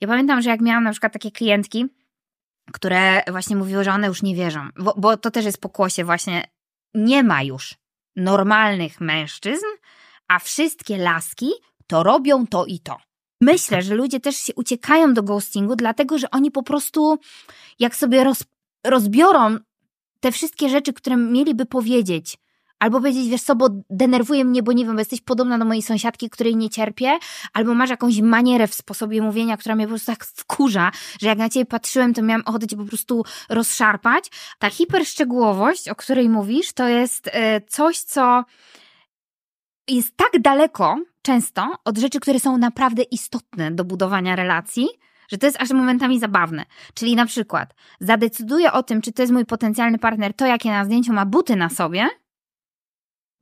Ja pamiętam, że jak miałam na przykład takie klientki, które właśnie mówiły, że one już nie wierzą, bo, bo to też jest pokłosie właśnie, nie ma już normalnych mężczyzn, a wszystkie laski to robią to i to. Myślę, że ludzie też się uciekają do ghostingu, dlatego że oni po prostu, jak sobie roz, rozbiorą te wszystkie rzeczy, które mieliby powiedzieć, Albo powiedzieć, wiesz co, bo denerwuje mnie, bo nie wiem, bo jesteś podobna do mojej sąsiadki, której nie cierpię, albo masz jakąś manierę w sposobie mówienia, która mnie po prostu tak wkurza, że jak na ciebie patrzyłem, to miałam ochotę cię po prostu rozszarpać. Ta hiperszczegółowość, o której mówisz, to jest e, coś, co jest tak daleko często od rzeczy, które są naprawdę istotne do budowania relacji, że to jest aż momentami zabawne. Czyli na przykład zadecyduję o tym, czy to jest mój potencjalny partner, to jakie na zdjęciu ma buty na sobie,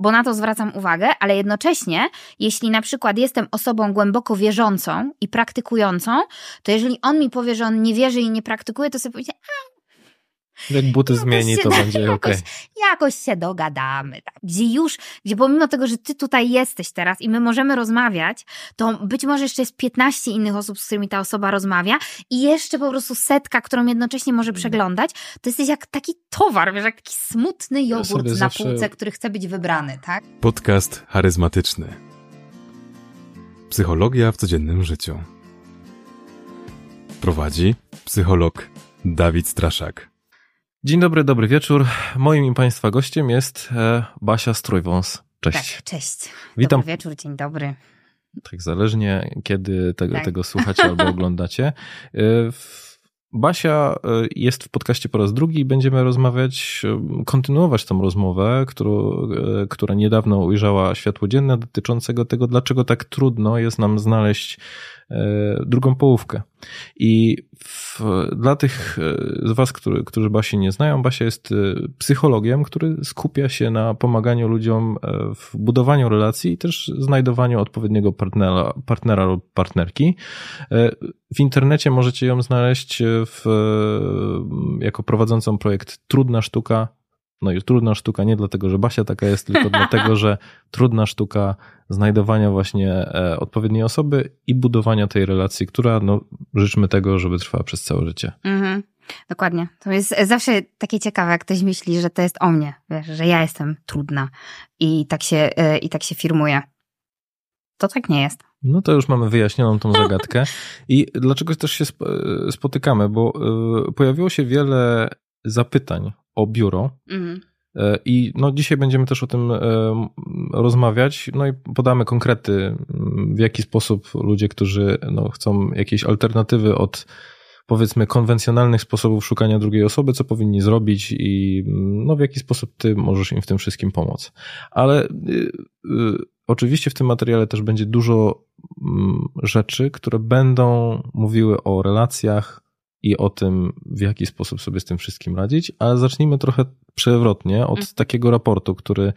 bo na to zwracam uwagę, ale jednocześnie, jeśli na przykład jestem osobą głęboko wierzącą i praktykującą, to jeżeli on mi powie, że on nie wierzy i nie praktykuje, to sobie powiedzieć, jak buty zmieni, to będzie ok. Jakoś, jakoś się dogadamy. Tak. Gdzie już, gdzie pomimo tego, że ty tutaj jesteś teraz i my możemy rozmawiać, to być może jeszcze jest 15 innych osób, z którymi ta osoba rozmawia i jeszcze po prostu setka, którą jednocześnie może mm. przeglądać, to jesteś jak taki towar, wiesz, jak taki smutny jogurt ja na zawsze... półce, który chce być wybrany, tak? Podcast charyzmatyczny. Psychologia w codziennym życiu. Prowadzi psycholog Dawid Straszak. Dzień dobry, dobry wieczór. Moim i Państwa gościem jest e, Basia Strójwąs. Cześć. Tak, cześć. Witam. Dobry wieczór, dzień dobry. Tak, zależnie kiedy tego, tak. tego słuchacie albo oglądacie. E, Basia e, jest w podcaście po raz drugi i będziemy rozmawiać, kontynuować tą rozmowę, którą, która niedawno ujrzała światło dzienne dotyczącego tego, dlaczego tak trudno jest nam znaleźć drugą połówkę. I w, dla tych e, z Was, który, którzy Basi nie znają, Basia jest e, psychologiem, który skupia się na pomaganiu ludziom w budowaniu relacji i też znajdowaniu odpowiedniego partnera, partnera lub partnerki. W internecie możecie ją znaleźć w, jako prowadzącą projekt Trudna Sztuka no i trudna sztuka nie dlatego, że Basia taka jest, tylko dlatego, że trudna sztuka znajdowania właśnie e, odpowiedniej osoby i budowania tej relacji, która no, życzmy tego, żeby trwała przez całe życie. Mhm. Dokładnie. To jest zawsze takie ciekawe, jak ktoś myśli, że to jest o mnie, wiesz, że ja jestem trudna i tak się, e, i tak się firmuje. To tak nie jest. No to już mamy wyjaśnioną tą zagadkę. I dlaczego też się spotykamy? Bo e, pojawiło się wiele zapytań o biuro. Mhm. E, I no, dzisiaj będziemy też o tym e, rozmawiać, no i podamy konkrety, w jaki sposób ludzie, którzy no, chcą jakiejś alternatywy od powiedzmy konwencjonalnych sposobów szukania drugiej osoby, co powinni zrobić i no, w jaki sposób ty możesz im w tym wszystkim pomóc. Ale y, y, oczywiście w tym materiale też będzie dużo y, rzeczy, które będą mówiły o relacjach, i o tym, w jaki sposób sobie z tym wszystkim radzić, ale zacznijmy trochę przewrotnie od mhm. takiego raportu, który,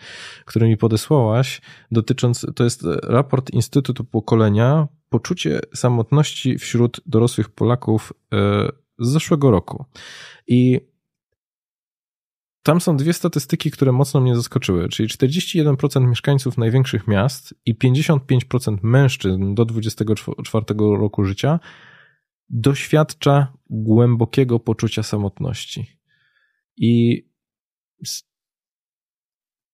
który mi podesłałaś, dotycząc, to jest raport Instytutu Pokolenia, poczucie samotności wśród dorosłych Polaków e, z zeszłego roku. I tam są dwie statystyki, które mocno mnie zaskoczyły, czyli 41% mieszkańców największych miast i 55% mężczyzn do 24 roku życia doświadcza głębokiego poczucia samotności. I z,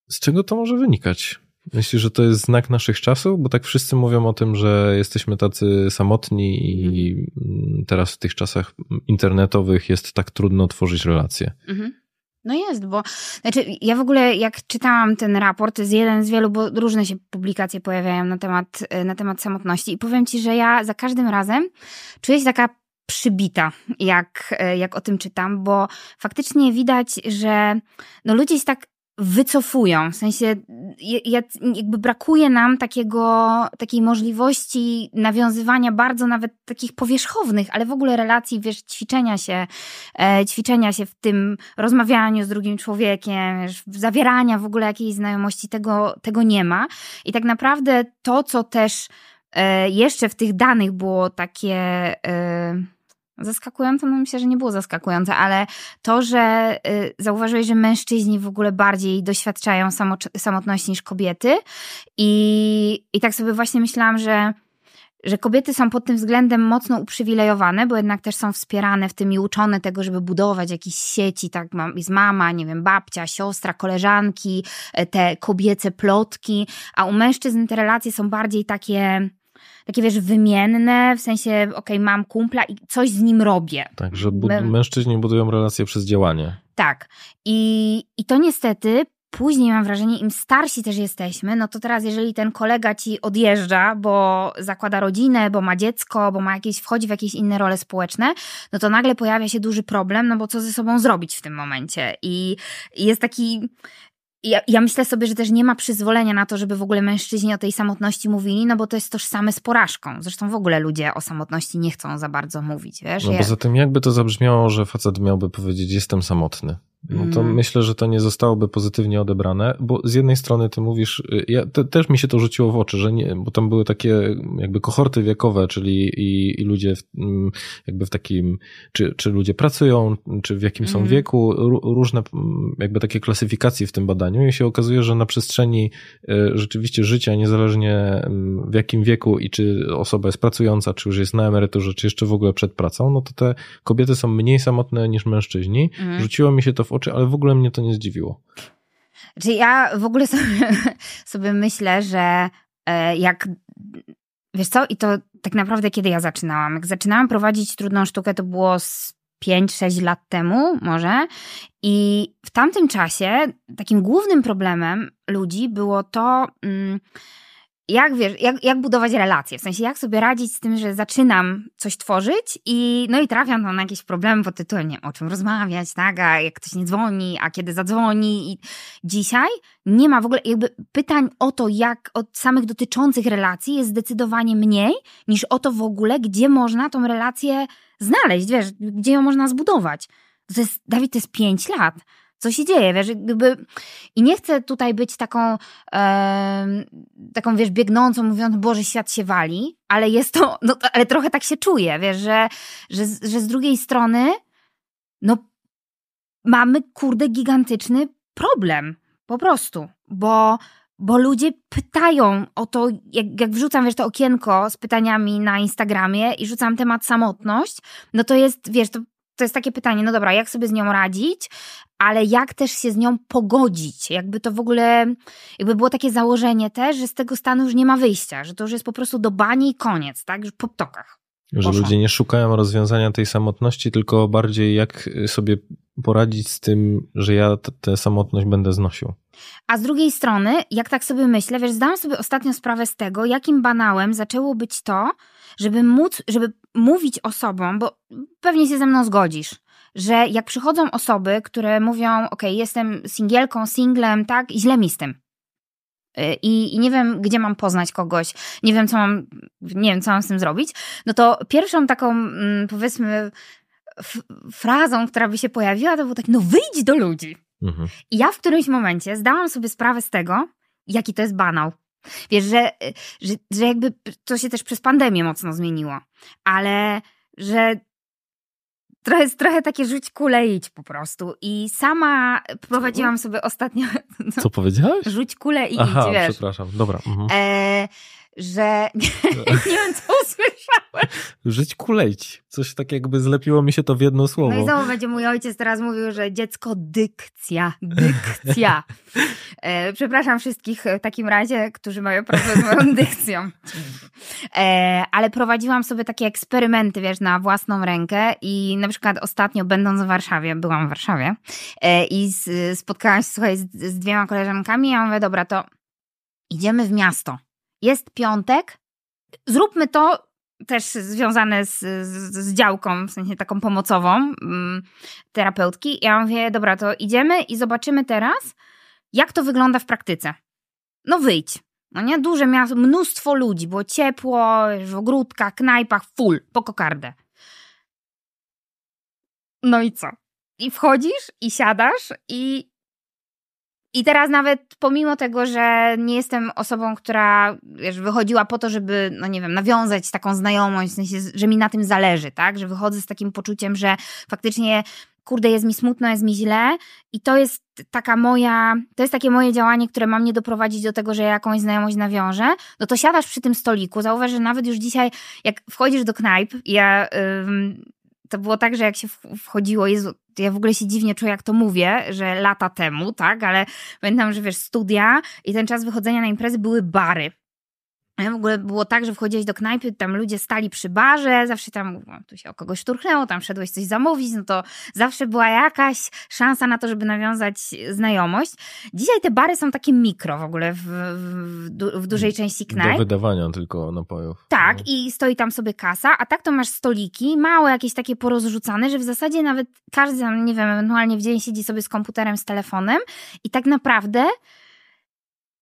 z czego to może wynikać? Myślisz, że to jest znak naszych czasów? Bo tak wszyscy mówią o tym, że jesteśmy tacy samotni i mhm. teraz w tych czasach internetowych jest tak trudno tworzyć relacje. Mhm. No jest, bo znaczy ja w ogóle jak czytałam ten raport, to jest jeden z wielu, bo różne się publikacje pojawiają na temat, na temat samotności. I powiem ci, że ja za każdym razem czuję się taka przybita, jak, jak o tym czytam, bo faktycznie widać, że no ludzie się tak wycofują. W sensie jakby brakuje nam takiego, takiej możliwości nawiązywania bardzo nawet takich powierzchownych, ale w ogóle relacji, wiesz, ćwiczenia się, e, ćwiczenia się w tym rozmawianiu z drugim człowiekiem, wiesz, zawierania w ogóle jakiejś znajomości, tego, tego nie ma. I tak naprawdę to, co też e, jeszcze w tych danych było takie... E, Zaskakujące, no myślę, że nie było zaskakujące, ale to, że y, zauważyłeś, że mężczyźni w ogóle bardziej doświadczają samotności niż kobiety i, i tak sobie właśnie myślałam, że że kobiety są pod tym względem mocno uprzywilejowane, bo jednak też są wspierane w tym i uczone tego, żeby budować jakieś sieci, tak, jest mama, nie wiem, babcia, siostra, koleżanki, e, te kobiece plotki, a u mężczyzn te relacje są bardziej takie takie wiesz, wymienne, w sensie, okej, okay, mam kumpla i coś z nim robię. Tak, że mężczyźni budują relacje przez działanie. Tak. I, I to niestety później mam wrażenie, im starsi też jesteśmy, no to teraz jeżeli ten kolega ci odjeżdża, bo zakłada rodzinę, bo ma dziecko, bo ma jakieś, wchodzi w jakieś inne role społeczne, no to nagle pojawia się duży problem, no bo co ze sobą zrobić w tym momencie? I jest taki, ja, ja, myślę sobie, że też nie ma przyzwolenia na to, żeby w ogóle mężczyźni o tej samotności mówili, no bo to jest tożsame z porażką. Zresztą w ogóle ludzie o samotności nie chcą za bardzo mówić, wiesz? No ja... poza tym jakby to zabrzmiało, że facet miałby powiedzieć jestem samotny. No to mm. myślę, że to nie zostałoby pozytywnie odebrane, bo z jednej strony ty mówisz, y, ja, te, też mi się to rzuciło w oczy, że nie, bo tam były takie jakby kohorty wiekowe, czyli i, i ludzie w, mm, jakby w takim, czy, czy ludzie pracują, czy w jakim są mm. wieku, różne mm, jakby takie klasyfikacje w tym badaniu i się okazuje, że na przestrzeni y, rzeczywiście życia, niezależnie w jakim wieku i czy osoba jest pracująca, czy już jest na emeryturze, czy jeszcze w ogóle przed pracą, no to te kobiety są mniej samotne niż mężczyźni. Rzuciło mi się to w oczy, ale w ogóle mnie to nie zdziwiło. Czyli ja w ogóle sobie, sobie myślę, że e, jak wiesz co, i to tak naprawdę kiedy ja zaczynałam? Jak zaczynałam prowadzić trudną sztukę, to było z 5-6 lat temu może. I w tamtym czasie takim głównym problemem ludzi było to. Mm, jak wiesz, jak, jak budować relacje, w sensie jak sobie radzić z tym, że zaczynam coś tworzyć i no i trafiam tam na jakieś problemy pod tytułem, nie o czym rozmawiać, tak, a jak ktoś nie dzwoni, a kiedy zadzwoni i dzisiaj nie ma w ogóle jakby pytań o to, jak od samych dotyczących relacji jest zdecydowanie mniej niż o to w ogóle, gdzie można tą relację znaleźć, wiesz, gdzie ją można zbudować. To jest, Dawid, to jest pięć lat co się dzieje, wiesz, jakby i nie chcę tutaj być taką e, taką, wiesz, biegnącą, mówiąc, Boże, świat się wali, ale jest to, no, ale trochę tak się czuję, wiesz, że, że, że z drugiej strony no mamy, kurde, gigantyczny problem, po prostu, bo bo ludzie pytają o to, jak, jak wrzucam, wiesz, to okienko z pytaniami na Instagramie i rzucam temat samotność, no to jest, wiesz, to to jest takie pytanie, no dobra, jak sobie z nią radzić, ale jak też się z nią pogodzić? Jakby to w ogóle, jakby było takie założenie też, że z tego stanu już nie ma wyjścia, że to już jest po prostu do bani i koniec, tak? Już po ptokach. Że Poszło. ludzie nie szukają rozwiązania tej samotności, tylko bardziej jak sobie poradzić z tym, że ja tę samotność będę znosił. A z drugiej strony, jak tak sobie myślę, wiesz, zdałam sobie ostatnio sprawę z tego, jakim banałem zaczęło być to, żeby móc, żeby mówić osobom, bo pewnie się ze mną zgodzisz, że jak przychodzą osoby, które mówią, ok, jestem singielką, singlem, tak, i źle mi z tym. Y, I, I, nie wiem, gdzie mam poznać kogoś, nie wiem, co mam, nie wiem, co mam z tym zrobić, no to pierwszą taką, mm, powiedzmy, frazą, która by się pojawiła, to było tak, no wyjdź do ludzi. Mhm. I ja w którymś momencie zdałam sobie sprawę z tego, jaki to jest banał. Wiesz, że, że, że jakby to się też przez pandemię mocno zmieniło, ale że trochę trochę takie rzuć kulę idź po prostu. I sama prowadziłam sobie ostatnio... No, Co powiedziałaś? Rzuć kulę i Aha, idź, wiesz. przepraszam, dobra. Mhm. E, że nie wiem, co usłyszałem. Żyć kuleć. Coś tak jakby zlepiło mi się to w jedno słowo. No i znowu będzie mój ojciec teraz mówił, że dziecko dykcja, dykcja. E, przepraszam wszystkich w takim razie, którzy mają problem z moją dykcją. E, ale prowadziłam sobie takie eksperymenty, wiesz, na własną rękę i na przykład ostatnio będąc w Warszawie, byłam w Warszawie e, i z, spotkałam się, słuchaj, z, z dwiema koleżankami i ja mówię, dobra, to idziemy w miasto jest piątek, zróbmy to też związane z, z, z, działką, w sensie taką pomocową mm, terapeutki. Ja mówię, dobra, to idziemy i zobaczymy teraz, jak to wygląda w praktyce. No wyjdź. No nie, duże miasto, mnóstwo ludzi, było ciepło, w ogródkach, knajpach, full, po kokardę. No i co? I wchodzisz i siadasz i i teraz nawet pomimo tego, że nie jestem osobą, która wiesz, wychodziła po to, żeby, no nie wiem, nawiązać taką znajomość, w sensie, że mi na tym zależy, tak? Że wychodzę z takim poczuciem, że faktycznie kurde, jest mi smutno, jest mi źle i to jest taka moja, to jest takie moje działanie, które ma mnie doprowadzić do tego, że ja jakąś znajomość nawiążę, no to siadasz przy tym stoliku, zauważ, że nawet już dzisiaj, jak wchodzisz do knajp, ja... to było tak, że jak się wchodziło, Jezu, ja w ogóle się dziwnie czuję, jak to mówię, że lata temu, tak, ale pamiętam, że wiesz, studia i ten czas wychodzenia na imprezy były bary. W ogóle było tak, że wchodziłeś do knajpy, tam ludzie stali przy barze, zawsze tam no, tu się o kogoś szturchnęło, tam szedłeś coś zamówić, no to zawsze była jakaś szansa na to, żeby nawiązać znajomość. Dzisiaj te bary są takie mikro w ogóle w, w, w dużej części knajp. Do wydawania tylko napojów. Tak, no. i stoi tam sobie kasa, a tak to masz stoliki, małe jakieś takie porozrzucane, że w zasadzie nawet każdy nie wiem, ewentualnie w dzień siedzi sobie z komputerem, z telefonem i tak naprawdę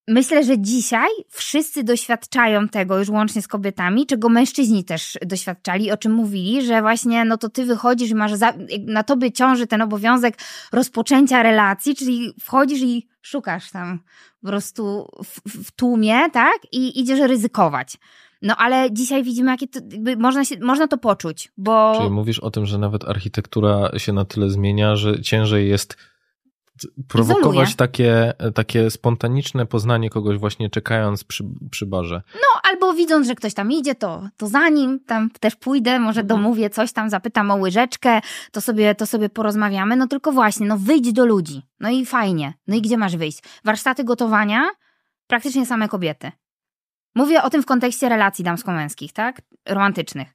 Myślę, że dzisiaj wszyscy doświadczają tego już łącznie z kobietami, czego mężczyźni też doświadczali, o czym mówili, że właśnie no to ty wychodzisz i masz za, na tobie ciąży ten obowiązek rozpoczęcia relacji, czyli wchodzisz i szukasz tam po prostu w, w tłumie, tak? I idziesz ryzykować. No ale dzisiaj widzimy, jakie to, można, się, można to poczuć, bo... Czyli mówisz o tym, że nawet architektura się na tyle zmienia, że ciężej jest prowokować takie, takie spontaniczne poznanie kogoś właśnie czekając przy, przy barze. No, albo widząc, że ktoś tam idzie, to, to za nim tam też pójdę, może mhm. domówię coś tam, zapytam o łyżeczkę, to sobie, to sobie porozmawiamy. No tylko właśnie, no wyjdź do ludzi. No i fajnie. No i gdzie masz wyjść? Warsztaty gotowania? Praktycznie same kobiety. Mówię o tym w kontekście relacji damsko-męskich, tak? Romantycznych.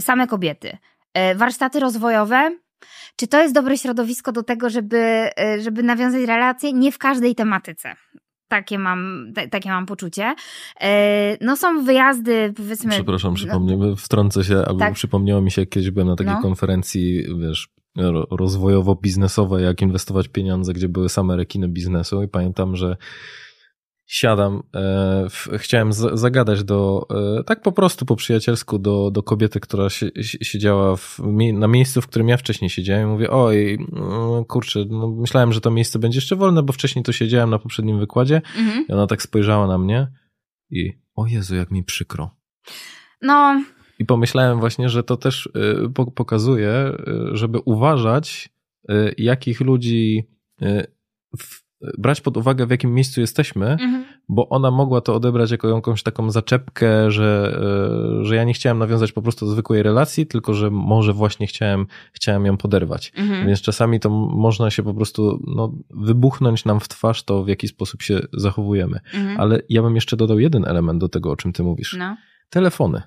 Same kobiety. E, warsztaty rozwojowe? Czy to jest dobre środowisko do tego, żeby, e, żeby nawiązać relacje? Nie w każdej tematyce. Takie mam, t- takie mam poczucie. E, no są wyjazdy, powiedzmy... Przepraszam, przypomnę, wtrącę się, albo tak? przypomniało mi się, kiedyś byłem na takiej no. konferencji, wiesz, rozwojowo-biznesowej, jak inwestować pieniądze, gdzie były same rekiny biznesu i pamiętam, że siadam, e, chciałem z, zagadać do, e, tak po prostu po przyjacielsku do, do kobiety, która si, siedziała w, na miejscu, w którym ja wcześniej siedziałem. Mówię, oj, no, kurczę, no, myślałem, że to miejsce będzie jeszcze wolne, bo wcześniej to siedziałem na poprzednim wykładzie. Mhm. I ona tak spojrzała na mnie i, o Jezu, jak mi przykro. No. I pomyślałem właśnie, że to też y, pokazuje, y, żeby uważać, y, jakich ludzi w, brać pod uwagę, w jakim miejscu jesteśmy, mhm. Bo ona mogła to odebrać jako jakąś taką zaczepkę, że, e, że ja nie chciałem nawiązać po prostu do zwykłej relacji, tylko że może właśnie chciałem, chciałem ją poderwać. Mhm. Więc czasami to można się po prostu no, wybuchnąć nam w twarz to, w jaki sposób się zachowujemy. Mhm. Ale ja bym jeszcze dodał jeden element do tego, o czym ty mówisz. No. Telefony.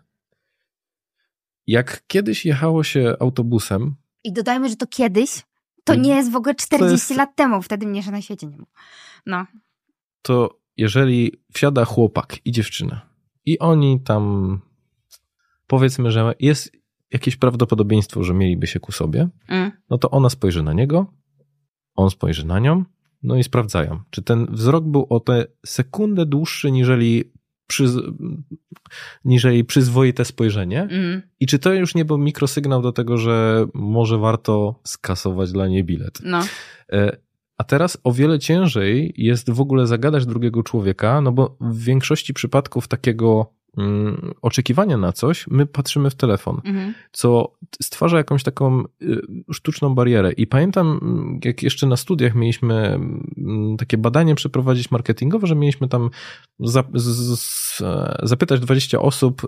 Jak kiedyś jechało się autobusem. I dodajmy, że to kiedyś to nie jest w ogóle 40 jest... lat temu, wtedy mnie jeszcze na świecie nie było. No. To jeżeli wsiada chłopak i dziewczyna i oni tam powiedzmy, że jest jakieś prawdopodobieństwo, że mieliby się ku sobie, mm. no to ona spojrzy na niego, on spojrzy na nią, no i sprawdzają, czy ten wzrok był o tę sekundę dłuższy, niżeli przy, niżeli przyzwoite spojrzenie. Mm. I czy to już nie był mikrosygnał do tego, że może warto skasować dla niej bilet? No. E, a teraz o wiele ciężej jest w ogóle zagadać drugiego człowieka, no bo w większości przypadków takiego Mm, oczekiwania na coś, my patrzymy w telefon, mhm. co stwarza jakąś taką y, sztuczną barierę. I pamiętam, mm, jak jeszcze na studiach mieliśmy mm, takie badanie przeprowadzić marketingowe, że mieliśmy tam za, z, z, zapytać 20 osób,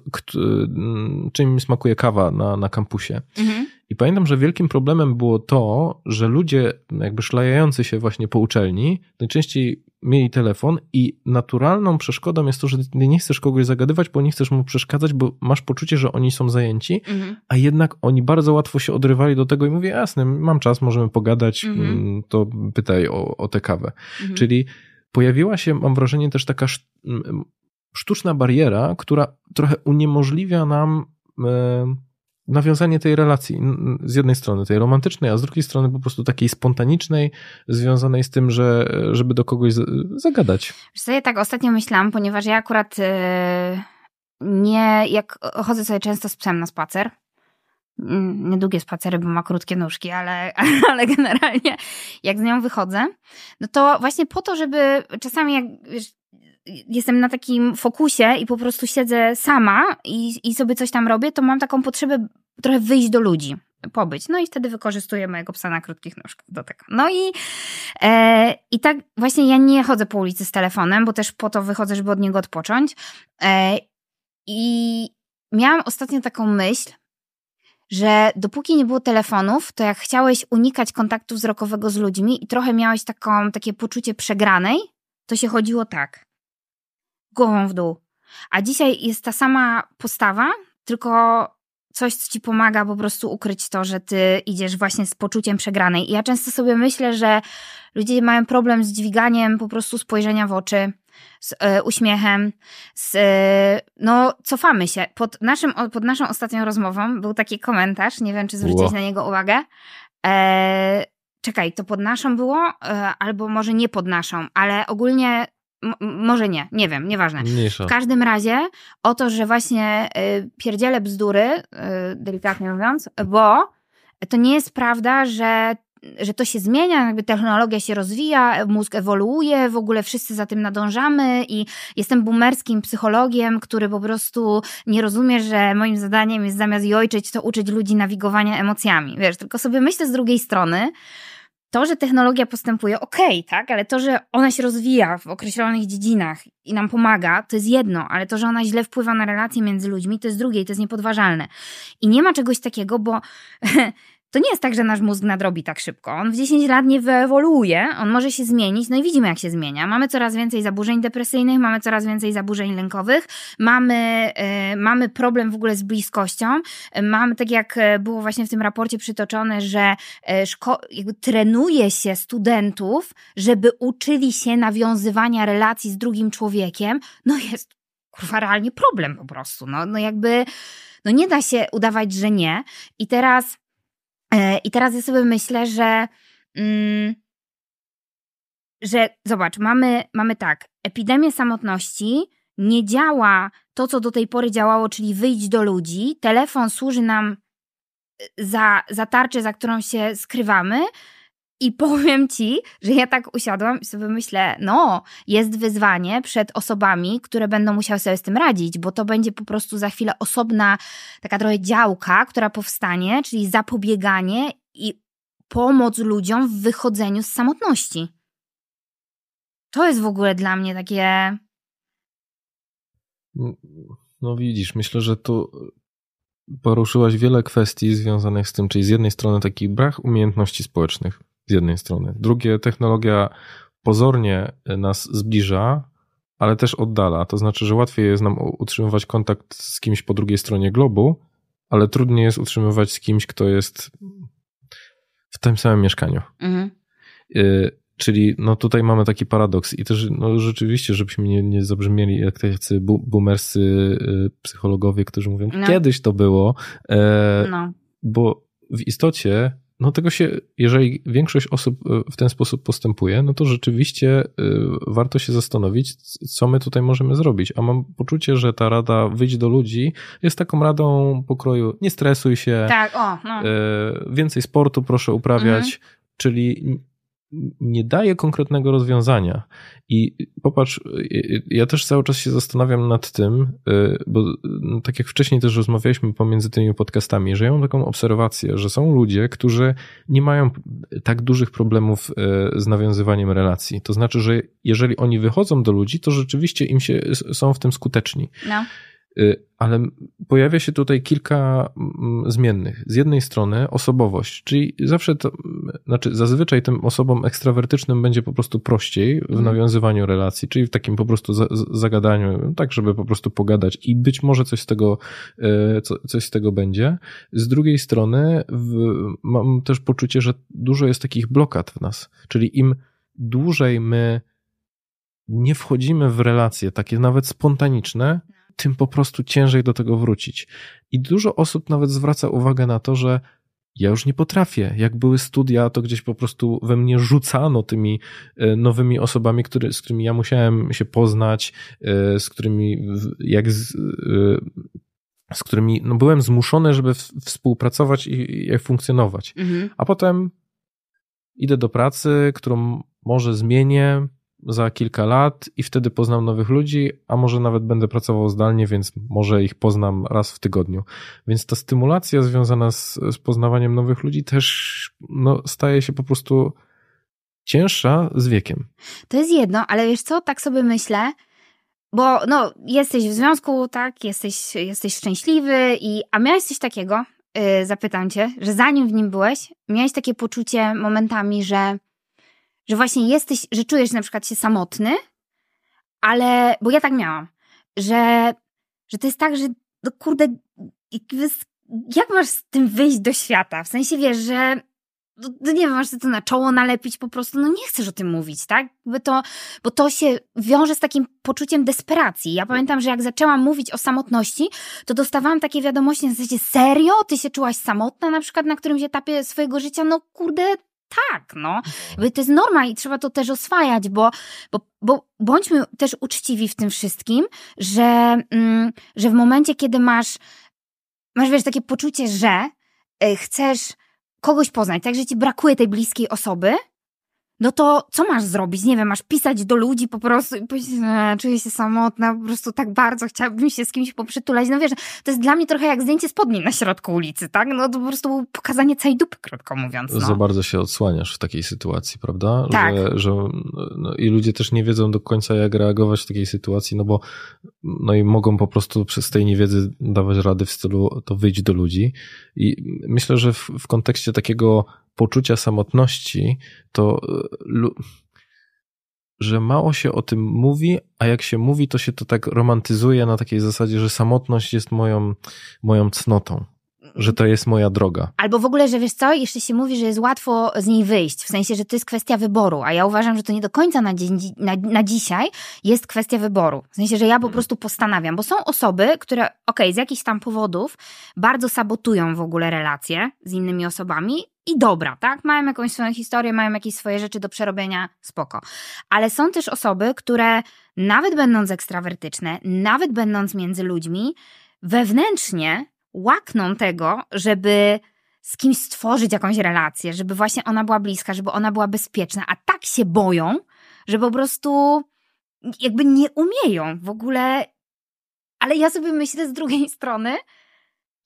czym smakuje kawa na, na kampusie. Mhm. I pamiętam, że wielkim problemem było to, że ludzie jakby szlajający się właśnie po uczelni najczęściej mieli telefon i naturalną przeszkodą jest to, że ty nie chcesz kogoś zagadywać, bo nie chcesz mu przeszkadzać, bo masz poczucie, że oni są zajęci, mhm. a jednak oni bardzo łatwo się odrywali do tego i mówię, jasne, mam czas, możemy pogadać, mhm. Mm, to pytaj o, o tę kawę. Mhm. Czyli pojawiła się, mam wrażenie, też taka sztuczna bariera, która trochę uniemożliwia nam e, nawiązanie tej relacji z jednej strony tej romantycznej, a z drugiej strony po prostu takiej spontanicznej, związanej z tym, że żeby do kogoś zagadać. Wiesz ja tak ostatnio myślałam, ponieważ ja akurat yy, nie, jak chodzę sobie często z psem na spacer, mm, niedługie spacery, bo ma krótkie nóżki, ale, ale generalnie jak z nią wychodzę, no to właśnie po to, żeby czasami jak wiesz, jestem na takim fokusie i po prostu siedzę sama i, i sobie coś tam robię, to mam taką potrzebę trochę wyjść do ludzi. pobyć. No i wtedy wykorzystuję mojego psa na krótkich nóżkach do tego. No i, e, i tak właśnie ja nie chodzę po ulicy z telefonem, bo też po to wychodzę, żeby od niego odpocząć. E, I miałam ostatnio taką myśl, że dopóki nie było telefonów, to jak chciałeś unikać kontaktu wzrokowego z ludźmi i trochę miałeś taką, takie poczucie przegranej, to się chodziło tak. Głową w dół. A dzisiaj jest ta sama postawa, tylko coś, co ci pomaga po prostu ukryć to, że ty idziesz właśnie z poczuciem przegranej. I ja często sobie myślę, że ludzie mają problem z dźwiganiem po prostu spojrzenia w oczy, z y, uśmiechem, z, y, no cofamy się. Pod, naszym, pod naszą ostatnią rozmową był taki komentarz, nie wiem, czy zwrócić na niego uwagę. E, czekaj, to pod naszą było, e, albo może nie pod naszą, ale ogólnie może nie, nie wiem, nieważne. Mniejsza. W każdym razie o to, że właśnie y, pierdzielę bzdury, y, delikatnie mówiąc, bo to nie jest prawda, że że to się zmienia, jakby technologia się rozwija, mózg ewoluuje, w ogóle wszyscy za tym nadążamy i jestem boomerskim psychologiem, który po prostu nie rozumie, że moim zadaniem jest zamiast jojczyć, to uczyć ludzi nawigowania emocjami. Wiesz, tylko sobie myślę z drugiej strony, to, że technologia postępuje, okej, okay, tak, ale to, że ona się rozwija w określonych dziedzinach i nam pomaga, to jest jedno, ale to, że ona źle wpływa na relacje między ludźmi, to jest drugie i to jest niepodważalne. I nie ma czegoś takiego, bo To nie jest tak, że nasz mózg nadrobi tak szybko. On w 10 lat nie wyewoluuje, on może się zmienić, no i widzimy, jak się zmienia. Mamy coraz więcej zaburzeń depresyjnych, mamy coraz więcej zaburzeń lękowych, mamy, yy, mamy problem w ogóle z bliskością. Mamy, tak jak e, było właśnie w tym raporcie przytoczone, że yy, jakby trenuje się studentów, żeby uczyli się nawiązywania relacji z drugim człowiekiem. No jest kurwa realnie problem po prostu. No, no jakby, no nie da się udawać, że nie. I teraz I teraz ja sobie myślę, że, mm, że zobacz, mamy, mamy tak, epidemię samotności, nie działa to, co do tej pory działało, czyli wyjść do ludzi. Telefon służy nam e, za, za tarczę, za którą się skrywamy, i powiem ci, że ja tak usiadłam i sobie myślę, no, jest wyzwanie przed osobami, które będą musiały sobie z tym radzić, bo to będzie po prostu za chwilę osobna, taka trochę działka, która powstanie, czyli zapobieganie i pomoc ludziom w wychodzeniu z samotności. To jest w ogóle dla mnie takie. No widzisz, myślę, że tu poruszyłaś wiele kwestii związanych z tym, czyli z jednej strony taki brak umiejętności społecznych z jednej strony. Drugie, technologia pozornie nas zbliża, ale też oddala. To znaczy, że łatwiej jest nam utrzymywać kontakt z kimś po drugiej stronie globu, ale trudniej jest utrzymywać z kimś, kto jest w tym samym mieszkaniu. Mhm. Y, czyli no tutaj mamy taki paradoks i też no rzeczywiście, żebyśmy nie, nie zabrzmieli jak tacy boomerscy y, psychologowie, którzy mówią, no. kiedyś to było, e, no. bo w istocie no tego się, jeżeli większość osób e, w ten sposób postępuje, no to rzeczywiście e, warto się zastanowić, co my tutaj możemy zrobić. A mam poczucie, że ta rada wyjść do ludzi jest taką radą pokroju nie stresuj się, tak, o, no. E, więcej sportu proszę uprawiać, mhm. czyli nie daje konkretnego rozwiązania. I popatrz, ja też cały czas się zastanawiam nad tym, y, bo no, tak jak wcześniej też rozmawialiśmy pomiędzy tymi podcastami, że ja mam taką obserwację, że są ludzie, którzy nie mają tak dużych problemów y, z nawiązywaniem relacji. To znaczy, że jeżeli oni wychodzą do ludzi, to rzeczywiście im się są w tym skuteczni. No. Y, ale pojawia się tutaj kilka mm, zmiennych. Z jednej strony osobowość, czyli zawsze to, znaczy zazwyczaj tym osobom ekstrawertycznym będzie po prostu prościej w mhm. nawiązywaniu relacji, czyli w takim po prostu zagadaniu, tak żeby po prostu pogadać i być może coś z tego, y, coś z tego będzie. Z drugiej strony mam też poczucie, że dużo jest takich blokad w nas, czyli im dłużej my nie wchodzimy w relacje takie nawet spontaniczne, tym po prostu ciężej do tego wrócić. I dużo osób nawet zwraca uwagę na to, że ja już nie potrafię. Jak były studia, to gdzieś po prostu we mnie rzucano tymi e, nowymi osobami, który, z którymi ja musiałem się poznać, e, z którymi jak z, e, z którymi no, byłem zmuszony, żeby współpracować i, i funkcjonować. Mhm. A potem idę do pracy, którą może zmienię, za kilka lat i wtedy poznam nowych ludzi, a może nawet będę pracował zdalnie, więc może ich poznam raz w tygodniu. Więc ta stymulacja związana z, z poznawaniem nowych ludzi też no, staje się po prostu cięższa z wiekiem. To jest jedno, ale wiesz co, tak sobie myślę, bo no, jesteś w związku, tak, jesteś, jesteś szczęśliwy, i, a miałeś coś takiego, yy, zapytam cię, że zanim w nim byłeś, miałeś takie poczucie momentami, że, że właśnie jesteś, że czujesz na przykład się samotny, ale, bo ja tak miałam, że, że to jest tak, że no kurde, jak masz z tym wyjść do świata? W sensie wiesz, że no, no, nie wiem, masz to na czoło nalepić po prostu, no nie chcesz o tym mówić, tak? Bo to, bo to się wiąże z takim poczuciem desperacji. Ja pamiętam, że jak zaczęłam mówić o samotności, to dostawałam takie wiadomości na zasadzie, serio? Ty się czułaś samotna na przykład na którymś etapie swojego życia? No kurde, tak, no. Bo to jest norma i trzeba to też oswajać, bo, bo, bo bądźmy też uczciwi w tym wszystkim, że, mm, że w momencie, kiedy masz, masz wiesz, takie poczucie, że y, chcesz kogoś poznać, tak, że ci brakuje tej bliskiej osoby, no to co masz zrobić? Nie wiem, masz pisać do ludzi po prostu i powiedzieć, e, czuję się samotna, po prostu tak bardzo chciałabym się z kimś poprzytulać. No wiesz, to jest dla mnie trochę jak zdjęcie spodni na środku ulicy, tak? No to po prostu pokazanie całej dupy, krótko mówiąc. No. Za bardzo się odsłaniasz w takiej sytuacji, prawda? Tak. Że, że no, I ludzie też nie wiedzą do końca, jak reagować w takiej sytuacji, no bo no i mogą po prostu przez tej niewiedzy dawać rady w stylu to wyjść do ludzi. I myślę, że w, w kontekście takiego poczucia samotności, to e, że mało się o tym mówi, a jak się mówi, to się to tak romantyzuje na takiej zasadzie, że samotność jest moją, moją cnotą że to jest moja droga. Albo w ogóle, że wiesz co, jeszcze się mówi, że jest łatwo z niej wyjść, w sensie, że to jest kwestia wyboru, a ja uważam, że to nie do końca na, dzień, na, na dzisiaj jest kwestia wyboru. W sensie, że ja po prostu postanawiam, bo są osoby, które, okej, okay, z jakichś tam powodów bardzo sabotują w ogóle relacje z innymi osobami i dobra, tak? Mają jakąś swoją historię, mają jakieś swoje rzeczy do przerobienia, spoko. Ale są też osoby, które nawet będąc ekstrawertyczne, nawet będąc między ludźmi, wewnętrznie łakną tego, żeby z kimś stworzyć jakąś relację, żeby właśnie ona była bliska, żeby ona była bezpieczna, a tak się boją, że po prostu jakby nie umieją w ogóle. Ale ja sobie myślę z drugiej strony,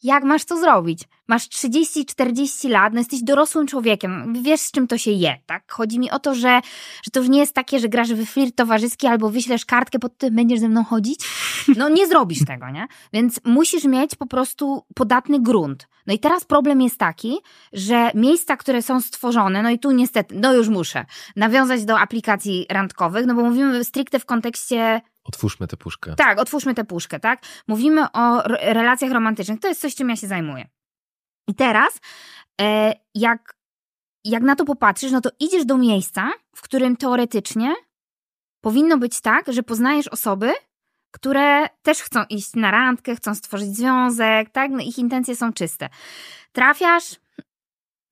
jak masz to zrobić? Masz 30-40 lat, no jesteś dorosłym człowiekiem, wiesz z czym to się je, tak? Chodzi mi o to, że, że to już nie jest takie, że grasz w flirt towarzyski albo wyślesz kartkę pod tym, będziesz ze mną chodzić. No nie zrobisz tego, nie? Więc musisz mieć po prostu podatny grunt. No i teraz problem jest taki, że miejsca, które są stworzone, no i tu niestety, no już muszę, nawiązać do aplikacji randkowych, no bo mówimy stricte w kontekście Otwórzmy tę puszkę. Tak, otwórzmy tę puszkę, tak? Mówimy o relacjach romantycznych. To jest coś, czym ja się zajmuję. I teraz, e, jak, jak na to popatrzysz, no to idziesz do miejsca, w którym teoretycznie powinno być tak, że poznajesz osoby, które też chcą iść na randkę, chcą stworzyć związek, tak? No ich intencje są czyste. Trafiasz,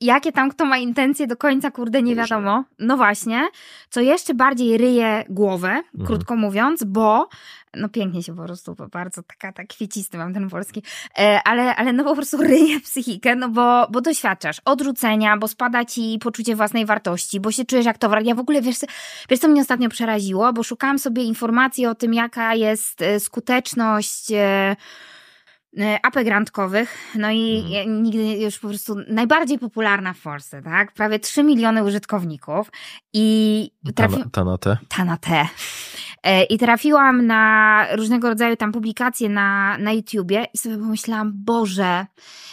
Jakie tam kto ma intencje do końca, kurde, nie wiadomo. No właśnie, co jeszcze bardziej ryje głowę, mhm. krótko mówiąc, bo no pięknie się po prostu, bardzo taka, tak kwiecisty mam ten polski, e, ale, ale no po prostu ryje psychikę, no bo, bo doświadczasz odrzucenia, bo spada ci poczucie własnej wartości, bo się czujesz jak towar. Ja w ogóle, wiesz, wiesz co mnie ostatnio przeraziło, bo szukałam sobie informacji o tym, jaka jest e, skuteczność E, apek randkowych, no i mhm. nigdy już po prostu najbardziej popularna w Polsce, tak? Prawie 3 miliony użytkowników i trafi... ta, na te. Ta na te. E, I trafiłam na różnego rodzaju tam publikacje na, na YouTubie i sobie pomyślałam, Boże,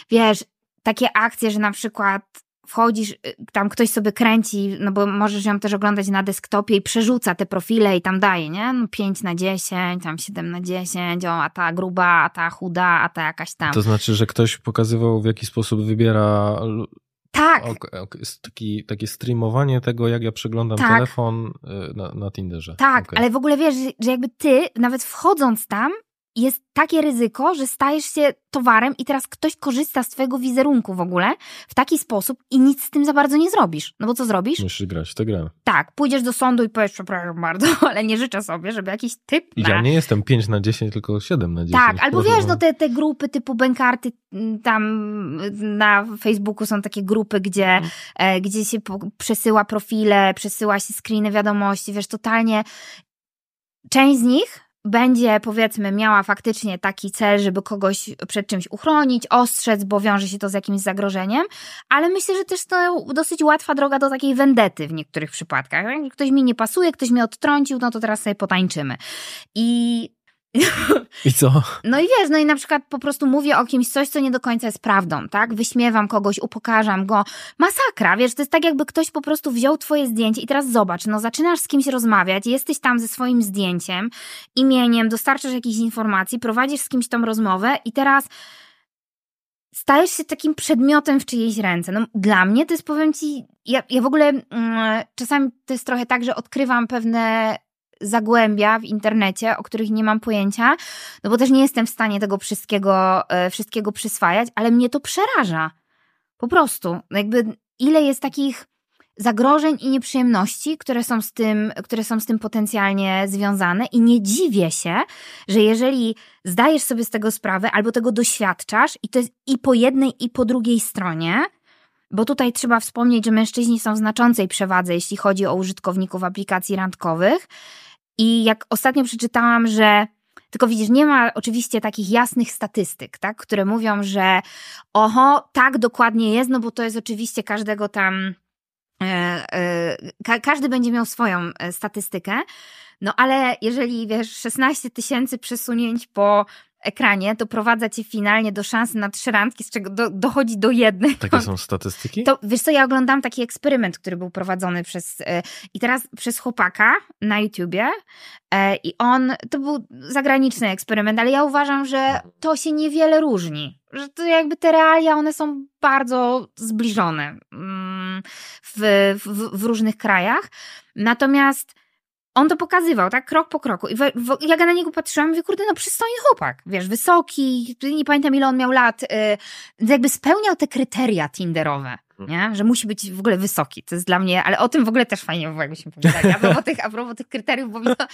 wiesz, takie akcje, że na przykład wchodzisz, y, tam ktoś sobie kręci, no bo możesz ją też oglądać na desktopie i przerzuca te profile i tam daje, nie? No 5 na 10, tam 7 na 10, o, a ta gruba, a ta chuda, a ta jakaś tam. To znaczy, że ktoś pokazywał w jaki sposób wybiera tak. Taki, takie streamowanie tego, jak ja przeglądam tak. telefon y, na, na Tinderze. Tak, okay. ale w ogóle wiesz, że jakby ty, nawet wchodząc tam, jest takie ryzyko, że stajesz się towarem i teraz ktoś korzysta z twojego wizerunku w ogóle w taki sposób i nic z tym za bardzo nie zrobisz. No bo co zrobisz? Musisz grać w tę grę. Tak, pójdziesz do sądu i powiesz, przepraszam bardzo, ale nie życzę sobie, żeby jakiś typ na... ja nie jestem 5 na 10, tylko 7 na 10. Tak, albo wiesz, no te, te grupy typu bękarty, mm, tam mm, na Facebooku są takie grupy, gdzie, Mhm. e, gdzie się przesyła profile, przesyła się screeny wiadomości, wiesz, totalnie część z nich będzie, powiedzmy, miała faktycznie taki cel, żeby kogoś przed czymś uchronić, ostrzec, bo wiąże się to z jakimś zagrożeniem, ale myślę, że też to dosyć łatwa droga do takiej wendety w niektórych przypadkach. Jak Ktoś mi nie pasuje, ktoś mnie odtrącił, no to teraz sobie potańczymy. I I co? no i wiesz, no i na przykład po prostu mówię o kimś coś, co nie do końca jest prawdą, tak? Wyśmiewam kogoś, upokarzam go. Masakra, wiesz, to jest tak jakby ktoś po prostu wziął twoje zdjęcie i teraz zobacz, no zaczynasz z kimś rozmawiać, jesteś tam ze swoim zdjęciem, imieniem, dostarczasz jakichś informacji, prowadzisz z kimś tą rozmowę i teraz stajesz się takim przedmiotem w czyjejś ręce. No, dla mnie to jest, powiem ci, ja, ja w ogóle mm, czasami to jest trochę tak, że odkrywam pewne zagłębia w internecie, o których nie mam pojęcia, no bo też nie jestem w stanie tego wszystkiego, e, wszystkiego przyswajać, ale mnie to przeraża. Po prostu. No Jakby ile jest takich zagrożeń i nieprzyjemności, które są z tym, które są z tym potencjalnie związane i nie dziwię się, że jeżeli zdajesz sobie z tego sprawę albo tego doświadczasz i to jest i po jednej i po drugiej stronie, bo tutaj trzeba wspomnieć, że mężczyźni są w znaczącej przewadze, jeśli chodzi o użytkowników aplikacji randkowych. I jak ostatnio przeczytałam, że tylko widzisz, nie ma oczywiście takich jasnych statystyk, tak, które mówią, że oho, tak dokładnie jest, no bo to jest oczywiście każdego tam. E, e, ka- każdy będzie miał swoją e, statystykę. No ale jeżeli wiesz, 16 tysięcy przesunięć po ekranie doprowadza cię finalnie do szansy na trzy randki, z czego do, dochodzi do jednej. Takie są statystyki? To wiesz co, ja oglądam taki eksperyment, który był prowadzony przez e, i teraz przez chłopaka na YouTubie e, i on, to był zagraniczny eksperyment, ale ja uważam, że to się niewiele różni. Że to jakby te realia, one są bardzo zbliżone mm, w, w, w różnych krajach. Natomiast on to pokazywał, tak, krok po kroku. I w, w, jak ja na niego patrzyłam, mówię, kurde, no przystojny chłopak, wiesz, wysoki, nie pamiętam ile on miał lat, y, jakby spełniał te kryteria tinderowe, nie? Że musi być w ogóle wysoki. To jest dla mnie, ale o tym w ogóle też fajnie było, jakbyśmy powiedzieli. A propos tych, a propos tych kryteriów, bo to,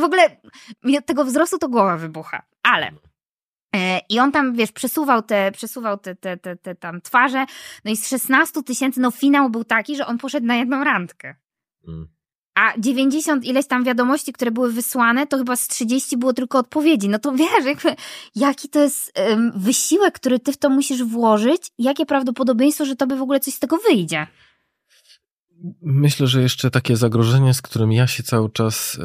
w ogóle mi od tego wzrostu to głowa wybucha. Ale e, i on tam, wiesz, przesuwał te, przesuwał te, te, te, te tam twarze. No i z 16 tysięcy, no finał był taki, że on poszedł na jedną randkę. Mm. A 90 ileś tam wiadomości, które były wysłane, to chyba z 30 było tylko odpowiedzi. No to wiesz, jakby, jaki to jest um, wysiłek, który ty w to musisz włożyć, jakie prawdopodobieństwo, że tobie w ogóle coś z tego wyjdzie. Myślę, że jeszcze takie zagrożenie, z którym ja się cały czas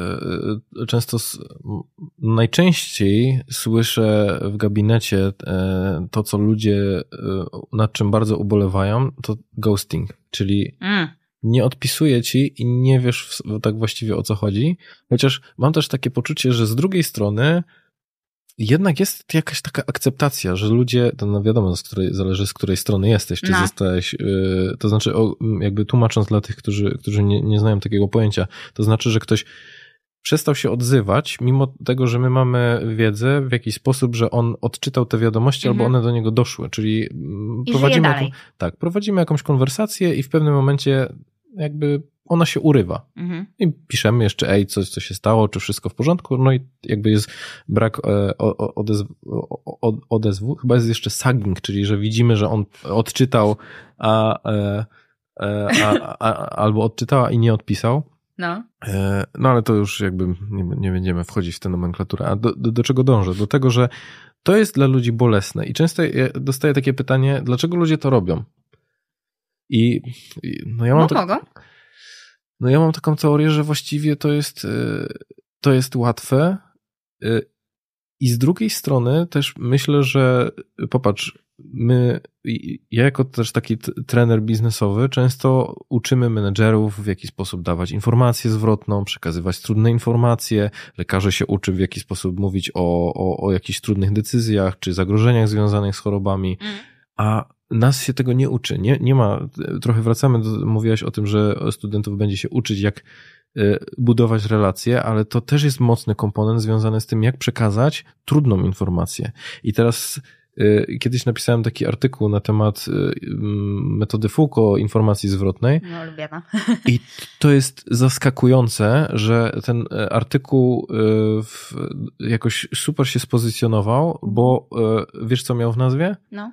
e, często s- m- najczęściej słyszę w gabinecie e, to, co ludzie e, nad czym bardzo ubolewają, to ghosting, czyli Mm. Nie odpisuje ci i nie wiesz tak właściwie o co chodzi. Chociaż mam też takie poczucie, że z drugiej strony jednak jest jakaś taka akceptacja, że ludzie, to no wiadomo, z której, zależy z której strony jesteś, czy No. zostałeś, yy, to znaczy, jakby tłumacząc dla tych, którzy, którzy nie, nie znają takiego pojęcia, to znaczy, że ktoś przestał się odzywać, mimo tego, że my mamy wiedzę w jakiś sposób, że on odczytał te wiadomości Mhm. albo one do niego doszły, czyli mm, I prowadzimy, jaką- tak, prowadzimy jakąś konwersację i w pewnym momencie jakby ona się urywa. Mhm. I piszemy jeszcze, ej, coś, co się stało, czy wszystko w porządku, no i jakby jest brak e, odezw, odezwu. Chyba jest jeszcze sagging, czyli że widzimy, że on odczytał, a, e, e, a, a, albo odczytała i nie odpisał. No. E, No ale to już jakby nie, nie będziemy wchodzić w tę nomenklaturę. A do, do, do czego dążę? Do tego, że to jest dla ludzi bolesne i często ja dostaję takie pytanie, dlaczego ludzie to robią? I, i no ja mam Bo tak, mogą. no ja mam taką teorię, że właściwie to jest, y, to jest łatwe. y, I z drugiej strony też myślę, że popatrz, my, ja jako też taki trener biznesowy często uczymy menedżerów w jaki sposób dawać informację zwrotną, przekazywać trudne informacje. Lekarze się uczy w jaki sposób mówić o, o, o jakichś trudnych decyzjach czy zagrożeniach związanych z chorobami Mm. a nas się tego nie uczy. Nie, nie ma, trochę wracamy, do, mówiłaś o tym, że studentów będzie się uczyć, jak y, budować relacje, ale to też jest mocny komponent związany z tym, jak przekazać trudną informację. I teraz kiedyś napisałem taki artykuł na temat metody Foucault informacji zwrotnej. No, lubię no. I to jest zaskakujące, że ten artykuł jakoś super się spozycjonował, bo wiesz co miał w nazwie? No.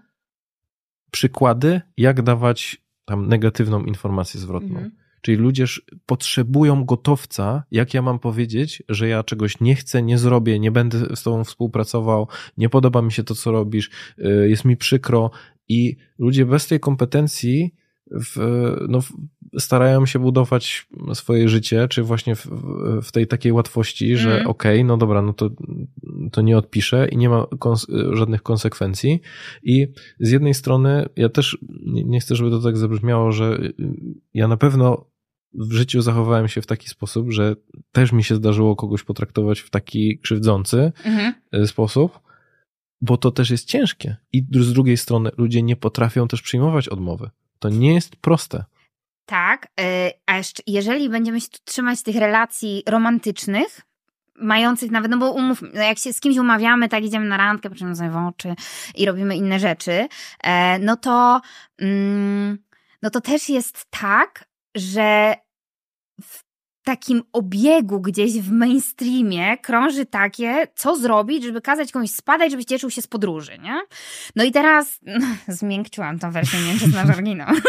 Przykłady, jak dawać tam negatywną informację zwrotną. Mhm. Czyli ludzie potrzebują gotowca, jak ja mam powiedzieć, że ja czegoś nie chcę, nie zrobię, nie będę z tobą współpracował, nie podoba mi się to, co robisz, y, jest mi przykro. I ludzie bez tej kompetencji w, no, starają się budować swoje życie, czy właśnie w, w tej takiej łatwości, że mm. okej, okay, no dobra, no to, to nie odpiszę i nie ma kons żadnych konsekwencji. I z jednej strony ja też nie, nie chcę, żeby to tak zabrzmiało, że ja na pewno w życiu zachowałem się w taki sposób, że też mi się zdarzyło kogoś potraktować w taki krzywdzący mm -hmm. sposób, bo to też jest ciężkie. I z drugiej strony ludzie nie potrafią też przyjmować odmowy. To nie jest proste. Tak, y, a jeszcze jeżeli będziemy się tu trzymać tych relacji romantycznych, mających nawet, no bo umów, no jak się z kimś umawiamy, tak idziemy na randkę, patrzymy sobie w oczy i robimy inne rzeczy, e, no to, mm, no to też jest tak, że takim obiegu gdzieś w mainstreamie krąży takie, co zrobić, żeby kazać komuś spadać, żeby cieszył się z podróży, nie? No i teraz no, zmiękczyłam tą wersję, znasz oryginał.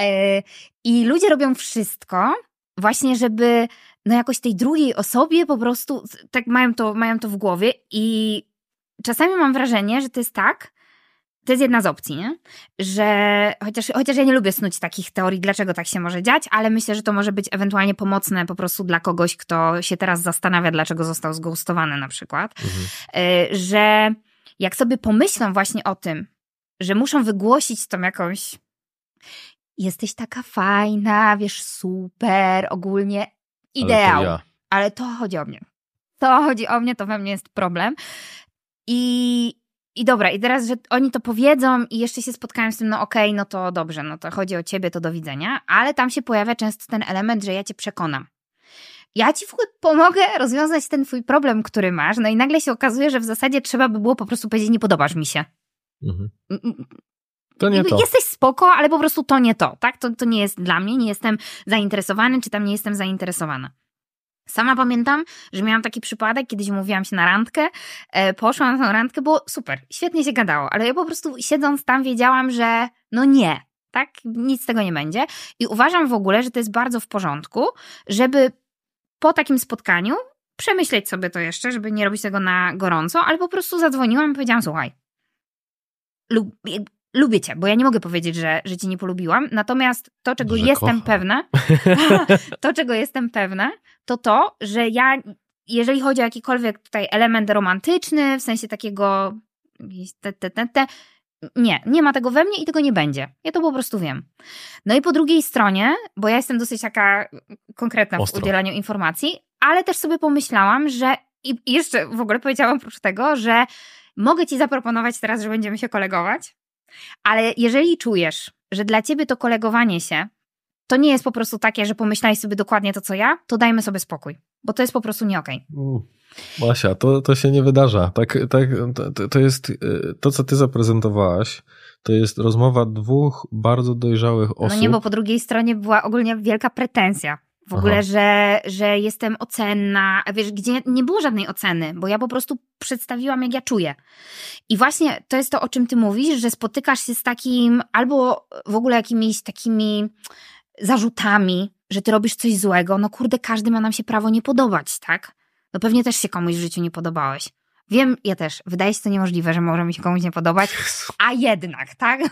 E, I ludzie robią wszystko właśnie, żeby no jakoś tej drugiej osobie po prostu tak mają to, mają to w głowie i czasami mam wrażenie, że to jest tak, to jest jedna z opcji, nie? Że chociaż, chociaż ja nie lubię snuć takich teorii, dlaczego tak się może dziać, ale myślę, że to może być ewentualnie pomocne po prostu dla kogoś, kto się teraz zastanawia, dlaczego został zgustowany na przykład. Mhm. Y, że jak sobie pomyślą właśnie o tym, że muszą wygłosić tą jakąś jesteś taka fajna, wiesz, super, ogólnie ideał. Ale to, ja. ale to chodzi o mnie. To chodzi o mnie, to we mnie jest problem. I, i dobra, i teraz, że oni to powiedzą i jeszcze się spotkają z tym, no okej, okay, no to dobrze, no to chodzi o ciebie, to do widzenia, ale tam się pojawia często ten element, że ja cię przekonam. Ja ci w ogóle pomogę rozwiązać ten twój problem, który masz, no i nagle się okazuje, że w zasadzie trzeba by było po prostu powiedzieć, nie podobasz mi się. Mhm. To nie to. Jesteś spoko, ale po prostu to nie to, tak? To, to nie jest dla mnie, nie jestem zainteresowany, czy tam nie jestem zainteresowana. Sama pamiętam, że miałam taki przypadek, kiedyś mówiłam się na randkę, e, poszłam na tę randkę, było super, świetnie się gadało, ale ja po prostu siedząc tam wiedziałam, że no nie, tak? Nic z tego nie będzie. I uważam w ogóle, że to jest bardzo w porządku, żeby po takim spotkaniu przemyśleć sobie to jeszcze, żeby nie robić tego na gorąco, ale po prostu zadzwoniłam i powiedziałam, słuchaj, lub, lubię cię, bo ja nie mogę powiedzieć, że, że cię nie polubiłam. Natomiast to, czego jestem kocha. pewna, to, czego jestem pewna, to to, że ja, jeżeli chodzi o jakikolwiek tutaj element romantyczny, w sensie takiego te, te, te, te, nie, nie ma tego we mnie i tego nie będzie. Ja to po prostu wiem. No i po drugiej stronie, bo ja jestem dosyć taka konkretna Ostro. w udzielaniu informacji, ale też sobie pomyślałam, że i jeszcze w ogóle powiedziałam oprócz tego, że mogę ci zaproponować teraz, że będziemy się kolegować, ale jeżeli czujesz, że dla ciebie to kolegowanie się to nie jest po prostu takie, że pomyślałeś sobie dokładnie to, co ja, to dajmy sobie spokój, bo to jest po prostu nie okej. Okay. Basia, to, to się nie wydarza. Tak, tak, to, to jest y, to, co ty zaprezentowałaś. To jest rozmowa dwóch bardzo dojrzałych osób. No nie, bo po drugiej stronie była ogólnie wielka pretensja w ogóle, że, że jestem ocenna, wiesz, gdzie nie było żadnej oceny, bo ja po prostu przedstawiłam, jak ja czuję. I właśnie to jest to, o czym ty mówisz, że spotykasz się z takim, albo w ogóle jakimiś takimi zarzutami, że ty robisz coś złego. No kurde, każdy ma nam się prawo nie podobać, tak? No pewnie też się komuś w życiu nie podobałeś. Wiem, ja też. Wydaje się to niemożliwe, że może mi się komuś nie podobać, a jednak, tak?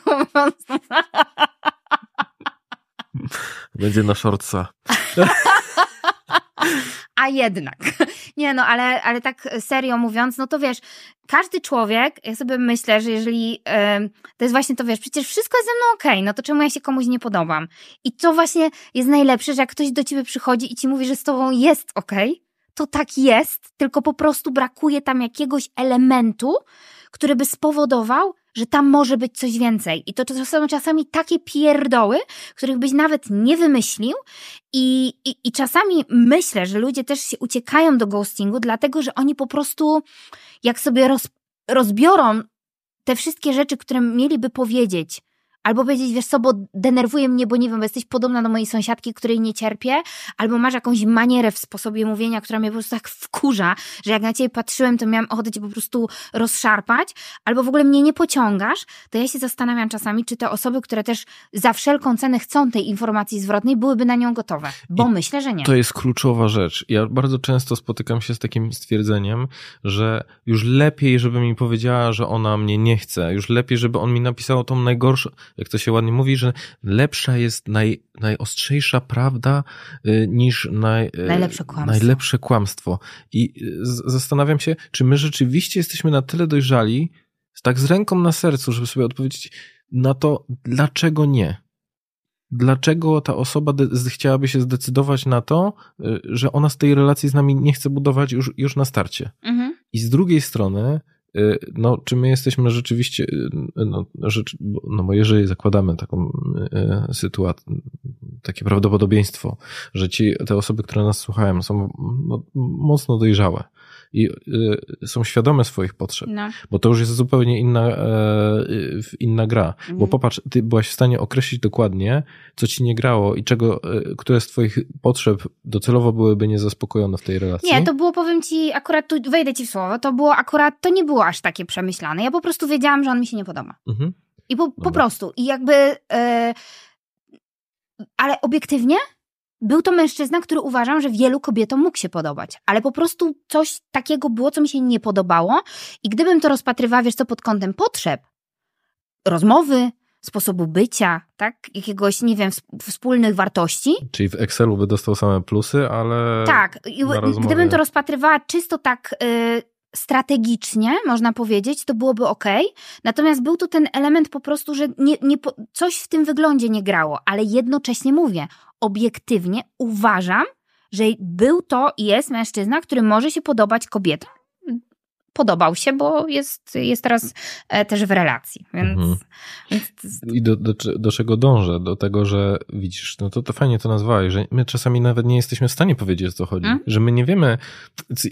Będzie na shortsa. A jednak. Nie no, ale, ale tak serio mówiąc, no to wiesz, każdy człowiek, ja sobie myślę, że jeżeli yy, to jest właśnie to, wiesz, przecież wszystko jest ze mną okej, okay, no to czemu ja się komuś nie podobam? I to właśnie jest najlepsze, że jak ktoś do ciebie przychodzi i ci mówi, że z tobą jest okej, okay, to tak jest, tylko po prostu brakuje tam jakiegoś elementu, który by spowodował, że tam może być coś więcej. I to, to są czasami takie pierdoły, których byś nawet nie wymyślił. I, i, I czasami myślę, że ludzie też się uciekają do ghostingu, dlatego że oni po prostu, jak sobie roz, rozbiorą te wszystkie rzeczy, które mieliby powiedzieć, Albo powiedzieć, wiesz co, bo denerwuje mnie, bo nie wiem, bo jesteś podobna do mojej sąsiadki, której nie cierpię, albo masz jakąś manierę w sposobie mówienia, która mnie po prostu tak wkurza, że jak na ciebie patrzyłem, to miałam ochotę cię po prostu rozszarpać, albo w ogóle mnie nie pociągasz, to ja się zastanawiam czasami, czy te osoby, które też za wszelką cenę chcą tej informacji zwrotnej, byłyby na nią gotowe. Bo I myślę, że nie. To jest kluczowa rzecz. Ja bardzo często spotykam się z takim stwierdzeniem, że już lepiej, żeby mi powiedziała, że ona mnie nie chce, już lepiej, żeby on mi napisał tą najgorszą, jak to się ładnie mówi, że lepsza jest naj, najostrzejsza prawda y, niż naj, y, najlepsze, kłamstwo. najlepsze kłamstwo. I y, zastanawiam się, czy my rzeczywiście jesteśmy na tyle dojrzali, tak z ręką na sercu, żeby sobie odpowiedzieć na to, dlaczego nie. Dlaczego ta osoba chciałaby się zdecydować na to, że ona z tej relacji z nami nie chce budować już, już na starcie? Mhm. I z drugiej strony, no, czy my jesteśmy rzeczywiście, y, no, rzecz, no bo jeżeli zakładamy taką y, sytuację, takie prawdopodobieństwo, że ci, te osoby, które nas słuchają, są no, mocno dojrzałe, i y, są świadome swoich potrzeb, no. bo to już jest zupełnie inna, e, inna gra. Mhm. Bo popatrz, ty byłaś w stanie określić dokładnie, co ci nie grało i czego, e, które z twoich potrzeb docelowo byłyby niezaspokojone w tej relacji. Nie, to było, powiem ci, akurat tu wejdę ci w słowo, to było akurat, to nie było aż takie przemyślane. Ja po prostu wiedziałam, że on mi się nie podoba. Mhm. I po, po prostu. I jakby... E, ale obiektywnie był to mężczyzna, który uważam, że wielu kobietom mógł się podobać, ale po prostu coś takiego było, co mi się nie podobało i gdybym to rozpatrywała, wiesz co, pod kątem potrzeb, rozmowy, sposobu bycia, tak? Jakiegoś, nie wiem, wspólnych wartości. Czyli w Excelu by dostał same plusy, ale. Tak, gdybym to rozpatrywała czysto tak y, strategicznie, można powiedzieć, to byłoby ok. Natomiast był tu ten element po prostu, że nie, nie, coś w tym wyglądzie nie grało, ale jednocześnie mówię, obiektywnie uważam, że był to i jest mężczyzna, który może się podobać kobietom podobał się, bo jest, jest teraz e, też w relacji. Więc, mhm. więc... I do, do, do, czego dążę? Do tego, że widzisz, no to, to fajnie to nazwałeś, że my czasami nawet nie jesteśmy w stanie powiedzieć, o co chodzi. Hmm? Że my nie wiemy,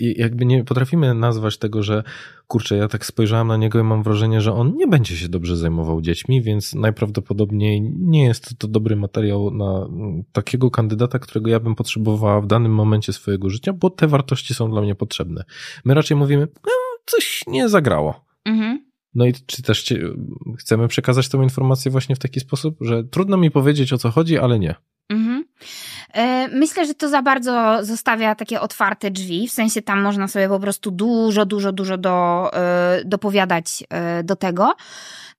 jakby nie potrafimy nazwać tego, że kurczę, ja tak spojrzałem na niego i mam wrażenie, że on nie będzie się dobrze zajmował dziećmi, więc najprawdopodobniej nie jest to dobry materiał na takiego kandydata, którego ja bym potrzebowała w danym momencie swojego życia, bo te wartości są dla mnie potrzebne. My raczej mówimy, no, coś nie zagrało. Mhm. No i czy też chcemy przekazać tę informację właśnie w taki sposób, że trudno mi powiedzieć o co chodzi, ale nie. Mhm. E, myślę, że to za bardzo zostawia takie otwarte drzwi, w sensie tam można sobie po prostu dużo, dużo, dużo do, e, dopowiadać e, do tego.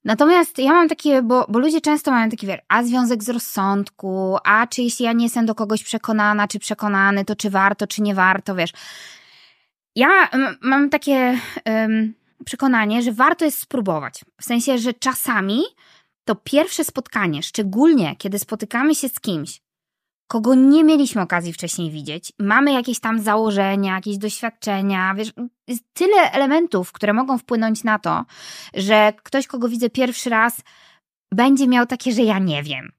Natomiast ja mam takie, bo, bo ludzie często mają taki, a związek z rozsądku, a czy jeśli ja nie jestem do kogoś przekonana, czy przekonany, to czy warto, czy nie warto, wiesz. Ja mam takie um, przekonanie, że warto jest spróbować. W sensie, że czasami to pierwsze spotkanie, szczególnie kiedy spotykamy się z kimś, kogo nie mieliśmy okazji wcześniej widzieć, mamy jakieś tam założenia, jakieś doświadczenia, wiesz, jest tyle elementów, które mogą wpłynąć na to, że ktoś, kogo widzę pierwszy raz, będzie miał takie, że ja nie wiem.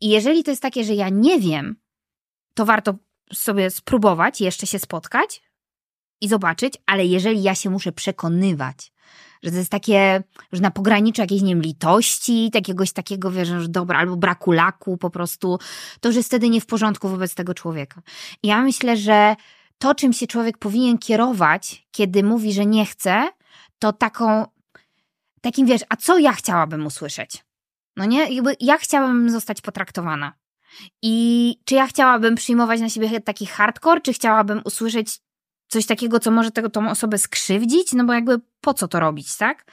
I jeżeli to jest takie, że ja nie wiem, to warto sobie spróbować, jeszcze się spotkać, i zobaczyć, ale jeżeli ja się muszę przekonywać, że to jest takie, że na pograniczu jakiejś, nie wiem, litości, takiegoś takiego, wiesz, że dobra, albo braku laku po prostu, to już jest wtedy nie w porządku wobec tego człowieka. I ja myślę, że to, czym się człowiek powinien kierować, kiedy mówi, że nie chce, to taką, takim, wiesz, a co ja chciałabym usłyszeć? No nie? Jakby ja chciałabym zostać potraktowana. I czy ja chciałabym przyjmować na siebie taki hardcore, czy chciałabym usłyszeć coś takiego, co może tego, tą osobę skrzywdzić, no bo jakby po co to robić, tak?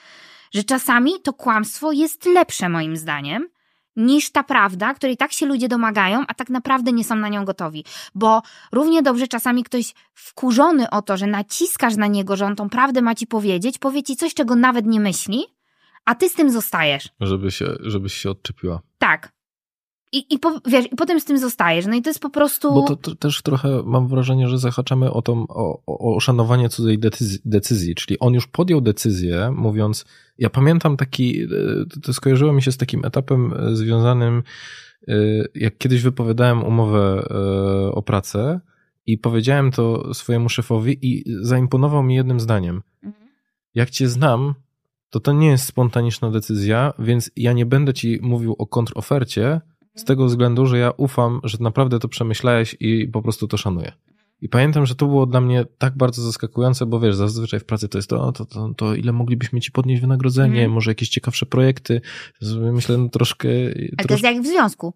Że czasami to kłamstwo jest lepsze moim zdaniem niż ta prawda, której tak się ludzie domagają, a tak naprawdę nie są na nią gotowi. Bo równie dobrze czasami ktoś wkurzony o to, że naciskasz na niego, że on tą prawdę ma ci powiedzieć, powie ci coś, czego nawet nie myśli, a ty z tym zostajesz. Żeby się, żebyś się odczepiła. Tak. I, i, po, wiesz, I potem z tym zostajesz. No i to jest po prostu. Bo to, to też trochę mam wrażenie, że zahaczamy o, tą, o, o szanowanie cudzej decyzji, decyzji. Czyli on już podjął decyzję, mówiąc. Ja pamiętam taki. E, to skojarzyło mi się z takim etapem e, związanym. E, jak kiedyś wypowiadałem umowę o pracę i powiedziałem to swojemu szefowi, i zaimponował mi jednym zdaniem. Mhm. Jak cię znam, to to nie jest spontaniczna decyzja, więc ja nie będę ci mówił o kontrofercie z tego względu, że ja ufam, że naprawdę to przemyślałeś i po prostu to szanuję. I pamiętam, że to było dla mnie tak bardzo zaskakujące, bo wiesz, zazwyczaj w pracy to jest to, to, to, to ile moglibyśmy ci podnieść wynagrodzenie, mm. może jakieś ciekawsze projekty. Myślę, no troszkę... Ale to jest jak w związku.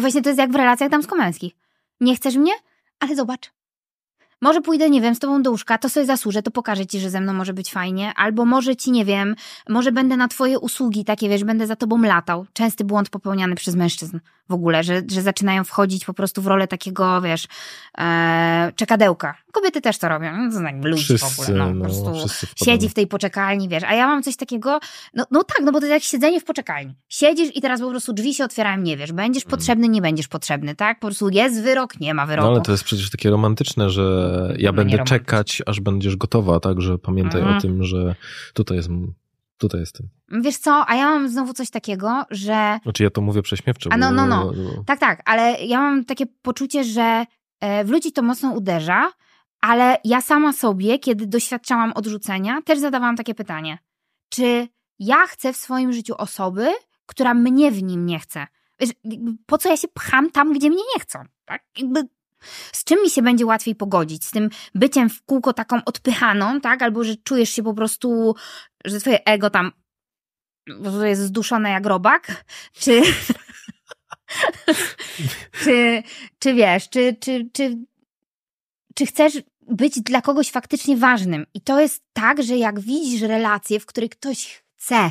Właśnie to jest jak w relacjach damsko-męskich. Nie chcesz mnie? Ale zobacz, może pójdę, nie wiem, z tobą do łóżka, to sobie zasłużę, to pokażę ci, że ze mną może być fajnie, albo może ci, nie wiem, może będę na twoje usługi, takie wiesz, będę za tobą latał. Częsty błąd popełniany przez mężczyzn w ogóle, że, że zaczynają wchodzić po prostu w rolę takiego, wiesz, e, czekadełka. Kobiety też to robią, no, to znaczy ludzi w ogóle, no, po no, prostu siedzi w tej poczekalni, wiesz, a ja mam coś takiego, no, no tak, no bo to jest jak siedzenie w poczekalni. Siedzisz i teraz po prostu drzwi się otwierają, nie wiesz, będziesz hmm. potrzebny, nie będziesz potrzebny, tak? Po prostu jest wyrok, nie ma wyroku. No ale to jest przecież takie romantyczne, że ja no, będę czekać, aż będziesz gotowa, tak, że pamiętaj hmm. o mhm. tym, że tutaj jest tutaj jestem. Wiesz co, a ja mam znowu coś takiego, że... Znaczy ja to mówię prześmiewczo. A no, no, no. Tak, tak, ale ja mam takie poczucie, że e, w ludzi to mocno uderza, ale ja sama sobie, kiedy doświadczałam odrzucenia, też zadawałam takie pytanie. Czy ja chcę w swoim życiu osoby, która mnie w nim nie chce? Wiesz, po co ja się pcham tam, gdzie mnie nie chcą? Tak? Jakby z czym mi się będzie łatwiej pogodzić? Z tym byciem w kółko taką odpychaną, tak? Albo że czujesz się po prostu, że twoje ego tam jest zduszone jak robak? Czy... czy, czy wiesz, czy, czy, czy, czy chcesz być dla kogoś faktycznie ważnym? I to jest tak, że jak widzisz relacje, w których ktoś chce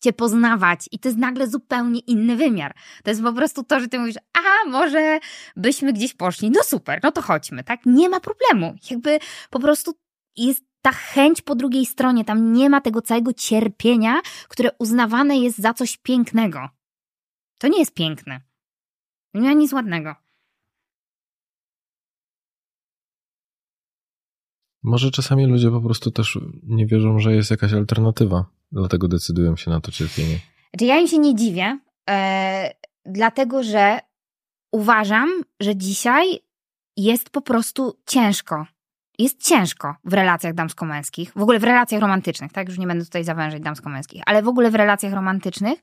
cię poznawać i to jest nagle zupełnie inny wymiar. To jest po prostu to, że ty mówisz, a może byśmy gdzieś poszli, no super, no to chodźmy, tak? Nie ma problemu. Jakby po prostu jest ta chęć po drugiej stronie, tam nie ma tego całego cierpienia, które uznawane jest za coś pięknego. To nie jest piękne. Nie ma nic ładnego. Może czasami ludzie po prostu też nie wierzą, że jest jakaś alternatywa. Dlatego decydują się na to cierpienie. Znaczy ja im się nie dziwię, e, dlatego że uważam, że dzisiaj jest po prostu ciężko. Jest ciężko w relacjach damsko-męskich, w ogóle w relacjach romantycznych, tak? Już nie będę tutaj zawężać damsko-męskich, ale w ogóle w relacjach romantycznych,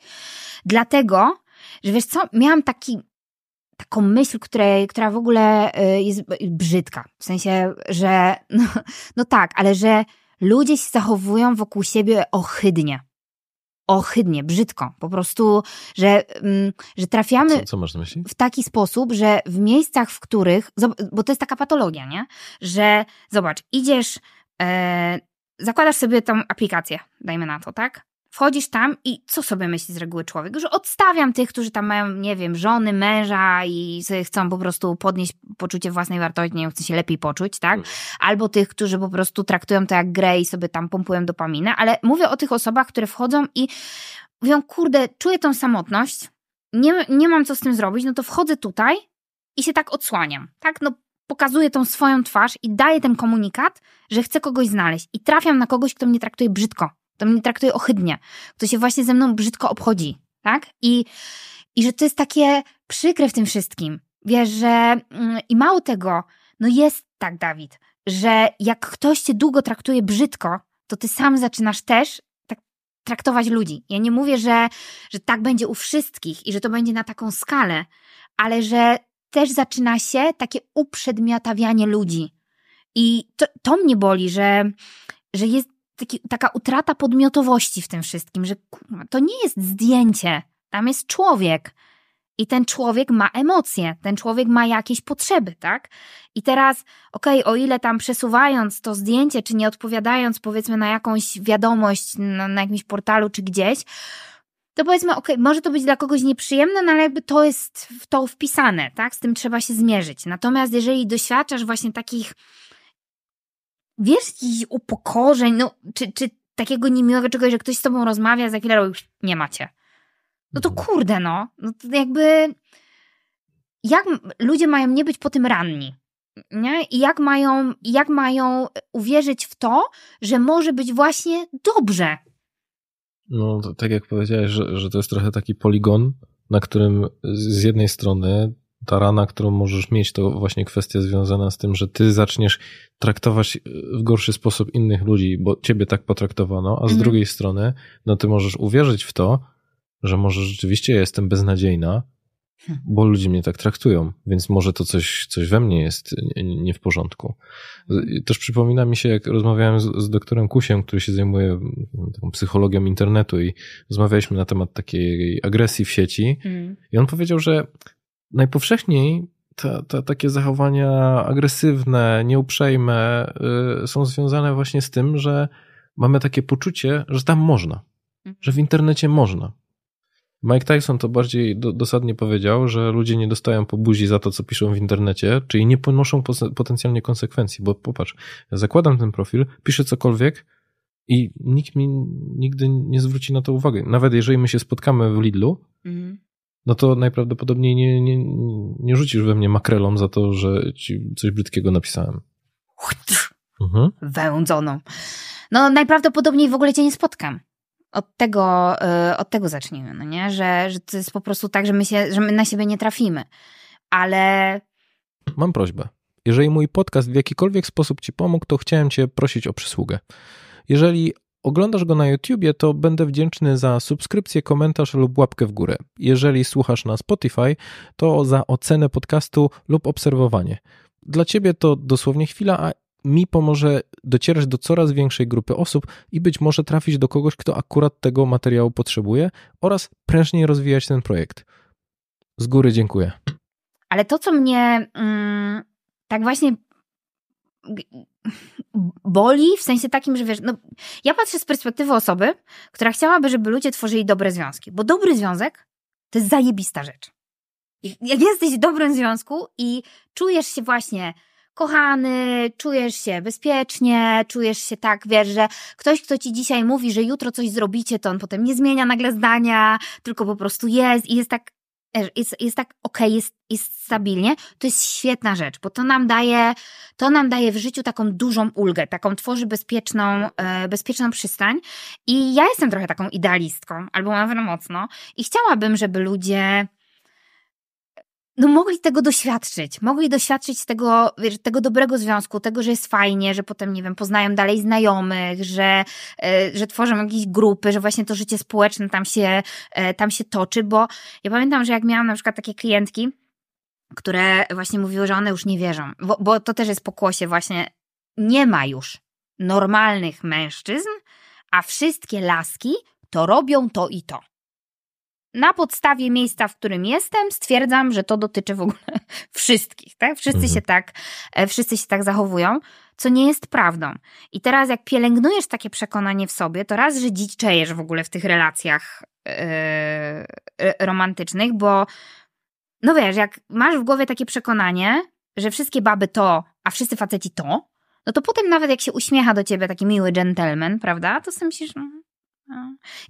dlatego, że wiesz co, miałam taki, taką myśl, której, która w ogóle e, jest brzydka. W sensie, że no, no tak, ale że ludzie się zachowują wokół siebie ohydnie. Ohydnie, brzydko. Po prostu, że, mm, że trafiamy co, co w taki sposób, że w miejscach, w których, bo to jest taka patologia, nie? Że zobacz, idziesz, e, zakładasz sobie tą aplikację, dajmy na to, tak? Wchodzisz tam i co sobie myśli z reguły człowiek? Że odstawiam tych, którzy tam mają, nie wiem, żony, męża i chcą po prostu podnieść poczucie własnej wartości, nie chcą się lepiej poczuć, tak? Mhm. Albo tych, którzy po prostu traktują to jak grę i sobie tam pompują dopaminę, ale mówię o tych osobach, które wchodzą i mówią, kurde, czuję tą samotność, nie, nie mam co z tym zrobić, no to wchodzę tutaj i się tak odsłaniam, tak? No pokazuję tą swoją twarz i daję ten komunikat, że chcę kogoś znaleźć i trafiam na kogoś, kto mnie traktuje brzydko to mnie traktuje ohydnie, kto się właśnie ze mną brzydko obchodzi, tak? I, i że to jest takie przykre w tym wszystkim. Wiesz, że mm, i mało tego, no jest tak, Dawid, że jak ktoś cię długo traktuje brzydko, to ty sam zaczynasz też tak traktować ludzi. Ja nie mówię, że, że tak będzie u wszystkich i że to będzie na taką skalę, ale że też zaczyna się takie uprzedmiotawianie ludzi. I to, to mnie boli, że, że jest taki, taka utrata podmiotowości w tym wszystkim, że to nie jest zdjęcie, tam jest człowiek. I ten człowiek ma emocje, ten człowiek ma jakieś potrzeby, tak? I teraz, okej, okay, o ile tam przesuwając to zdjęcie, czy nie odpowiadając powiedzmy na jakąś wiadomość na, na jakimś portalu czy gdzieś, to powiedzmy, okej, okay, może to być dla kogoś nieprzyjemne, no ale jakby to jest w to wpisane, tak? Z tym trzeba się zmierzyć. Natomiast jeżeli doświadczasz właśnie takich wiesz, jakichś upokorzeń, no, czy, czy takiego niemiłego czegoś, że ktoś z tobą rozmawia, za chwilę robi, nie macie. no to mhm. kurde, no. no to jakby jak ludzie mają nie być po tym ranni? Nie? I jak mają, jak mają uwierzyć w to, że może być właśnie dobrze? No, to, tak jak powiedziałeś, że, że to jest trochę taki poligon, na którym z jednej strony ta rana, którą możesz mieć, to właśnie kwestia związana z tym, że ty zaczniesz traktować w gorszy sposób innych ludzi, bo ciebie tak potraktowano, a z mhm. drugiej strony, no ty możesz uwierzyć w to, że może rzeczywiście ja jestem beznadziejna, hmm. bo ludzie mnie tak traktują, więc może to coś, coś we mnie jest nie w porządku. Mhm. Też przypomina mi się, jak rozmawiałem z, z doktorem Kusiem, który się zajmuje taką psychologią internetu i rozmawialiśmy na temat takiej agresji w sieci mm. i on powiedział, że najpowszechniej te, te, takie zachowania agresywne, nieuprzejme y, są związane właśnie z tym, że mamy takie poczucie, że tam można, mhm. że w internecie można. Mike Tyson to bardziej do, dosadnie powiedział, że ludzie nie dostają po buzi za to, co piszą w internecie, czyli nie ponoszą potencjalnie konsekwencji, bo popatrz, zakładam ten profil, piszę cokolwiek i nikt mi nigdy nie zwróci na to uwagi. Nawet jeżeli my się spotkamy w Lidlu, mhm no to najprawdopodobniej nie, nie, nie rzucisz we mnie makrelą za to, że ci coś brzydkiego napisałem. Mhm. Wędzoną. No najprawdopodobniej w ogóle cię nie spotkam. Od tego, yy, od tego zacznijmy, no nie? Że, że to jest po prostu tak, że my, się, że my na siebie nie trafimy. Ale... Mam prośbę. Jeżeli mój podcast w jakikolwiek sposób ci pomógł, to chciałem cię prosić o przysługę. Jeżeli oglądasz go na YouTubie, to będę wdzięczny za subskrypcję, komentarz lub łapkę w górę. Jeżeli słuchasz na Spotify, to za ocenę podcastu lub obserwowanie. Dla ciebie to dosłownie chwila, a mi pomoże docierać do coraz większej grupy osób i być może trafić do kogoś, kto akurat tego materiału potrzebuje oraz prężniej rozwijać ten projekt. Z góry dziękuję. Ale to, co mnie mm, tak właśnie boli w sensie takim, że wiesz, no, ja patrzę z perspektywy osoby, która chciałaby, żeby ludzie tworzyli dobre związki, bo dobry związek to jest zajebista rzecz. Jak jesteś w dobrym związku i czujesz się właśnie kochany, czujesz się bezpiecznie, czujesz się tak, wiesz, że ktoś, kto ci dzisiaj mówi, że jutro coś zrobicie, to on potem nie zmienia nagle zdania, tylko po prostu jest i jest tak jest, jest tak ok, jest, jest stabilnie, to jest świetna rzecz, bo to nam daje, to nam daje w życiu taką dużą ulgę, taką tworzy bezpieczną, e, bezpieczną przystań. I ja jestem trochę taką idealistką, albo nawet mocno i chciałabym, żeby ludzie no mogli tego doświadczyć, mogli doświadczyć tego, wiesz, tego dobrego związku, tego, że jest fajnie, że potem, nie wiem, poznają dalej znajomych, że, e, że tworzą jakieś grupy, że właśnie to życie społeczne tam się, e, tam się toczy, bo ja pamiętam, że jak miałam na przykład takie klientki, które właśnie mówiły, że one już nie wierzą, bo, bo to też jest pokłosie właśnie, nie ma już normalnych mężczyzn, a wszystkie laski to robią to i to na podstawie miejsca, w którym jestem, stwierdzam, że to dotyczy w ogóle wszystkich, tak? Wszyscy mhm. się tak, e, wszyscy się tak zachowują, co nie jest prawdą. I teraz jak pielęgnujesz takie przekonanie w sobie, to raz, że dziczejesz w ogóle w tych relacjach yy, romantycznych, bo no wiesz, jak masz w głowie takie przekonanie, że wszystkie baby to, a wszyscy faceci to, no to potem nawet jak się uśmiecha do ciebie taki miły gentleman, prawda, to sobie myślisz, no,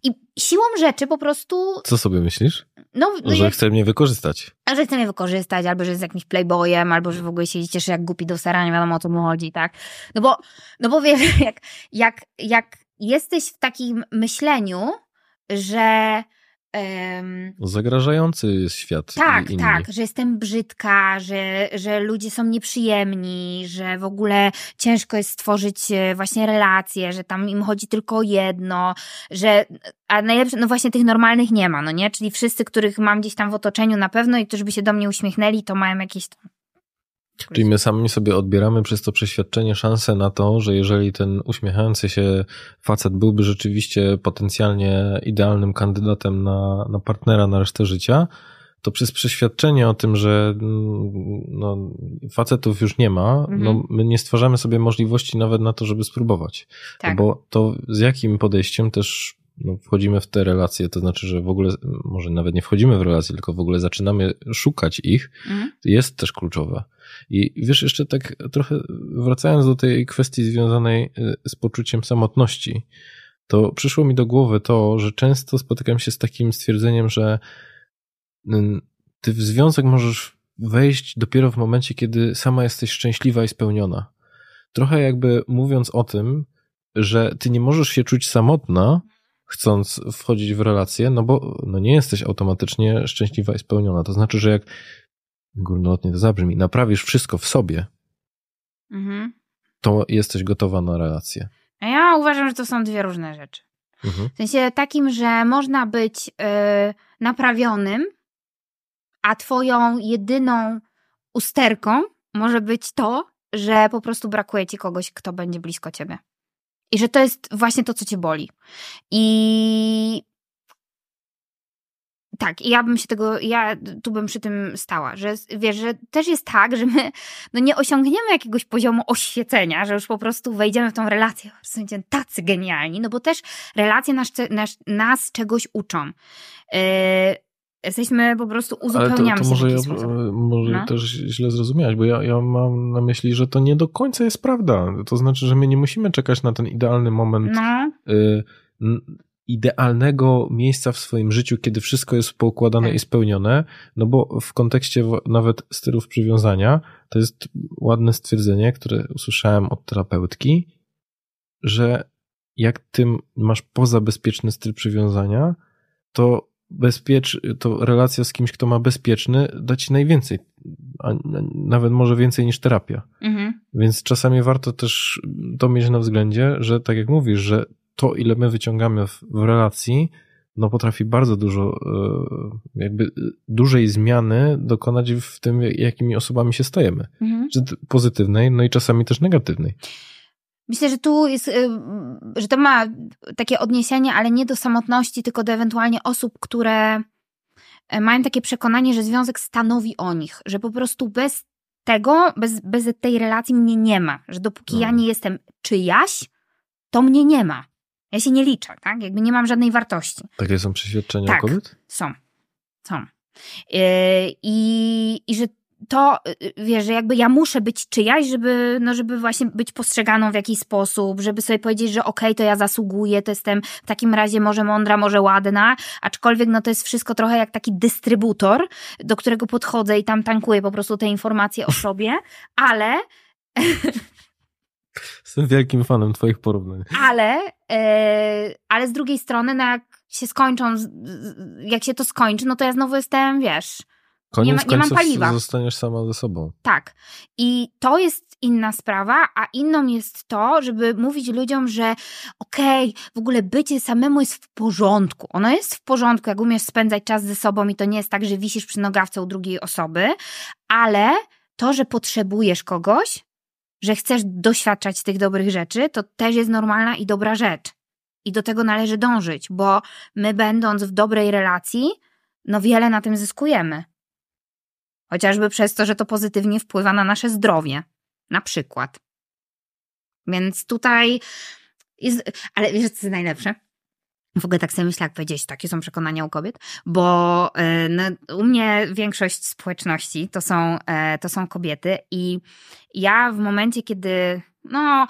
i siłą rzeczy po prostu. Co sobie myślisz? No, no że jak... chce mnie wykorzystać. A że chce mnie wykorzystać, albo że jest jakimś playboyem, albo że w ogóle się cieszy jak głupi do sera, nie wiadomo o co mu chodzi, tak? No bo, no bo wiesz, jak, jak, jak jesteś w takim myśleniu, że Um, Zagrażający świat. Tak, inni. tak, że jestem brzydka, że, że ludzie są nieprzyjemni, że w ogóle ciężko jest stworzyć e, właśnie relacje, że tam im chodzi tylko o jedno, że. A najlepsze, no właśnie tych normalnych nie ma, no nie? Czyli wszyscy, których mam gdzieś tam w otoczeniu na pewno i którzy by się do mnie uśmiechnęli, to mają jakieś tam Czyli my sami sobie odbieramy przez to przeświadczenie szansę na to, że jeżeli ten uśmiechający się facet byłby rzeczywiście potencjalnie idealnym kandydatem na, na partnera na resztę życia, to przez przeświadczenie o tym, że mm, no, facetów już nie ma, mhm. no, my nie stwarzamy sobie możliwości nawet na to, żeby spróbować. Tak. Bo to z jakim podejściem też no, wchodzimy w te relacje, to znaczy, że w ogóle, może nawet nie wchodzimy w relacje, tylko w ogóle zaczynamy szukać ich, mhm. jest też kluczowe. I wiesz, jeszcze tak trochę wracając do tej kwestii związanej y, z poczuciem samotności, to przyszło mi do głowy to, że często spotykam się z takim stwierdzeniem, że mm, ty w związek możesz wejść dopiero w momencie, kiedy sama jesteś szczęśliwa i spełniona. Trochę jakby mówiąc o tym, że ty nie możesz się czuć samotna, chcąc wchodzić w relację, no bo no nie jesteś automatycznie szczęśliwa i spełniona. To znaczy, że jak górnolotnie to zabrzmi, naprawisz wszystko w sobie, mhm. to jesteś gotowa na relację. A ja uważam, że to są dwie różne rzeczy. Mhm. W sensie takim, że można być yy, naprawionym, a twoją jedyną usterką może być to, że po prostu brakuje ci kogoś, kto będzie blisko ciebie. I że to jest właśnie to, co cię boli. I tak, ja bym się tego, ja tu bym przy tym stała, że wiesz, że też jest tak, że my no nie osiągniemy jakiegoś poziomu oświecenia, że już po prostu wejdziemy w tą relację, będziemy tacy genialni, no bo też relacje nas, nas, nas czegoś uczą. Yy, jesteśmy po prostu uzupełniamy Ale to, to może, ja, może no? też źle zrozumiałaś, bo ja, ja mam na myśli, że to nie do końca jest prawda. To znaczy, że my nie musimy czekać na ten idealny moment. No. Y idealnego miejsca w swoim życiu, kiedy wszystko jest poukładane tak. i spełnione, no bo w kontekście nawet stylów przywiązania, to jest ładne stwierdzenie, które usłyszałem od terapeutki, że jak ty masz pozabezpieczny styl przywiązania, to bezpiecz, to relacja z kimś, kto ma bezpieczny, da ci najwięcej, a nawet może więcej niż terapia. Mhm. Więc czasami warto też to mieć na względzie, że tak jak mówisz, że to, ile my wyciągamy w, w relacji, no potrafi bardzo dużo, e, jakby dużej zmiany dokonać w tym, jakimi osobami się stajemy. Mhm. Czy pozytywnej, no i czasami też negatywnej. Myślę, że tu jest, y, że to ma takie odniesienie, ale nie do samotności, tylko do ewentualnie osób, które e, mają takie przekonanie, że związek stanowi o nich, że po prostu bez tego, bez, bez tej relacji mnie nie ma, że dopóki no. ja nie jestem czyjaś, to mnie nie ma. Ja się nie liczę, tak? Jakby nie mam żadnej wartości. Takie są przeświadczenia tak, kobiet? są. Są. Yy, I, I że to, yy, wiesz, że jakby ja muszę być czyjaś, żeby, no żeby właśnie być postrzeganą w jakiś sposób, żeby sobie powiedzieć, że okej, okay, to ja zasługuję, to jestem w takim razie może mądra, może ładna, aczkolwiek no to jest wszystko trochę jak taki dystrybutor, do którego podchodzę i tam tankuję po prostu te informacje o sobie, ale Jestem wielkim fanem twoich porównań. Ale, e, ale z drugiej strony, no jak się skończą, jak się to skończy, no to ja znowu jestem, wiesz, Koniec nie, ma, nie mam paliwa. zostaniesz sama ze sobą. Tak. I to jest inna sprawa, a inną jest to, żeby mówić ludziom, że okej, okay, w ogóle bycie samemu jest w porządku. Ono jest w porządku, jak umiesz spędzać czas ze sobą i to nie jest tak, że wisisz przy nogawce u drugiej osoby, ale to, że potrzebujesz kogoś, że chcesz doświadczać tych dobrych rzeczy, to też jest normalna i dobra rzecz. I do tego należy dążyć, bo my, będąc w dobrej relacji, no wiele na tym zyskujemy. Chociażby przez to, że to pozytywnie wpływa na nasze zdrowie. Na przykład. Więc tutaj jest. Ale wiesz, co jest najlepsze? W ogóle tak sobie myślę, jak powiedzieć, takie są przekonania u kobiet, bo e, no, u mnie większość społeczności to są, e, to są kobiety i ja w momencie, kiedy no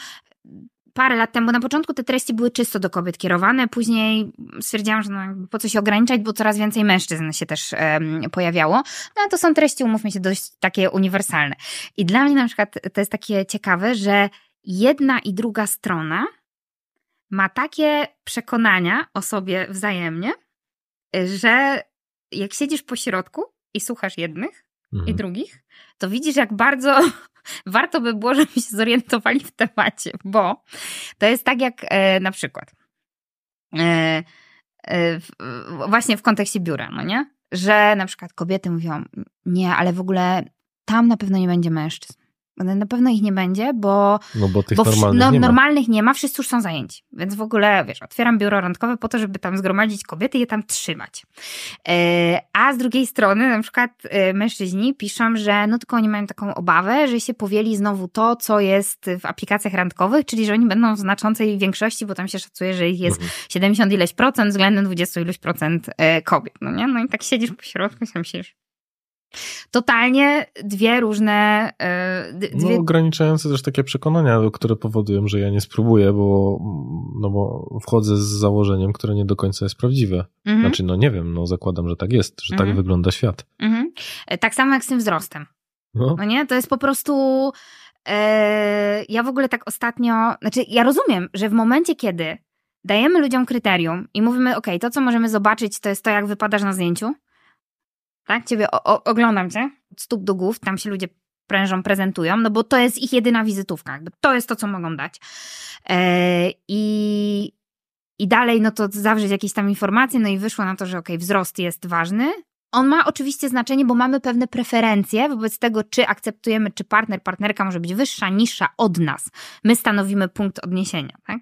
parę lat temu, na początku te treści były czysto do kobiet kierowane, później stwierdziłam, że no, po co się ograniczać, bo coraz więcej mężczyzn się też um, pojawiało. No to są treści, umówmy się, dość takie uniwersalne. I dla mnie na przykład to jest takie ciekawe, że jedna i druga strona ma takie przekonania o sobie wzajemnie, że jak siedzisz po środku i słuchasz jednych mhm. i drugich, to widzisz, jak bardzo warto by było, żeby się zorientowali w temacie, bo to jest tak jak e, na przykład e, e, w, właśnie w kontekście biura, no nie? Że na przykład kobiety mówią, nie, ale w ogóle tam na pewno nie będzie mężczyzn. Na pewno ich nie będzie, bo, no bo tych bo normalnych, no, nie normalnych nie ma, wszyscy już są zajęci. Więc w ogóle, wiesz, otwieram biuro randkowe po to, żeby tam zgromadzić kobiety i je tam trzymać. E, a z drugiej strony, na przykład e, mężczyźni piszą, że no tylko oni mają taką obawę, że się powieli znowu to, co jest w aplikacjach randkowych, czyli że oni będą w znaczącej większości, bo tam się szacuje, że ich jest mhm. 70 ileś procent względem 20 ileś procent e, kobiet, no nie? No i tak siedzisz po środku i myślisz, Totalnie dwie różne. Yy, dwie... No, ograniczające też takie przekonania, które powodują, że ja nie spróbuję, bo, no bo wchodzę z założeniem, które nie do końca jest prawdziwe. Mhm. Znaczy, no nie wiem, no zakładam, że tak jest, że tak mhm. tak wygląda świat. Mhm. Tak samo jak z tym wzrostem. No. no nie? To jest po prostu. Yy, ja w ogóle tak ostatnio. Znaczy, ja rozumiem, że w momencie, kiedy dajemy ludziom kryterium i mówimy, OK, to co możemy zobaczyć, to jest to, jak wypadasz na zdjęciu tak? Ciebie o, oglądam cię od stóp do głów, tam się ludzie prężą, prezentują, no bo to jest ich jedyna wizytówka, jakby to jest to, co mogą dać. E, I, I dalej, no to zawrzeć jakieś tam informacje, no i wyszło na to, że okej, okay, wzrost jest ważny. On ma oczywiście znaczenie, bo mamy pewne preferencje wobec tego, czy akceptujemy, czy partner, partnerka może być wyższa, niższa od nas. My stanowimy punkt odniesienia, tak?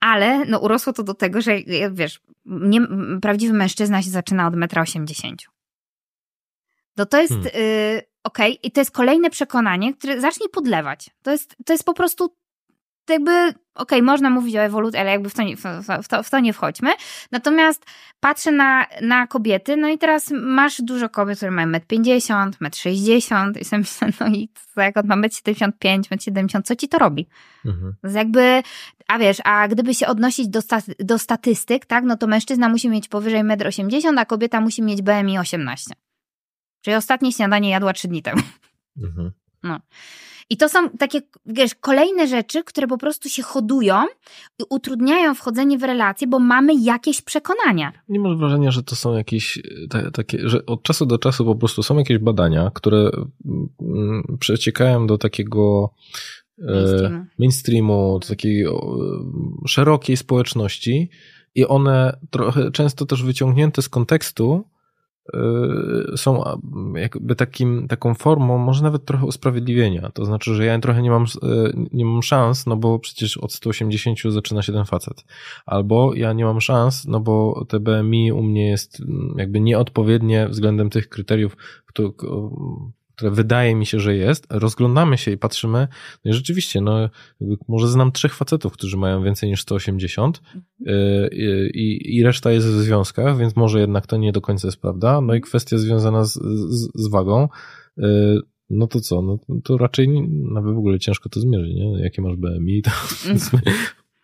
Ale no urosło to do tego, że wiesz, nie, prawdziwy mężczyzna się zaczyna od 1,80 m. No to jest hmm. y, okej okay. i to jest kolejne przekonanie, które zacznie podlewać. To jest, to jest po prostu jakby, okej, okay, można mówić o ewolucji, ale jakby w to, nie, w, to, w to nie wchodźmy. Natomiast patrzę na, na kobiety, no i teraz masz dużo kobiet, które mają 1,50 m, 1,60 m i sobie myślę, no i co, jak on ma 1,75 m, 1,70 m, co ci to robi? Mhm. Jakby, a wiesz, a gdyby się odnosić do, do statystyk, tak, no to mężczyzna musi mieć powyżej 1,80 m, a kobieta musi mieć BMI 18. Czyli ostatnie śniadanie jadła trzy dni temu. Mhm. No. I to są takie, wiesz, kolejne rzeczy, które po prostu się hodują i utrudniają wchodzenie w relacje, bo mamy jakieś przekonania. Nie masz wrażenia, że to są jakieś te, takie, że od czasu do czasu po prostu są jakieś badania, które przeciekają do takiego e, mainstreamu, mainstreamu do takiej szerokiej społeczności i one trochę często też wyciągnięte z kontekstu są jakby takim, taką formą, może nawet trochę usprawiedliwienia. To znaczy, że ja trochę nie mam, y, nie mam szans, no bo przecież od 180 zaczyna się ten facet. Albo ja nie mam szans, no bo te BMI u mnie jest mm, jakby nieodpowiednie względem tych kryteriów, które, które wydaje mi się, że jest, rozglądamy się i patrzymy, no i rzeczywiście, no może znam trzech facetów, którzy mają więcej niż 180 mhm. y, i, i reszta jest w związkach, więc może jednak to nie do końca jest prawda. No i kwestia związana z, z, z wagą, y, no to co, no to raczej nawet w ogóle ciężko to zmierzyć, nie? Jakie masz BMI, to mhm.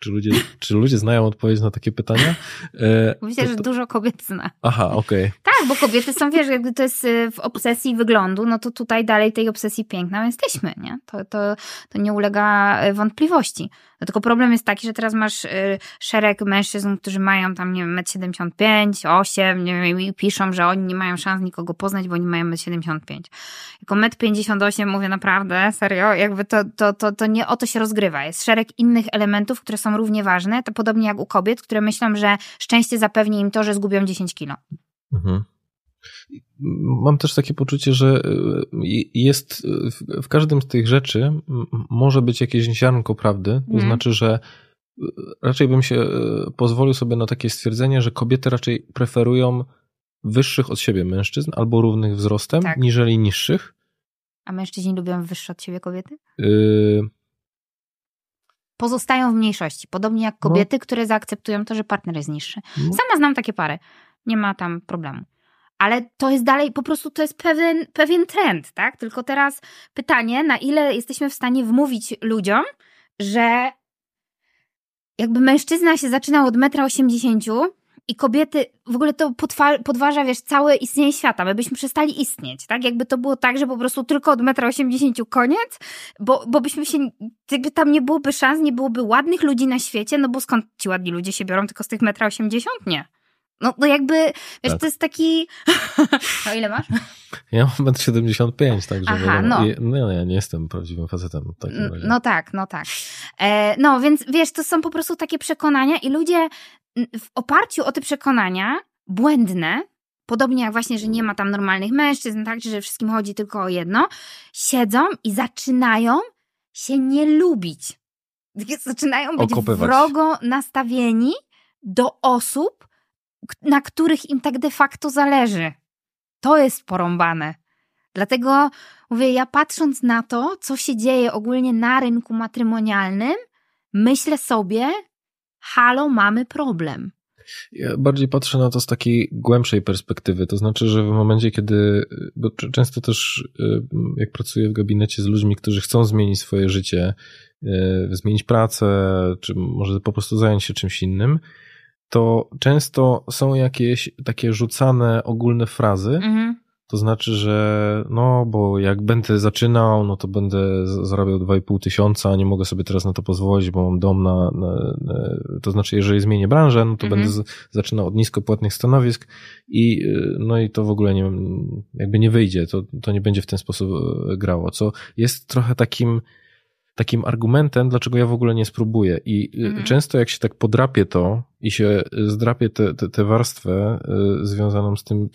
Czy ludzie, czy ludzie znają odpowiedź na takie pytania? E, Myślę, to, to... że dużo kobiet zna. Aha, okej. Okay. Tak, bo kobiety są, wiesz, jakby to jest y, w obsesji wyglądu, no to tutaj dalej tej obsesji piękna jesteśmy, nie? To, to, to nie ulega y, wątpliwości. No tylko problem jest taki, że teraz masz szereg mężczyzn, którzy mają tam, nie wiem, 1,75 m, 8 nie wiem, i piszą, że oni nie mają szans nikogo poznać, bo oni mają 1,75 m. Jako 1,58 m mówię naprawdę, serio, jakby to, to, to, to nie o to się rozgrywa. Jest szereg innych elementów, które są równie ważne, to podobnie jak u kobiet, które myślą, że szczęście zapewni im to, że zgubią 10 kilo. Mhm. Mam też takie poczucie, że y, jest w każdym z tych rzeczy może być jakieś ziarnko prawdy. To mm. znaczy, że y, raczej bym się y, pozwolił sobie na takie stwierdzenie, że kobiety raczej preferują wyższych od siebie mężczyzn albo równych wzrostem, tak. niżeli niższych. A mężczyźni lubią wyższe od siebie kobiety? Y Pozostają w mniejszości, podobnie jak no. kobiety, no. które zaakceptują to, że partner jest niższy. No. Sama znam takie pary. Nie ma tam problemu ale to jest dalej, po prostu to jest pewien, pewien trend, tak? Tylko teraz pytanie, na ile jesteśmy w stanie wmówić ludziom, że jakby mężczyzna się zaczynał od 1,80 m i kobiety, w ogóle to podważa, wiesz, całe istnienie świata. My byśmy przestali istnieć, tak? Jakby to było tak, że po prostu tylko od 1,80 m koniec, bo, bo byśmy się, jakby tam nie byłoby szans, nie byłoby ładnych ludzi na świecie, no bo skąd ci ładni ludzie się biorą tylko z tych 1,80 m? Nie. No, no jakby, wiesz, tak. to jest taki... No ile masz? Ja mam 1,75 m, także Aha, no. no. ja nie jestem prawdziwym facetem. No tak, no tak. E, no więc wiesz, to są po prostu takie przekonania i ludzie w oparciu o te przekonania błędne, podobnie jak właśnie, że nie ma tam normalnych mężczyzn, tak, że wszystkim chodzi tylko o jedno, siedzą i zaczynają się nie lubić. Zaczynają być Okopywać. wrogo nastawieni do osób, na których im tak de facto zależy. To jest porąbane. Dlatego mówię, ja patrząc na to, co się dzieje ogólnie na rynku matrymonialnym, myślę sobie, halo, mamy problem. Ja bardziej patrzę na to z takiej głębszej perspektywy. To znaczy, że w momencie, kiedy, bo często też y, jak pracuję w gabinecie z ludźmi, którzy chcą zmienić swoje życie, y, zmienić pracę, czy może po prostu zająć się czymś innym, to często są jakieś takie rzucane ogólne frazy, mhm. To znaczy, że no, bo jak będę zaczynał, no to będę zarabiał 2,5 tysiąca, nie mogę sobie teraz na to pozwolić, bo mam dom na, na, na to znaczy, jeżeli zmienię branżę, no to mhm. będę z, zaczynał od niskopłatnych stanowisk i no i to w ogóle nie, jakby nie wyjdzie, to, to nie będzie w ten sposób e, grało, co jest trochę takim takim argumentem, dlaczego ja w ogóle nie spróbuję. I y, mhm. często jak się tak podrapie to i się zdrapie tę te, te, warstwę y, związaną z tym,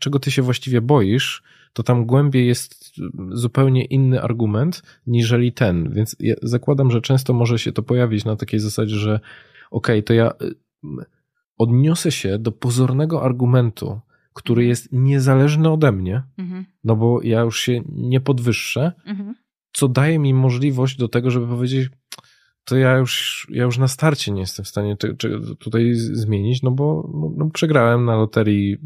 czego ty się właściwie boisz, to tam głębiej jest zupełnie inny argument niżeli ten. Więc ja zakładam, że często może się to pojawić na takiej zasadzie, że okej, okay, to ja y, odniosę się do pozornego argumentu, który mhm. jest niezależny ode mnie, mhm. no bo ja już się nie podwyższę, co daje mi możliwość do tego, żeby powiedzieć, to ja już, ja już na starcie nie jestem w stanie te, tutaj zmienić, no bo no, no, przegrałem na loterii,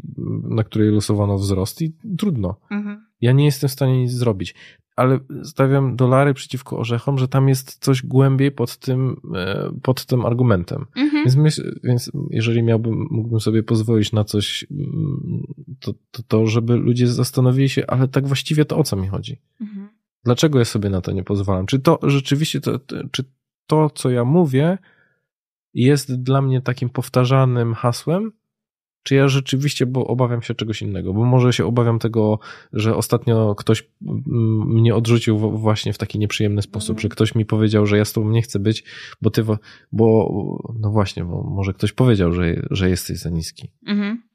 na której losowano wzrost i trudno. Mhm. Ja nie jestem w stanie nic zrobić. Ale stawiam dolary przeciwko orzechom, że tam jest coś głębiej pod tym, e, pod tym argumentem. Mhm. Więc, myśl, więc jeżeli miałbym, mógłbym sobie pozwolić na coś, mm, to, to, to żeby ludzie zastanowili się, ale tak właściwie to o co mi chodzi. Mhm. Dlaczego ja sobie na to nie pozwalam? Czy to rzeczywiście, to, czy to, co ja mówię, jest dla mnie takim powtarzanym hasłem? Czy ja rzeczywiście, bo obawiam się czegoś innego? Bo może się obawiam tego, że ostatnio ktoś mnie odrzucił właśnie w taki nieprzyjemny sposób, mm. że ktoś mi powiedział, że ja z tobą nie chcę być, bo ty, bo, no właśnie, bo może ktoś powiedział, że, że jesteś za niski. Mhm.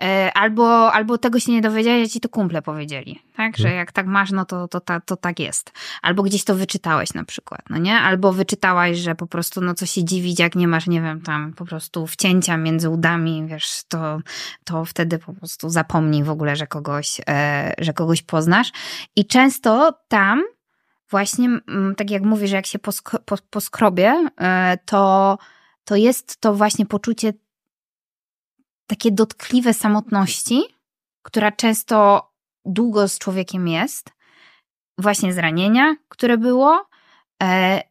E, albo, albo tego się nie dowiedziałeś, a ci to kumple powiedzieli, tak? Że mhm. jak tak masz, no to, to, to, to tak jest. Albo gdzieś to wyczytałeś na przykład, no nie? Albo wyczytałaś, że po prostu, no co się dziwić, jak nie masz, nie wiem, tam po prostu wcięcia między udami, wiesz, to, to wtedy po prostu zapomnij w ogóle, że kogoś, e, że kogoś poznasz. I często tam właśnie, tak jak mówisz, że jak się posk po, poskrobie, e, to, to jest to właśnie poczucie takie dotkliwe samotności, która często długo z człowiekiem jest, właśnie zranienia, które było,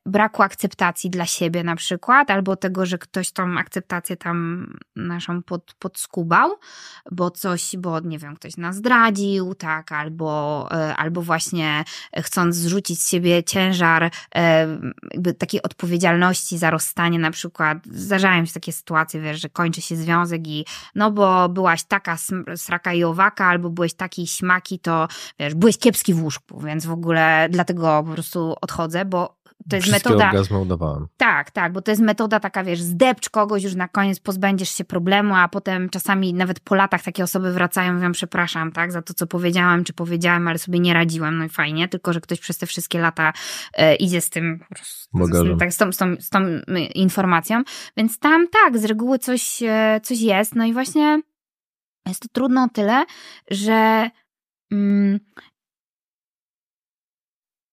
braku akceptacji dla siebie na przykład, albo tego, że ktoś tą akceptację tam naszą pod, podskubał, bo coś, bo nie wiem, ktoś nas zdradził, tak, albo, e, albo właśnie chcąc zrzucić z siebie ciężar e, jakby takiej odpowiedzialności za rozstanie na przykład. Zdarzają się takie sytuacje, wiesz, że kończy się związek i no bo byłaś taka sraka i owaka, albo byłeś taki śmaki, to wiesz, byłeś kiepski w łóżku, więc w ogóle dlatego po prostu odchodzę, bo to jest Wszystkie metoda. orgazmy udawałem. Tak, tak, bo to jest metoda taka, wiesz, zdepcz kogoś, już na koniec pozbędziesz się problemu, a potem czasami nawet po latach takie osoby wracają mówią, przepraszam, tak, za to, co powiedziałam, czy powiedziałem, ale sobie nie radziłem, no i fajnie, tylko, że ktoś przez te wszystkie lata e, idzie z tym, z, tak, z, tą, z, tą, z tą informacją, więc tam tak, z reguły coś, e, coś jest, no i właśnie jest to trudno o tyle, że mm,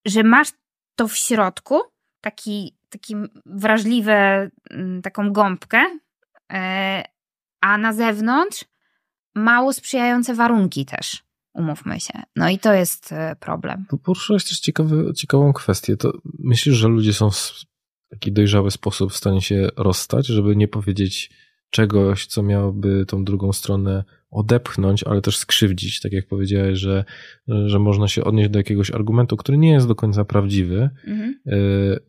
że masz to w środku, taki, taki wrażliwy, mm, taką gąbkę, e, a na zewnątrz mało sprzyjające warunki też. Umówmy się. No i to jest e, problem. Poruszyłeś też ciekawy, ciekawą kwestię. To myślisz, że ludzie są w taki dojrzały sposób w stanie się rozstać, żeby nie powiedzieć czegoś, co miałoby tą drugą stronę odepchnąć, ale też skrzywdzić, tak jak powiedziałeś, że, że można się odnieść do jakiegoś argumentu, który nie jest do końca prawdziwy. Mhm. Y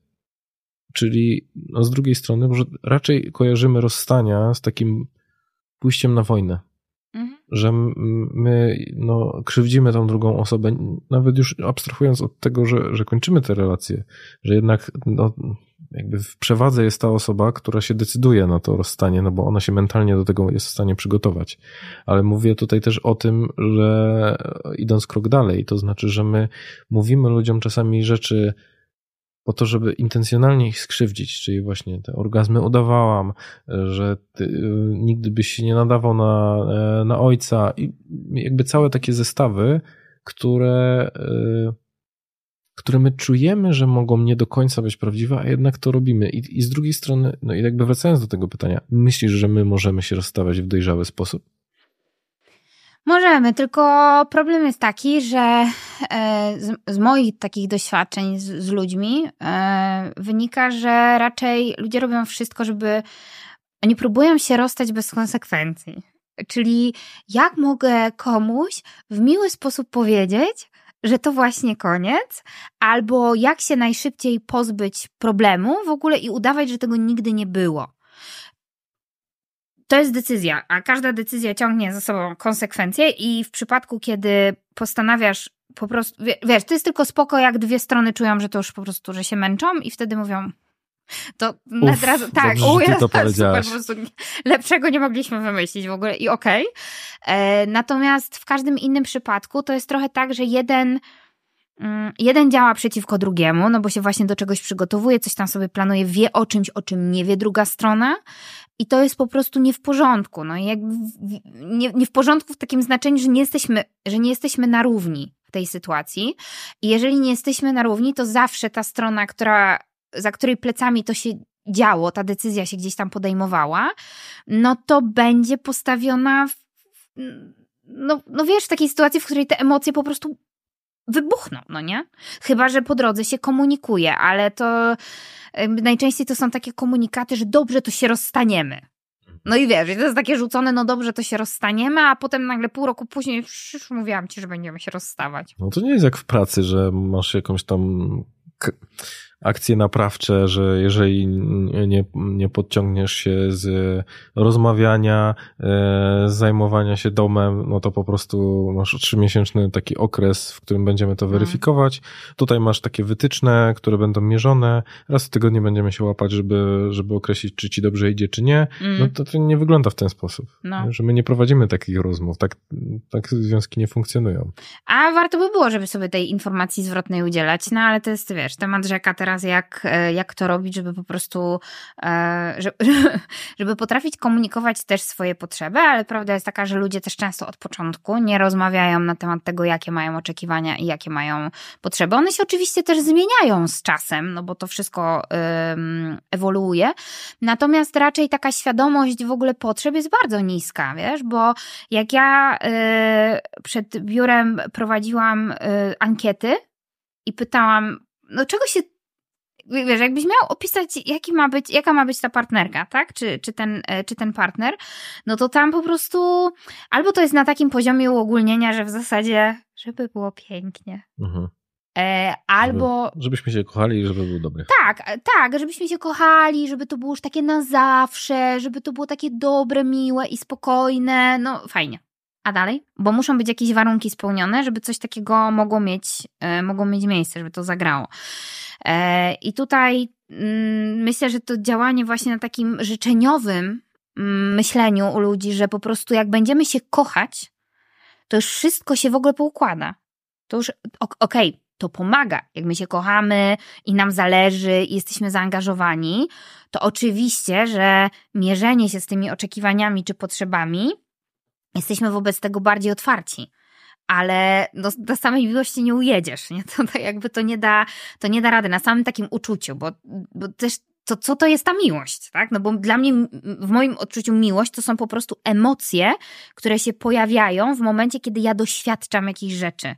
czyli no, z drugiej strony, może raczej kojarzymy rozstania z takim pójściem na wojnę. Mhm. Że my no, krzywdzimy tą drugą osobę, nawet już abstrahując od tego, że, że kończymy te relacje, że jednak no, jakby w przewadze jest ta osoba, która się decyduje na to rozstanie, no bo ona się mentalnie do tego jest w stanie przygotować. Ale mówię tutaj też o tym, że idąc krok dalej, to znaczy, że my mówimy ludziom czasami rzeczy po to, żeby intencjonalnie ich skrzywdzić, czyli właśnie te orgazmy udawałam, że ty, nigdy byś się nie nadawał na, na ojca i jakby całe takie zestawy, które które my czujemy, że mogą nie do końca być prawdziwe, a jednak to robimy. I, I z drugiej strony, no i jakby wracając do tego pytania, myślisz, że my możemy się rozstawać w dojrzały sposób? Możemy, tylko problem jest taki, że e, z, z moich takich doświadczeń z, z ludźmi e, wynika, że raczej ludzie robią wszystko, żeby. Oni próbują się rozstać bez konsekwencji. Czyli jak mogę komuś w miły sposób powiedzieć, że to właśnie koniec, albo jak się najszybciej pozbyć problemu w ogóle i udawać, że tego nigdy nie było. To jest decyzja, a każda decyzja ciągnie za sobą konsekwencje, i w przypadku, kiedy postanawiasz po prostu, wiesz, to jest tylko spoko, jak dwie strony czują, że to już po prostu, że się męczą, i wtedy mówią, to Uf, razu, tak, dobrze, ty to powiedziałaś. Super, po prostu lepszego nie mogliśmy wymyślić w ogóle i okej. Okay. E, natomiast w każdym innym przypadku to jest trochę tak, że jeden mm, jeden działa przeciwko drugiemu, no bo się właśnie do czegoś przygotowuje, coś tam sobie planuje, wie o czymś, o czym nie wie druga strona i to jest po prostu nie w porządku. No i nie, nie w porządku w takim znaczeniu, że nie jesteśmy, że nie jesteśmy na równi w tej sytuacji. I jeżeli nie jesteśmy na równi, to zawsze ta strona, która za której plecami to się działo, ta decyzja się gdzieś tam podejmowała, no to będzie postawiona w, no, no wiesz, w takiej sytuacji, w której te emocje po prostu wybuchną, no nie? Chyba, że po drodze się komunikuje, ale to najczęściej to są takie komunikaty, że dobrze, to się rozstaniemy. No i wiesz, to jest takie rzucone, no dobrze, to się rozstaniemy, a potem nagle pół roku później już mówiłam ci, że będziemy się rozstawać. No to nie jest jak w pracy, że masz jakąś tam akcje naprawcze, że jeżeli nie, nie podciągniesz się z rozmawiania, e, z zajmowania się domem, no to po prostu masz trzymiesięczny taki okres, w którym będziemy to mhm. weryfikować. Tutaj masz takie wytyczne, które będą mierzone. Raz w tygodniu będziemy się łapać, żeby, żeby określić, czy ci dobrze idzie, czy nie. Mm. No to, to nie wygląda w ten sposób. No. Że my nie prowadzimy takich rozmów. Tak, tak związki nie funkcjonują. A warto by było, żeby sobie tej informacji zwrotnej udzielać, no ale to jest, wiesz, temat rzeka teraz teraz, jak, e, jak to robić, żeby po prostu, e, żeby, potrafić komunikować też swoje potrzeby, ale prawda jest taka, że ludzie też często od początku nie rozmawiają na temat tego, jakie mają oczekiwania i jakie mają potrzeby. One się oczywiście też zmieniają z czasem, no bo to wszystko ewoluuje. Natomiast raczej taka świadomość w ogóle potrzeb jest bardzo niska, wiesz, bo jak ja y, przed biurem prowadziłam ankiety i pytałam, no czego się wiesz, jakbyś miał opisać, jaki ma być, jaka ma być ta partnerka, tak? Czy, czy, ten, e, czy ten partner, no to tam po prostu albo to jest na takim poziomie uogólnienia, że w zasadzie, żeby było pięknie. Mhm. E, albo. Żeby, żebyśmy się kochali i żeby był dobry. Tak, e, tak, żebyśmy się kochali, żeby to było już takie na zawsze, żeby to było takie dobre, miłe i spokojne. No, fajnie. A dalej? Bo muszą być jakieś warunki spełnione, żeby coś takiego mogło mieć, e, mogło mieć miejsce, żeby to zagrało. E, I tutaj mm, myślę, że to działanie właśnie na takim życzeniowym mm, myśleniu u ludzi, że po prostu jak będziemy się kochać, to już wszystko się w ogóle poukłada. To już, okej, okay, to pomaga. Jak my się kochamy i nam zależy i jesteśmy zaangażowani, to oczywiście, że mierzenie się z tymi oczekiwaniami czy potrzebami, jesteśmy wobec tego bardziej otwarci ale do, do samej miłości nie ujedziesz, nie? To, to jakby to nie da, to nie da rady na samym takim uczuciu, bo, bo też to co to jest ta miłość, tak? No bo dla mnie, w moim odczuciu miłość to są po prostu emocje, które się pojawiają w momencie, kiedy ja doświadczam jakichś rzeczy.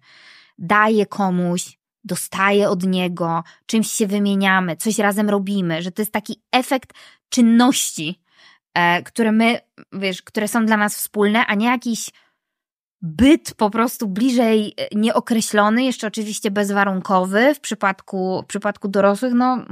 Daję komuś, dostaję od niego, czymś się wymieniamy, coś razem robimy, że to jest taki efekt czynności, które my, wiesz, które są dla nas wspólne, a nie jakiś byt po prostu bliżej e, nieokreślony, jeszcze oczywiście bezwarunkowy w przypadku, w przypadku dorosłych, no.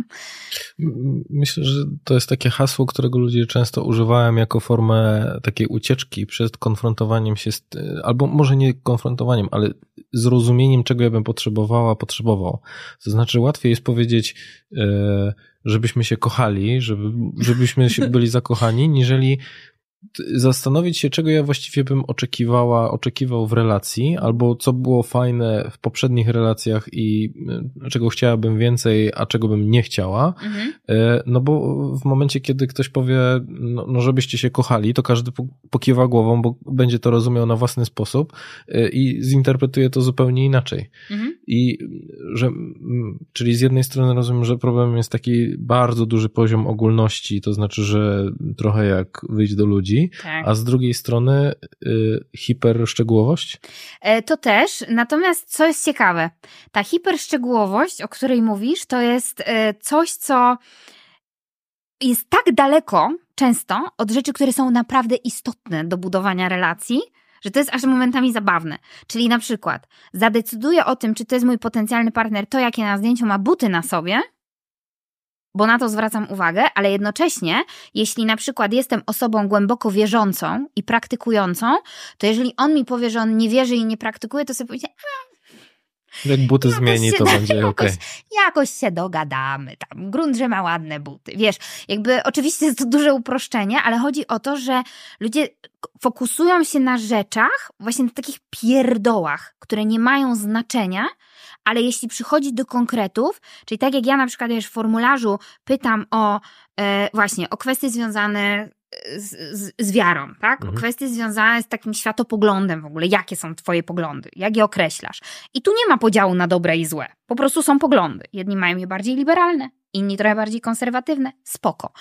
Myślę, że to jest takie hasło, którego ludzie często używają jako formę takiej ucieczki przed konfrontowaniem się z, albo może nie konfrontowaniem, ale zrozumieniem, czego ja bym potrzebowała, potrzebował. To znaczy łatwiej jest powiedzieć, e, żebyśmy się kochali, żeby, żebyśmy byli zakochani, niżeli zastanowić się, czego ja właściwie bym oczekiwała, oczekiwał w relacji, albo co było fajne w poprzednich relacjach i e, czego chciałabym więcej, a czego bym nie chciała. Mhm. E, no bo w momencie, kiedy ktoś powie, no, no żebyście się kochali, to każdy pokiwa głową, bo będzie to rozumiał na własny sposób e, i zinterpretuje to zupełnie inaczej. Mhm. I że, czyli z jednej strony rozumiem, że problemem jest taki bardzo duży poziom ogólności, to znaczy, że trochę jak wyjść do ludzi, ludzi, tak. a z drugiej strony y, hiperszczegółowość? E, to też, natomiast co jest ciekawe, ta hiperszczegółowość, o której mówisz, to jest e, coś, co jest tak daleko często od rzeczy, które są naprawdę istotne do budowania relacji, że to jest aż momentami zabawne. Czyli na przykład zadecyduję o tym, czy to jest mój potencjalny partner, to jakie na zdjęciu ma buty na sobie, bo na to zwracam uwagę, ale jednocześnie, jeśli na przykład jestem osobą głęboko wierzącą i praktykującą, to jeżeli on mi powie, że on nie wierzy i nie praktykuje, to sobie powiedzie, jak buty zmieni, to będzie ok. Jakoś, jakoś się dogadamy. Tam grunt, że ma ładne buty. Wiesz, jakby oczywiście jest to duże uproszczenie, ale chodzi o to, że ludzie fokusują się na rzeczach, właśnie na takich pierdołach, które nie mają znaczenia, ale jeśli przychodzi do konkretów, czyli tak jak ja na przykład wiesz, w formularzu pytam o e, właśnie o kwestie związane z, z, z wiarą, tak? Mhm. O kwestie związane z takim światopoglądem w ogóle. Jakie są twoje poglądy? Jak je określasz? I tu nie ma podziału na dobre i złe. Po prostu są poglądy. Jedni mają je bardziej liberalne, inni trochę bardziej konserwatywne. Spoko.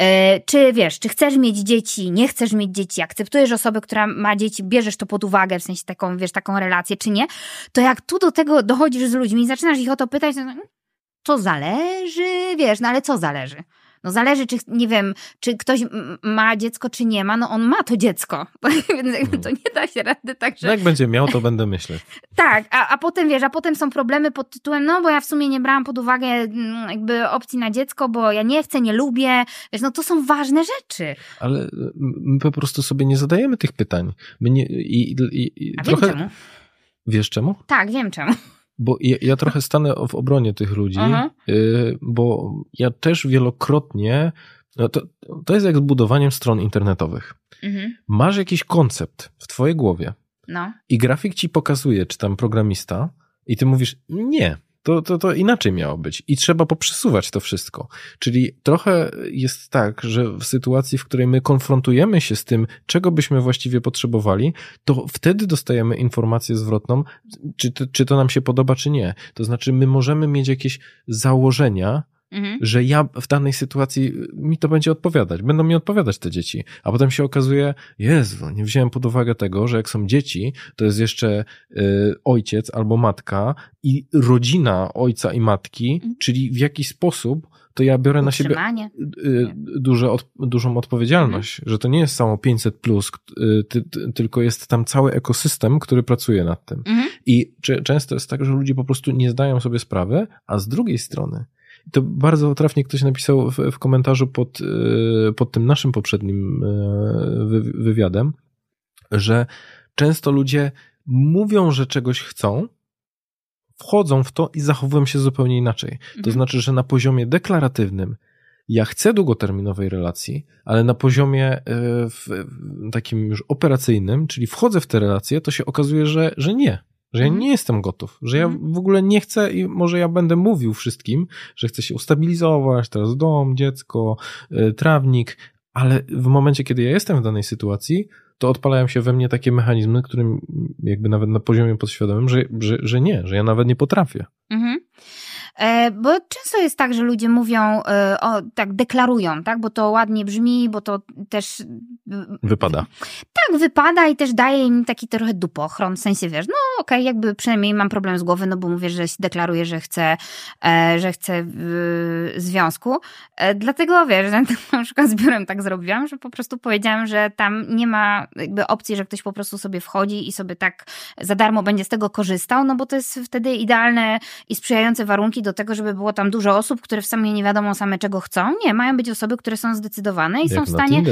Yy, czy wiesz, czy chcesz mieć dzieci, nie chcesz mieć dzieci, akceptujesz osobę, która ma dzieci, bierzesz to pod uwagę, w sensie taką, wiesz, taką relację, czy nie, to jak tu do tego dochodzisz z ludźmi i zaczynasz ich o to pytać, to, to zależy, wiesz, no ale co zależy? No zależy, czy, nie wiem, czy ktoś ma dziecko, czy nie ma, no on ma to dziecko, więc jakby to nie da się rady tak, że... Jak będzie miał, to będę myśleć. tak, a, a potem, wiesz, a potem są problemy pod tytułem, no bo ja w sumie nie brałam pod uwagę mm, jakby opcji na dziecko, bo ja nie chcę, nie lubię, wiesz, no to są ważne rzeczy. Ale my po prostu sobie nie zadajemy tych pytań. My nie, i, i, i a trochę... wiem czemu. Wiesz czemu? Tak, wiem czemu. Bo ja, ja trochę stanę w obronie tych ludzi, y, bo ja też wielokrotnie. No to, to jest jak z budowaniem stron internetowych. Mhm. Masz jakiś koncept w twojej głowie no. i grafik ci pokazuje, czy tam programista, i ty mówisz, nie, to, to, to inaczej miało być. I trzeba poprzesuwać to wszystko. Czyli trochę jest tak, że w sytuacji, w której my konfrontujemy się z tym, czego byśmy właściwie potrzebowali, to wtedy dostajemy informację zwrotną, czy czy to nam się podoba, czy nie. To znaczy, my możemy mieć jakieś założenia, Mhm. że ja w danej sytuacji mi to będzie odpowiadać, będą mi odpowiadać te dzieci. A potem się okazuje, Jezu, nie wziąłem pod uwagę tego, że jak są dzieci, to jest jeszcze y, ojciec albo matka i rodzina ojca i matki, mhm. czyli w jaki sposób to ja biorę na siebie y, duże, od, dużą odpowiedzialność, mhm. że to nie jest samo 500 plus, y, ty, ty, tylko jest tam cały ekosystem, który pracuje nad tym. Mhm. I często jest tak, że ludzie po prostu nie zdają sobie sprawy, a z drugiej strony to bardzo trafnie ktoś napisał w, w komentarzu pod, e, pod tym naszym poprzednim e, wywiadem, że często ludzie mówią, że czegoś chcą, wchodzą w to i zachowują się zupełnie inaczej. To mhm. znaczy, że na poziomie deklaratywnym ja chcę długoterminowej relacji, ale na poziomie e, w, takim już operacyjnym, czyli wchodzę w te relacje, to się okazuje, że, że nie że ja mhm. nie jestem gotów, że ja mhm. w ogóle nie chcę i może ja będę mówił wszystkim, że chcę się ustabilizować, teraz dom, dziecko, y, trawnik, ale w momencie, kiedy ja jestem w danej sytuacji, to odpalają się we mnie takie mechanizmy, którym jakby nawet na poziomie podświadomym, że, że, że nie, że ja nawet nie potrafię. Mhm. E, bo często jest tak, że ludzie mówią, e, o, tak deklarują, tak, bo to ładnie brzmi, bo to też... Wypada. Tak, wypada i też daje im taki trochę dupochron, w sensie, wiesz, no okej, okay, jakby przynajmniej mam problem z głowy, no bo mówię, że deklaruję, że chcę, e, że chcę związku. Dlatego, wiesz, na przykład z biurem tak zrobiłam, że po prostu powiedziałam, że tam nie ma jakby opcji, że ktoś po prostu sobie wchodzi i sobie tak za darmo będzie z tego korzystał, no bo to jest wtedy idealne i sprzyjające warunki do tego, żeby było tam dużo osób, które w sumie nie wiadomo same czego chcą. Nie, mają być osoby, które są zdecydowane i Jak są w stanie.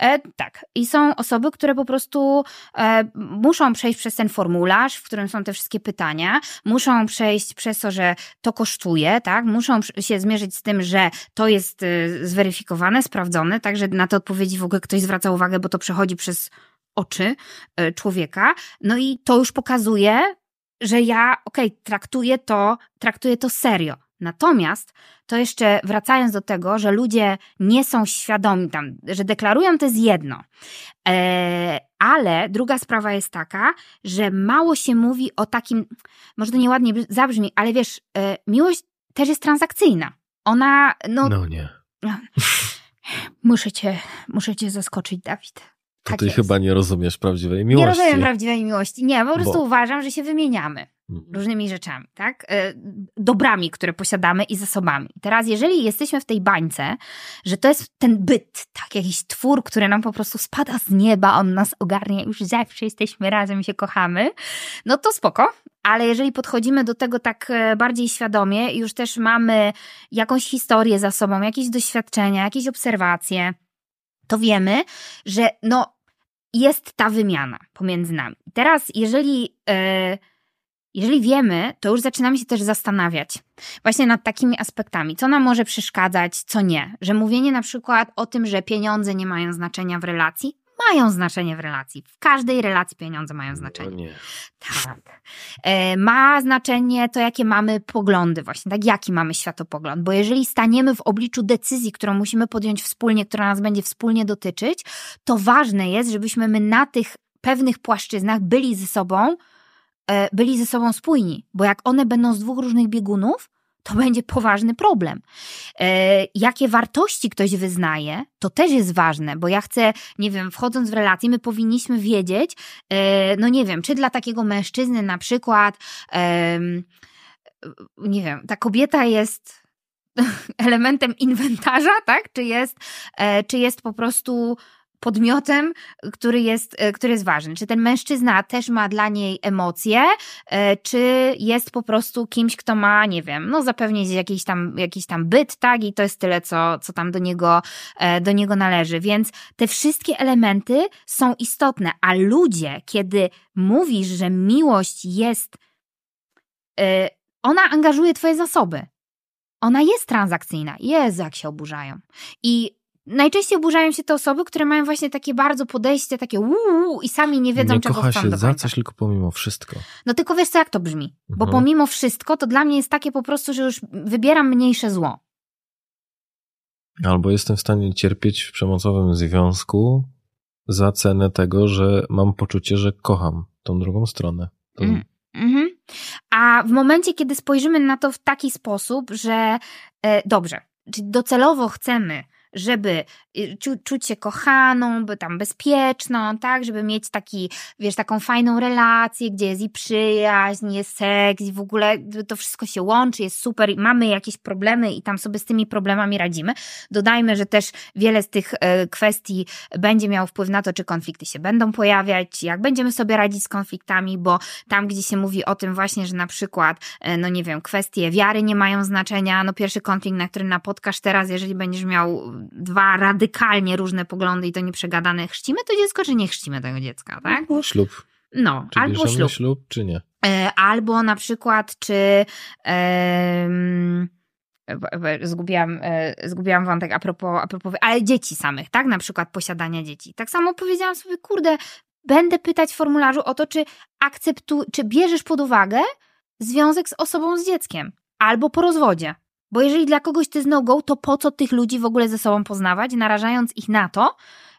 E, tak. I są osoby, które po prostu e, muszą przejść przez ten formularz, w którym są te wszystkie pytania, muszą przejść przez to, że to kosztuje, tak? Muszą się zmierzyć z tym, że to jest y, zweryfikowane, sprawdzone, także na te odpowiedzi w ogóle ktoś zwraca uwagę, bo to przechodzi przez oczy y, człowieka. No i to już pokazuje, że ja, okej, okay, traktuję to, traktuję to serio. Natomiast to jeszcze wracając do tego, że ludzie nie są świadomi tam, że deklarują to jest jedno. E, ale druga sprawa jest taka, że mało się mówi o takim, może to nieładnie zabrzmi, ale wiesz, e, miłość też jest transakcyjna. Ona, no. No nie. Muszę cię, muszę cię zaskoczyć, Dawid. Tak ty jest. chyba nie rozumiesz prawdziwej miłości. Nie rozumiem prawdziwej miłości. Nie, po prostu Bo... uważam, że się wymieniamy mhm. różnymi rzeczami, tak? E, dobrami, które posiadamy i zasobami. Teraz, jeżeli jesteśmy w tej bańce, że to jest ten byt, tak, jakiś twór, który nam po prostu spada z nieba, on nas ogarnia, już zawsze jesteśmy razem i się kochamy, no to spoko. Ale jeżeli podchodzimy do tego tak e, bardziej świadomie, już też mamy jakąś historię za sobą, jakieś doświadczenia, jakieś obserwacje, to wiemy, że no, jest ta wymiana pomiędzy nami. Teraz, jeżeli, e, jeżeli wiemy, to już zaczynamy się też zastanawiać właśnie nad takimi aspektami, co nam może przeszkadzać, co nie. Że mówienie na przykład o tym, że pieniądze nie mają znaczenia w relacji, mają znaczenie w relacji. W każdej relacji pieniądze mają znaczenie. No nie. Tak. E, ma znaczenie to, jakie mamy poglądy, właśnie, tak, jaki mamy światopogląd. Bo jeżeli staniemy w obliczu decyzji, którą musimy podjąć wspólnie, która nas będzie wspólnie dotyczyć, to ważne jest, żebyśmy my na tych pewnych płaszczyznach byli ze sobą, e, byli ze sobą spójni. Bo jak one będą z dwóch różnych biegunów, to będzie poważny problem. E, jakie wartości ktoś wyznaje, to też jest ważne, bo ja chcę, nie wiem, wchodząc w relacje, my powinniśmy wiedzieć, e, no nie wiem, czy dla takiego mężczyzny na przykład, nie wiem, ta kobieta jest elementem inwentarza, tak? Czy jest, e, czy jest po prostu podmiotem, który jest, e, który jest ważny. Czy ten mężczyzna też ma dla niej emocje, e, czy jest po prostu kimś, kto ma, nie wiem, no zapewnić jakiś tam, jakiś tam byt, tak? I to jest tyle, co, co tam do niego, e, do niego należy. Więc te wszystkie elementy są istotne, a ludzie, kiedy mówisz, że miłość jest, ona angażuje twoje zasoby. Ona jest transakcyjna. Jezu, jak się oburzają. I najczęściej oburzają się te osoby, które mają właśnie takie bardzo podejście, takie uuu i sami nie wiedzą, nie czego kocha się za coś, tylko pomimo wszystko. No tylko wiesz co, jak to brzmi? Bo mhm. pomimo wszystko, to dla mnie jest takie po prostu, że już wybieram mniejsze zło. Albo jestem w stanie cierpieć w przemocowym związku za cenę tego, że mam poczucie, że kocham tą drugą stronę. To... Mm. Mhm. A w momencie, kiedy spojrzymy na to w taki sposób, że e, dobrze, czyli docelowo chcemy żeby czu, czuć się kochaną, by tam bezpieczną, tak, żeby mieć taki, wiesz, taką fajną relację, gdzie jest i przyjaźń, jest seks i w ogóle to wszystko się łączy, jest super i mamy jakieś problemy i tam sobie z tymi problemami radzimy. Dodajmy, że też wiele z tych e, kwestii będzie miało wpływ na to, czy konflikty się będą pojawiać, jak będziemy sobie radzić z konfliktami, bo tam, gdzie się mówi o tym właśnie, że na przykład, e, no nie wiem, kwestie wiary nie mają znaczenia, no pierwszy konflikt, na który napotkasz teraz, jeżeli będziesz miał dwa radykalnie różne poglądy i to nieprzegadane, chrzcimy to dziecko, czy nie chrzcimy tego dziecka, tak? Albo ślub. No, czy albo ślub. ślub, czy nie. E, albo na przykład, czy... Um, zgubiłam, e, zgubiłam wątek a propos, a propos, ale dzieci samych, tak? Na przykład posiadania dzieci. Tak samo powiedziałam sobie, kurde, będę pytać w formularzu o to, czy akceptu, czy bierzesz pod uwagę związek z osobą z dzieckiem albo po rozwodzie. Bo jeżeli dla kogoś to jest no-go, to po co tych ludzi w ogóle ze sobą poznawać, narażając ich na to,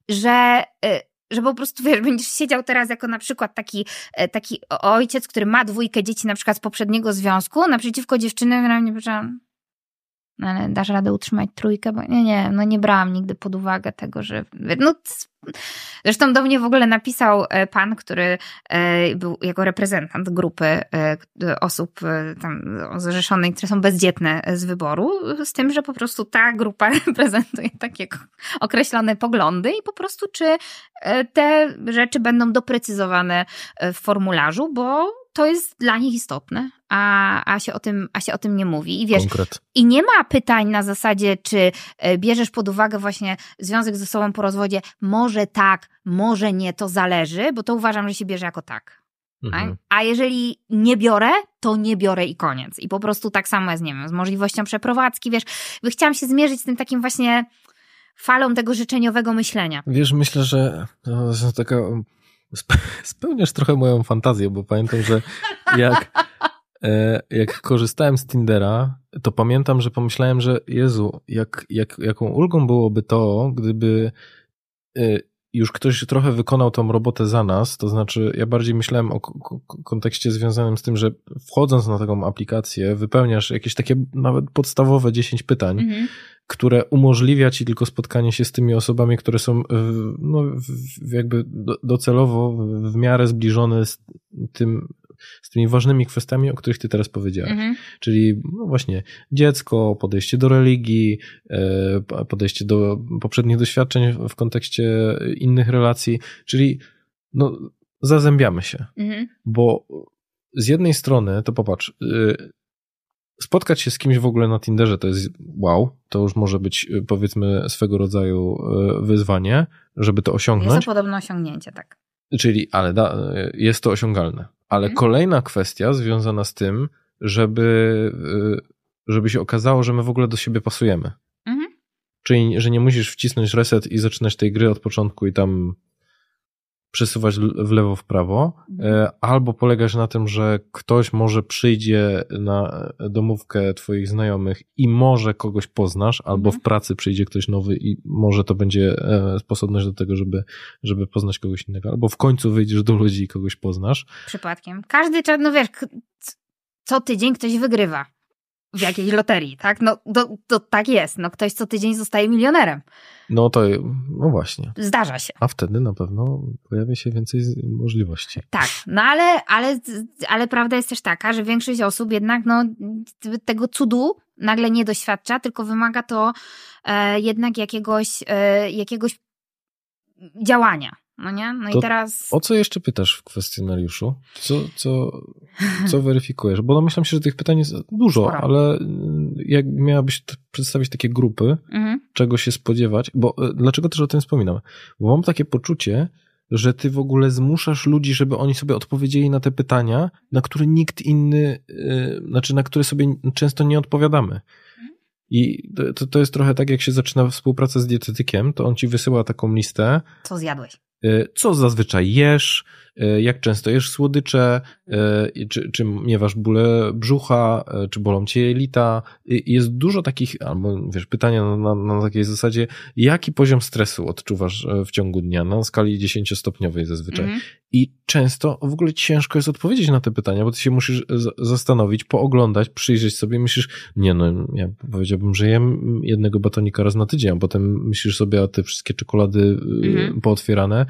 że, y, że po prostu wiesz, będziesz siedział teraz jako na przykład taki, y, taki ojciec, który ma dwójkę dzieci na przykład z poprzedniego związku, naprzeciwko dziewczyny, która mnie powiedziała, ale dasz radę utrzymać trójkę? Bo nie, nie, no nie brałam nigdy pod uwagę tego, że no Zresztą do mnie w ogóle napisał e, pan, który e, był jako reprezentant grupy e, osób tam zrzeszonej, które są bezdzietne z wyboru, z tym, że po prostu ta grupa reprezentuje takie określone poglądy i po prostu czy te rzeczy będą doprecyzowane w formularzu, bo to jest dla nich istotne, a, a, się, o tym, a się o tym nie mówi. I wiesz, Konkret. i nie ma pytań na zasadzie, czy e, bierzesz pod uwagę właśnie związek ze sobą po rozwodzie, może tak, może nie, to zależy, bo to uważam, że się bierze jako tak. Mhm. Tak? A jeżeli nie biorę, to nie biorę i koniec. I po prostu tak samo jest, nie wiem, z możliwością przeprowadzki, wiesz, chciałam się zmierzyć z tym takim właśnie falą tego życzeniowego myślenia. Wiesz, myślę, że to jest taka spełniasz trochę moją fantazję, bo pamiętam, że jak, e, jak korzystałem z Tindera, to pamiętam, że pomyślałem, że Jezu, jak, jak, jaką ulgą byłoby to, gdyby e, już ktoś trochę wykonał tą robotę za nas, to znaczy ja bardziej myślałem o kontekście związanym z tym, że wchodząc na taką aplikację, wypełniasz jakieś takie nawet podstawowe 10 pytań, mhm. które umożliwia ci tylko spotkanie się z tymi osobami, które są no, jakby docelowo w miarę zbliżone z tym z tymi ważnymi kwestiami, o których ty teraz powiedziałeś. Mhm. Czyli no właśnie dziecko, podejście do religii, e, podejście do poprzednich doświadczeń w kontekście innych relacji, czyli no, zazębiamy się. Mhm. Bo z jednej strony, to popatrz, y, spotkać się z kimś w ogóle na Tinderze to jest wow, to już może być y, powiedzmy swego rodzaju wyzwanie, żeby to osiągnąć. Jest to podobno osiągnięcie, tak. Czyli, ale da, jest to osiągalne. Ale mhm. kolejna kwestia związana z tym, żeby, y, żeby się okazało, że my w ogóle do siebie pasujemy. Mhm. Czyli, że nie musisz wcisnąć reset i zaczynać tej gry od początku i tam przesuwać w lewo, w prawo, mhm. e, albo polegasz na tym, że ktoś może przyjdzie na domówkę twoich znajomych i może kogoś poznasz, albo mhm. w pracy przyjdzie ktoś nowy i może to będzie e, sposobność do tego, żeby, żeby poznać kogoś innego, albo w końcu wyjdziesz do ludzi i kogoś poznasz. Przypadkiem. Każdy czas, no wiesz, co tydzień ktoś wygrywa w jakiejś loterii, tak? No to, to tak jest. No ktoś co tydzień zostaje milionerem. No to, no właśnie. Zdarza się. A wtedy na pewno pojawia się więcej możliwości. Tak, no ale, ale, ale prawda jest też taka, że większość osób jednak no, tego cudu nagle nie doświadcza, tylko wymaga to e, jednak jakiegoś, e, jakiegoś działania. No nie? No to i teraz. O co jeszcze pytasz w kwestionariuszu? Co, co, co weryfikujesz? Bo domyślam się, że tych pytań jest dużo, Sporo. ale jak miałabyś przedstawić takie grupy, mhm. czego się spodziewać, bo e, dlaczego też o tym wspominam? Bo mam takie poczucie, że ty w ogóle zmuszasz ludzi, żeby oni sobie odpowiedzieli na te pytania, na które nikt inny, yy, znaczy na które sobie często nie odpowiadamy. I to, to jest trochę tak, jak się zaczyna współpraca z dietetykiem, to on ci wysyła taką listę. Co zjadłeś? Y, co zazwyczaj jesz, y, jak często jesz słodycze, y, czy, czy miewasz bóle brzucha, czy bolą cię jelita. Jest dużo takich, albo wiesz, pytania na, na, takiej zasadzie, jaki poziom stresu odczuwasz w ciągu dnia na skali 10-stopniowej zazwyczaj. Mhm. I często w ogóle ciężko jest odpowiedzieć na te pytania, bo ty się musisz zastanowić, pooglądać, przyjrzeć sobie, myślisz, nie no, ja powiedziałbym, że jem jednego batonika raz na tydzień, a potem myślisz sobie, a te wszystkie czekolady mhm. pootwierane,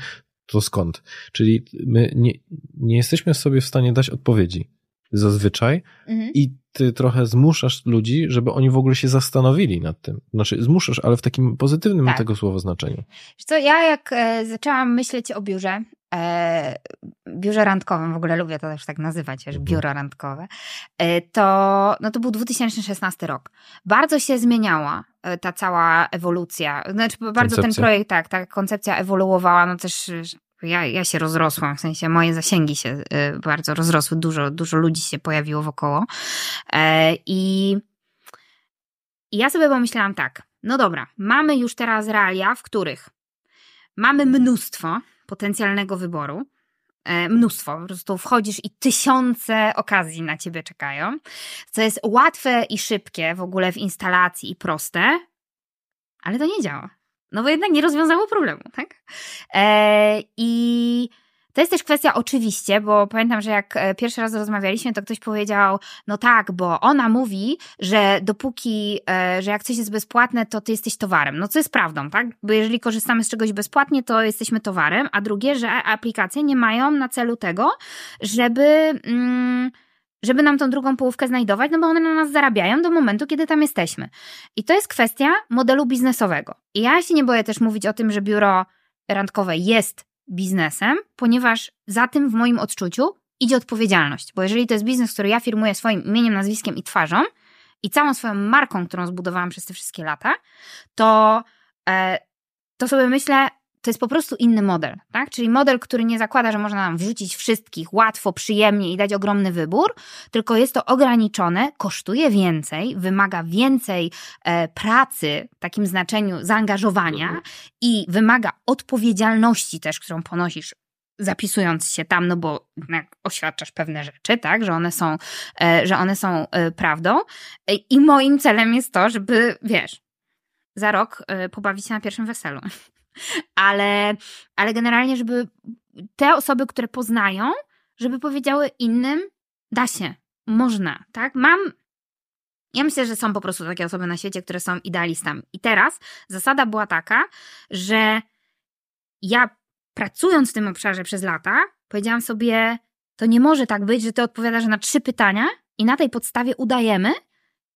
to skąd? Czyli my nie, nie jesteśmy sobie w stanie dać odpowiedzi zazwyczaj mhm. i ty trochę zmuszasz ludzi, żeby oni w ogóle się zastanowili nad tym. Znaczy zmuszasz, ale w takim pozytywnym tak. tego słowa znaczeniu. Wiesz co, ja jak e, zaczęłam myśleć o biurze, e, biurze randkowym, w ogóle lubię to też tak nazywać, że mhm. biuro randkowe, e, to, no to był 2016 rok. Bardzo się zmieniała e, ta cała ewolucja. Znaczy, bardzo koncepcja. ten projekt, tak, ta koncepcja ewoluowała, no też ja, ja się rozrosłam, w sensie moje zasięgi się y, bardzo rozrosły, dużo, dużo ludzi się pojawiło wokoło. E, I, I ja sobie pomyślałam tak, no dobra, mamy już teraz realia, w których mamy mnóstwo potencjalnego wyboru, e, mnóstwo. Po prostu wchodzisz i tysiące okazji na ciebie czekają, co jest łatwe i szybkie w ogóle w instalacji i proste, ale to nie działa. No bo jednak nie rozwiązało problemu, tak? E, I to jest też kwestia oczywiście, bo pamiętam, że jak e, pierwszy raz rozmawialiśmy, to ktoś powiedział, no tak, bo ona mówi, że dopóki, e, że jak coś jest bezpłatne, to ty jesteś towarem. No co jest prawdą, tak? Bo jeżeli korzystamy z czegoś bezpłatnie, to jesteśmy towarem, a drugie, że aplikacje nie mają na celu tego, żeby... Mm, żeby nam tą drugą połówkę znajdować, no bo one na nas zarabiają do momentu, kiedy tam jesteśmy. I to jest kwestia modelu biznesowego. I ja się nie boję też mówić o tym, że biuro randkowe jest biznesem, ponieważ za tym w moim odczuciu idzie odpowiedzialność. Bo jeżeli to jest biznes, który ja firmuję swoim imieniem, nazwiskiem i twarzą i całą swoją marką, którą zbudowałam przez te wszystkie lata, to, e, to sobie myślę, to jest po prostu inny model, tak? Czyli model, który nie zakłada, że można nam wrzucić wszystkich łatwo, przyjemnie i dać ogromny wybór, tylko jest to ograniczone, kosztuje więcej, wymaga więcej e, pracy, w takim znaczeniu zaangażowania mhm. i wymaga odpowiedzialności też, którą ponosisz zapisując się tam, no bo oświadczasz pewne rzeczy, tak, że one są, e, że one są e, prawdą. I moim celem jest to, żeby, wiesz, za rok e, pobawić się na pierwszym weselu. Ale, ale generalnie, żeby te osoby, które poznają, żeby powiedziały innym, da się, można, tak? Mam ja myślę, że są po prostu takie osoby na świecie, które są idealistami. I teraz zasada była taka, że ja pracując w tym obszarze przez lata, powiedziałam sobie, to nie może tak być, że ty odpowiadasz na trzy pytania i na tej podstawie udajemy,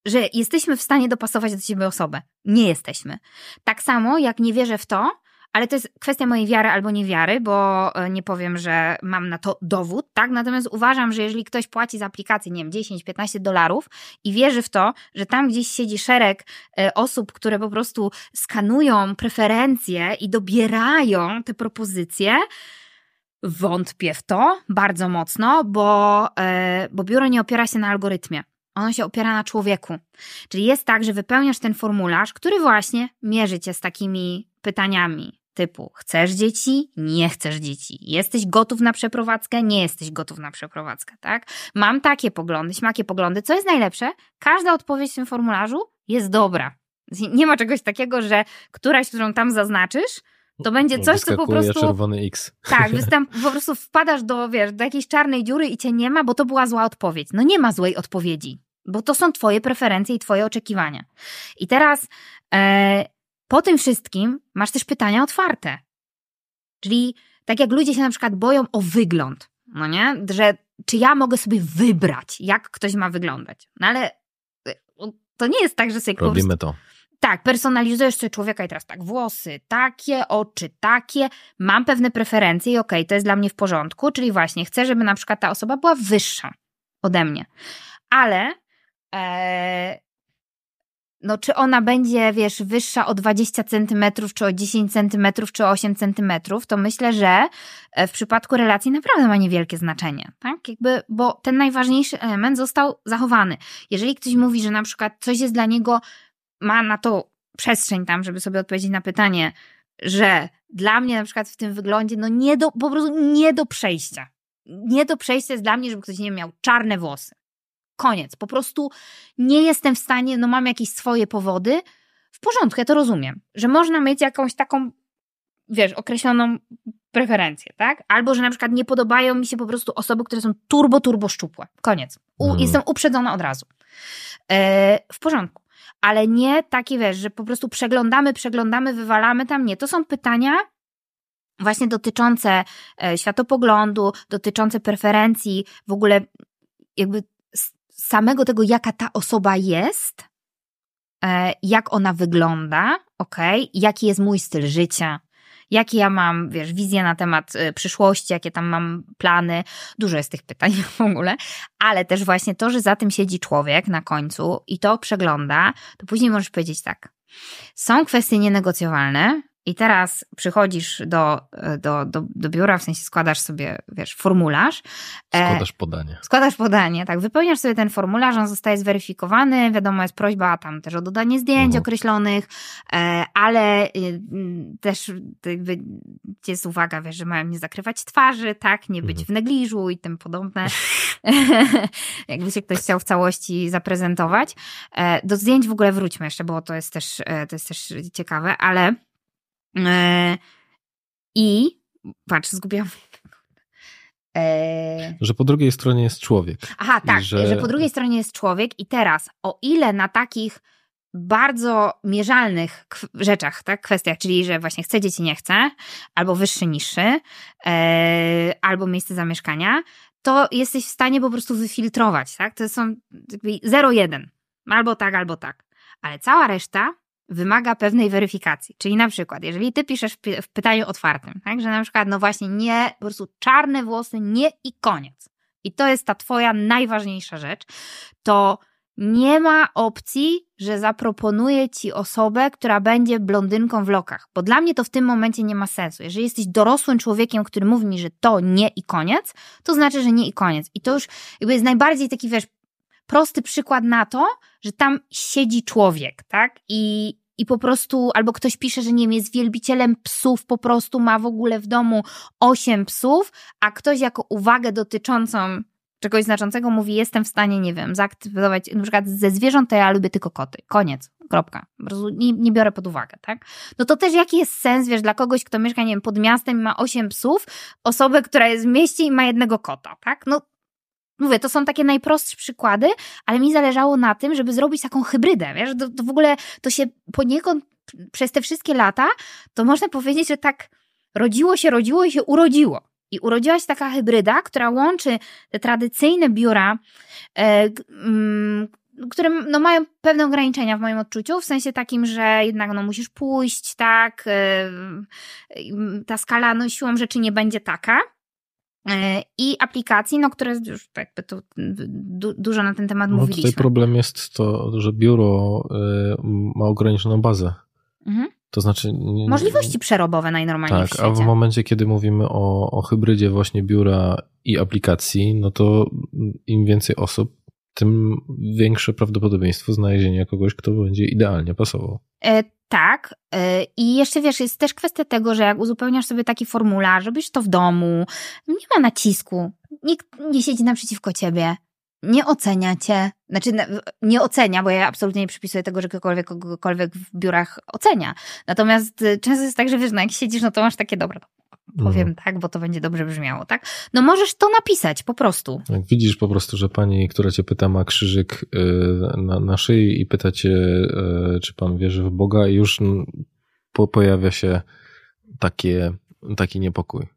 że jesteśmy w stanie dopasować do siebie osobę. Nie jesteśmy. Tak samo jak nie wierzę w to, ale to jest kwestia mojej wiary albo niewiary, bo e, nie powiem, że mam na to dowód, tak? Natomiast uważam, że jeżeli ktoś płaci za aplikację, nie wiem, 10-15 dolarów i wierzy w to, że tam gdzieś siedzi szereg e, osób, które po prostu skanują preferencje i dobierają te propozycje, wątpię w to bardzo mocno, bo, e, bo biuro nie opiera się na algorytmie. Ono się opiera na człowieku. Czyli jest tak, że wypełniasz ten formularz, który właśnie mierzy cię z takimi pytaniami typu chcesz dzieci, nie chcesz dzieci, jesteś gotów na przeprowadzkę, nie jesteś gotów na przeprowadzkę, tak? Mam takie poglądy, śmakie poglądy. Co jest najlepsze? Każda odpowiedź w tym formularzu jest dobra. Nie ma czegoś takiego, że któraś, którą tam zaznaczysz, to będzie coś, co po prostu. czerwony X. Tak, występ, po prostu wpadasz do, wiesz, do jakiejś czarnej dziury i cię nie ma, bo to była zła odpowiedź. No nie ma złej odpowiedzi, bo to są twoje preferencje i twoje oczekiwania. I teraz e, po tym wszystkim masz też pytania otwarte. Czyli tak jak ludzie się na przykład boją o wygląd, no nie? Że czy ja mogę sobie wybrać, jak ktoś ma wyglądać? No ale e, to nie jest tak, że sobie Robimy to. Tak, personalizujesz sobie człowieka i teraz tak, włosy takie, oczy takie, mam pewne preferencje i okej, okay, to jest dla mnie w porządku, czyli właśnie chcę, żeby na przykład ta osoba była wyższa ode mnie. Ale e, no czy ona będzie, wiesz, wyższa o 20 centymetrów, czy o 10 centymetrów, czy o 8 centymetrów, to myślę, że e, w przypadku relacji naprawdę ma niewielkie znaczenie, tak? Jakby, bo ten najważniejszy element został zachowany. Jeżeli ktoś mówi, że na przykład coś jest dla niego, ma na to przestrzeń tam, żeby sobie odpowiedzieć na pytanie, że dla mnie na przykład w tym wyglądzie, no nie do, po prostu nie do przejścia. Nie do przejścia jest dla mnie, żeby ktoś nie miał czarne włosy. Koniec. Po prostu nie jestem w stanie, no mam jakieś swoje powody. W porządku, ja to rozumiem, że można mieć jakąś taką, wiesz, określoną preferencję, tak? Albo, że na przykład nie podobają mi się po prostu osoby, które są turbo, turbo szczupłe. Koniec. U, hmm. Jestem uprzedzona od razu. E, w porządku. Ale nie takie, wiesz, że po prostu przeglądamy, przeglądamy, wywalamy tam. Nie. To są pytania, właśnie dotyczące e, światopoglądu, dotyczące preferencji, w ogóle jakby samego tego, jaka ta osoba jest, e, jak ona wygląda, ok, jaki jest mój styl życia, jakie ja mam, wiesz, wizje na temat e, przyszłości, jakie tam mam plany. Dużo jest tych pytań w ogóle, ale też właśnie to, że za tym siedzi człowiek na końcu i to przegląda, to później możesz powiedzieć tak. Są kwestie nienegocjowalne, i teraz przychodzisz do, do, do, do biura, w sensie składasz sobie, wiesz, formularz. E, składasz podanie. Składasz podanie, tak. Wypełniasz sobie ten formularz, on zostaje zweryfikowany. Wiadomo, jest prośba tam też o dodanie zdjęć mhm. określonych, e, ale y, też jakby jest uwaga, wiesz, że mają nie zakrywać twarzy, tak, nie być mhm. w negliżu i tym podobne. Jakby się ktoś chciał w całości zaprezentować. E, do zdjęć w ogóle wróćmy jeszcze, bo to jest też, to jest też ciekawe, ale I patrz, zgubiłam. E, że po drugiej stronie jest człowiek. Aha, tak, że... że po drugiej stronie jest człowiek, i teraz, o ile na takich bardzo mierzalnych rzeczach, tak, kwestiach, czyli że właśnie chce dzieci, nie chce, albo wyższy, niższy, e, albo miejsce zamieszkania, to jesteś w stanie po prostu wyfiltrować, tak? To są 0-1, albo tak, albo tak. Ale cała reszta wymaga pewnej weryfikacji. Czyli na przykład, jeżeli ty piszesz w pytaniu otwartym, tak, że na przykład, no właśnie, nie, po prostu czarne włosy, nie i koniec. I to jest ta twoja najważniejsza rzecz, to nie ma opcji, że zaproponuję ci osobę, która będzie blondynką w lokach, bo dla mnie to w tym momencie nie ma sensu. Jeżeli jesteś dorosłym człowiekiem, który mówi mi, że to nie i koniec, to znaczy, że nie i koniec. I to już jakby jest najbardziej taki, wiesz, prosty przykład na to, że tam siedzi człowiek, tak? I, i po prostu, albo ktoś pisze, że nie wiem, jest wielbicielem psów, po prostu ma w ogóle w domu osiem psów, a ktoś jako uwagę dotyczącą czegoś znaczącego mówi, jestem w stanie, nie wiem, zaaktywować, na przykład ze zwierząt to ja lubię tylko koty. Koniec. Kropka. Nie, nie biorę pod uwagę, tak? No to też jaki jest sens, wiesz, dla kogoś, kto mieszka, nie wiem, pod miastem i ma osiem psów, osobę, która jest w mieście i ma jednego kota, tak? No Mówię, to są takie najprostsze przykłady, ale mi zależało na tym, żeby zrobić taką hybrydę, wiesz, to, to w ogóle to się poniekąd przez te wszystkie lata, to można powiedzieć, że tak rodziło się, rodziło i się urodziło. I urodziła się taka hybryda, która łączy te tradycyjne biura, e, mm, które no, mają pewne ograniczenia w moim odczuciu, w sensie takim, że jednak no, musisz pójść, tak, e, ta skala no, siłą rzeczy nie będzie taka. E, I aplikacji, no, które już jakby tu du dużo na ten temat no, mówiliśmy. Tutaj problem jest to, że biuro ma ograniczoną bazę. Mhm. To znaczy. Możliwości przerobowe najnormalniej tak, w świecie. a w momencie, kiedy mówimy o, o hybrydzie właśnie biura i aplikacji, no to im więcej osób, tym większe prawdopodobieństwo znalezienia kogoś, kto będzie idealnie pasował. Tak. E, I jeszcze wiesz, jest też kwestia tego, że jak uzupełniasz sobie taki formularz, robisz to w domu, nie ma nacisku, nikt nie siedzi naprzeciwko ciebie nie ocenia cię, znaczy nie ocenia, bo ja absolutnie nie przypisuję tego, że ktokolwiek kogokolwiek w biurach ocenia. Natomiast y, często jest tak, że wiesz, no jak siedzisz, no to masz takie, dobra, powiem mhm. tak, bo to będzie dobrze brzmiało, tak? No możesz to napisać po prostu. Jak widzisz po prostu, że pani, która cię pyta, ma krzyżyk y, na, na szyi i pyta cię, y, czy pan wierzy w Boga i już po, pojawia się takie, taki niepokój.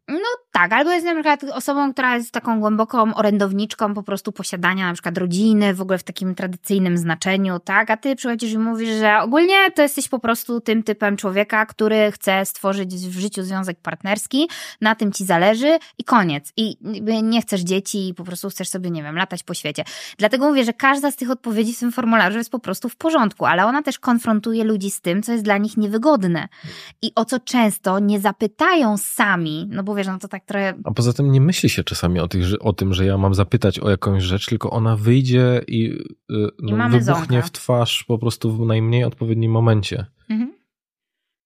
Tak, albo jest na przykład osobą, która jest taką głęboką orędowniczką po prostu posiadania na przykład rodziny, w ogóle w takim tradycyjnym znaczeniu, tak? A ty przychodzisz i mówisz, że ogólnie to jesteś po prostu tym typem człowieka, który chce stworzyć w życiu związek partnerski, na tym ci zależy i koniec. I nie chcesz dzieci i po prostu chcesz sobie, nie wiem, latać po świecie. Dlatego mówię, że każda z tych odpowiedzi w tym formularzu jest po prostu w porządku, ale ona też konfrontuje ludzi z tym, co jest dla nich niewygodne. I o co często nie zapytają sami, no bo wiesz, no to tak trochę... A poza tym nie myśli się czasami o, tych, o tym, że ja mam zapytać o jakąś rzecz, tylko ona wyjdzie i, y, I no, wybuchnie zonka. w twarz po prostu w najmniej odpowiednim momencie. Mhm.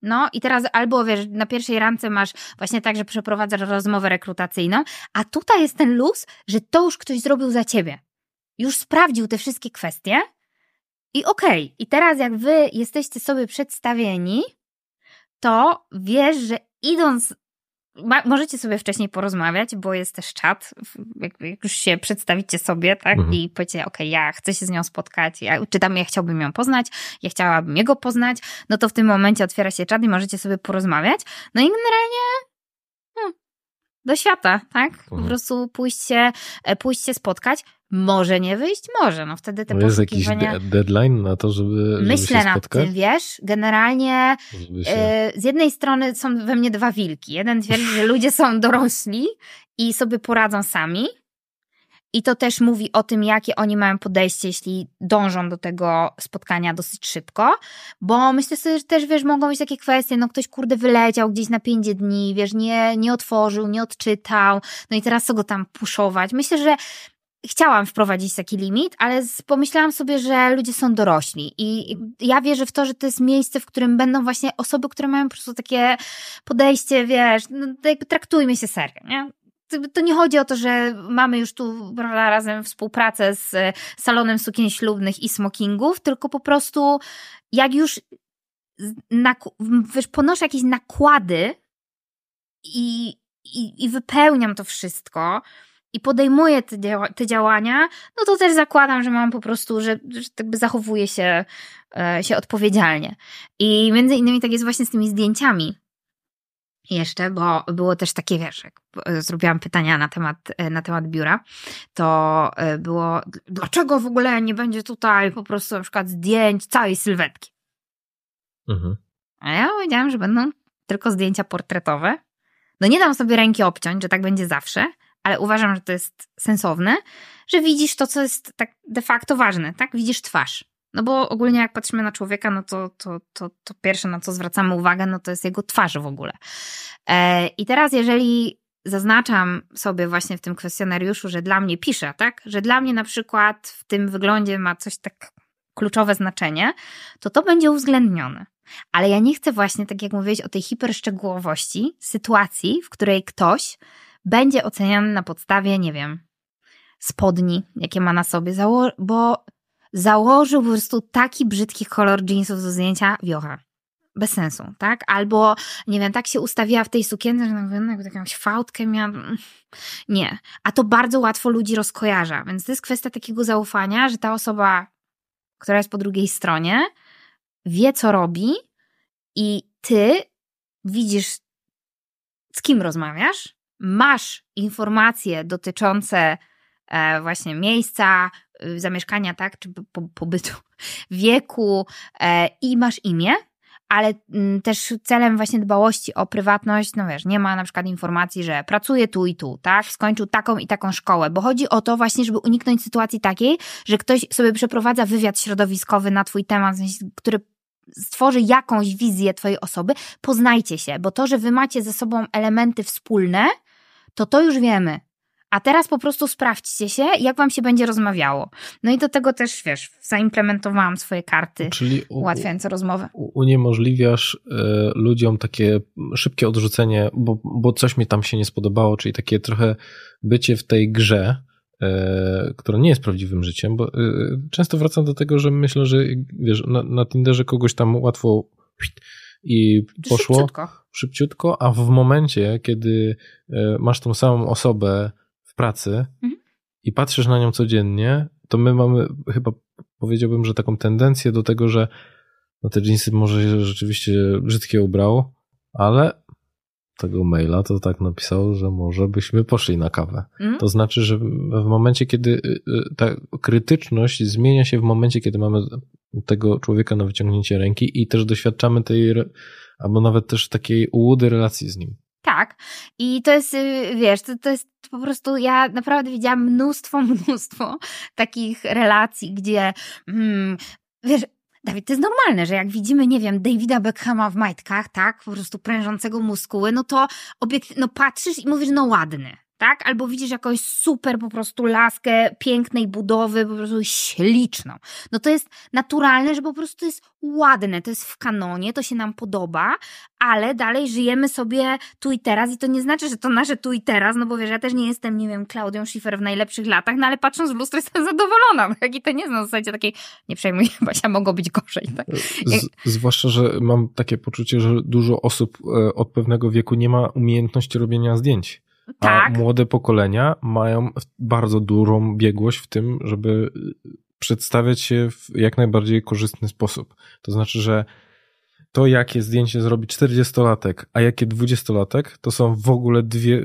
No i teraz albo wiesz, na pierwszej randce masz właśnie tak, że przeprowadzasz rozmowę rekrutacyjną, a tutaj jest ten luz, że to już ktoś zrobił za ciebie. Już sprawdził te wszystkie kwestie i okej, okay. i teraz jak wy jesteście sobie przedstawieni, to wiesz, że idąc możecie sobie wcześniej porozmawiać, bo jest też czat. Jak, jak już się przedstawicie sobie, tak? Mhm. I powiecie, ok, ja chcę się z nią spotkać, ja, czy tam ja chciałbym ją poznać, ja chciałabym jego poznać, no to w tym momencie otwiera się czat i możecie sobie porozmawiać. No i generalnie hmm, do świata, tak? Po mhm. prostu pójść się, e, pójść się spotkać. Może nie wyjść? Może. No wtedy te no jest jakiś de deadline na to, żeby, Myślę żeby nad tym, wiesz. Generalnie się... y, z jednej strony są we mnie dwa wilki. Jeden twierdzi, że ludzie są dorośli i sobie poradzą sami. I to też mówi o tym, jakie oni mają podejście, jeśli dążą do tego spotkania dosyć szybko. Bo myślę sobie, że też, wiesz, mogą być takie kwestie, no ktoś kurde wyleciał gdzieś na pięć dni, wiesz, nie, nie otworzył, nie odczytał, no i teraz co go tam puszować. Myślę, że chciałam wprowadzić taki limit, ale pomyślałam sobie, że ludzie są dorośli i ja wierzę w to, że to jest miejsce, w którym będą właśnie osoby, które mają po prostu takie podejście, wiesz, no, jakby traktujmy się serio, nie? To nie chodzi o to, że mamy już tu prawda, razem współpracę z salonem sukien ślubnych i smokingów, tylko po prostu jak już wiesz, ponoszę jakieś nakłady i, i, i wypełniam to wszystko, i podejmuję te, działa te, działania, no to też zakładam, że mam po prostu, że, że jakby zachowuję się, e, się odpowiedzialnie. I między innymi tak jest właśnie z tymi zdjęciami. Jeszcze, bo było też takie, wiesz, jak zrobiłam pytania na temat, e, na temat biura, to e, było, dlaczego w ogóle nie będzie tutaj po prostu na przykład zdjęć całej sylwetki? Mhm. A ja powiedziałam, że będą tylko zdjęcia portretowe. No nie dam sobie ręki obciąć, że tak będzie zawsze, ale uważam, że to jest sensowne, że widzisz to, co jest tak de facto ważne, tak? Widzisz twarz. No bo ogólnie jak patrzymy na człowieka, no to, to, to, to pierwsze, na co zwracamy uwagę, no to jest jego twarz w ogóle. E, I teraz, jeżeli zaznaczam sobie właśnie w tym kwestionariuszu, że dla mnie piszę, tak? Że dla mnie na przykład w tym wyglądzie ma coś tak kluczowe znaczenie, to to będzie uwzględnione. Ale ja nie chcę właśnie, tak jak mówiłeś, o tej hiperszczegółowości sytuacji, w której ktoś będzie oceniany na podstawie, nie wiem, spodni, jakie ma na sobie, zało- bo założył po prostu taki brzydki kolor jeansów do zdjęcia wiocha. Bez sensu, tak? Albo, nie wiem, tak się ustawiła w tej sukience, że jakby jakąś fałdkę miała. Nie. A to bardzo łatwo ludzi rozkojarza, więc to jest kwestia takiego zaufania, że ta osoba, która jest po drugiej stronie, wie, co robi i ty widzisz, z kim rozmawiasz, masz informacje dotyczące e, właśnie miejsca, y, zamieszkania, tak, czy pobytu, wieku e, i masz imię, ale mm, też celem właśnie dbałości o prywatność, no wiesz, nie ma na przykład informacji, że pracuje tu i tu, tak, skończył taką i taką szkołę, bo chodzi o to właśnie, żeby uniknąć sytuacji takiej, że ktoś sobie przeprowadza wywiad środowiskowy na twój temat, który stworzy jakąś wizję twojej osoby, poznajcie się, bo to, że wy macie ze sobą elementy wspólne, to to już wiemy. A teraz po prostu sprawdźcie się, jak wam się będzie rozmawiało. No i do tego też, wiesz, zaimplementowałam swoje karty, Czyli u, ułatwiające rozmowę. Uniemożliwiasz y, ludziom takie szybkie odrzucenie, bo, bo coś mi tam się nie spodobało, czyli takie trochę bycie w tej grze, y, która nie jest prawdziwym życiem, bo y, często wracam do tego, że myślę, że wiesz, na, na Tinderze kogoś tam łatwo i poszło szybciutko. szybciutko, a w momencie, kiedy masz tą samą osobę pracy mhm. i patrzysz na nią codziennie, to my mamy chyba powiedziałbym, że taką tendencję do tego, że no te jeansy może się rzeczywiście brzydkie ubrał, ale tego maila to tak napisał, że może byśmy poszli na kawę. Mhm. To znaczy, że w momencie, kiedy y, y, ta krytyczność zmienia się w momencie, kiedy mamy tego człowieka na wyciągnięcie ręki i też doświadczamy tej, albo nawet też takiej ułudy relacji z nim. Tak. I to jest, y, wiesz, to, to jest po prostu, ja naprawdę widziałam mnóstwo, mnóstwo takich relacji, gdzie, hmm, wiesz, Dawid, to jest normalne, że jak widzimy, nie wiem, Davida Beckhama w majtkach, tak, po prostu prężącego muskuły, no to obiekt, no patrzysz i mówisz, no ładny, tak? Albo widzisz jakąś super po prostu laskę pięknej budowy, po prostu śliczną. No to jest naturalne, że po prostu to jest ładne, to jest w kanonie, to się nam podoba, ale dalej żyjemy sobie tu i teraz i to nie znaczy, że to nasze tu i teraz, no bo wiesz, ja też nie jestem, nie wiem, Klaudią Schiffer w najlepszych latach, no ale patrząc w lustro jestem zadowolona, tak? I to nie jest na zasadzie takiej, nie przejmuj, Basia, mogło być gorzej, tak? Z, zwłaszcza, że mam takie poczucie, że dużo osób e, od pewnego wieku nie ma umiejętności robienia zdjęć. Tak. A młode pokolenia mają bardzo dużą biegłość w tym, żeby przedstawiać się w jak najbardziej korzystny sposób. To znaczy, że to, jakie zdjęcie zrobi 40-latek, a jakie 20-latek, to są w ogóle dwie,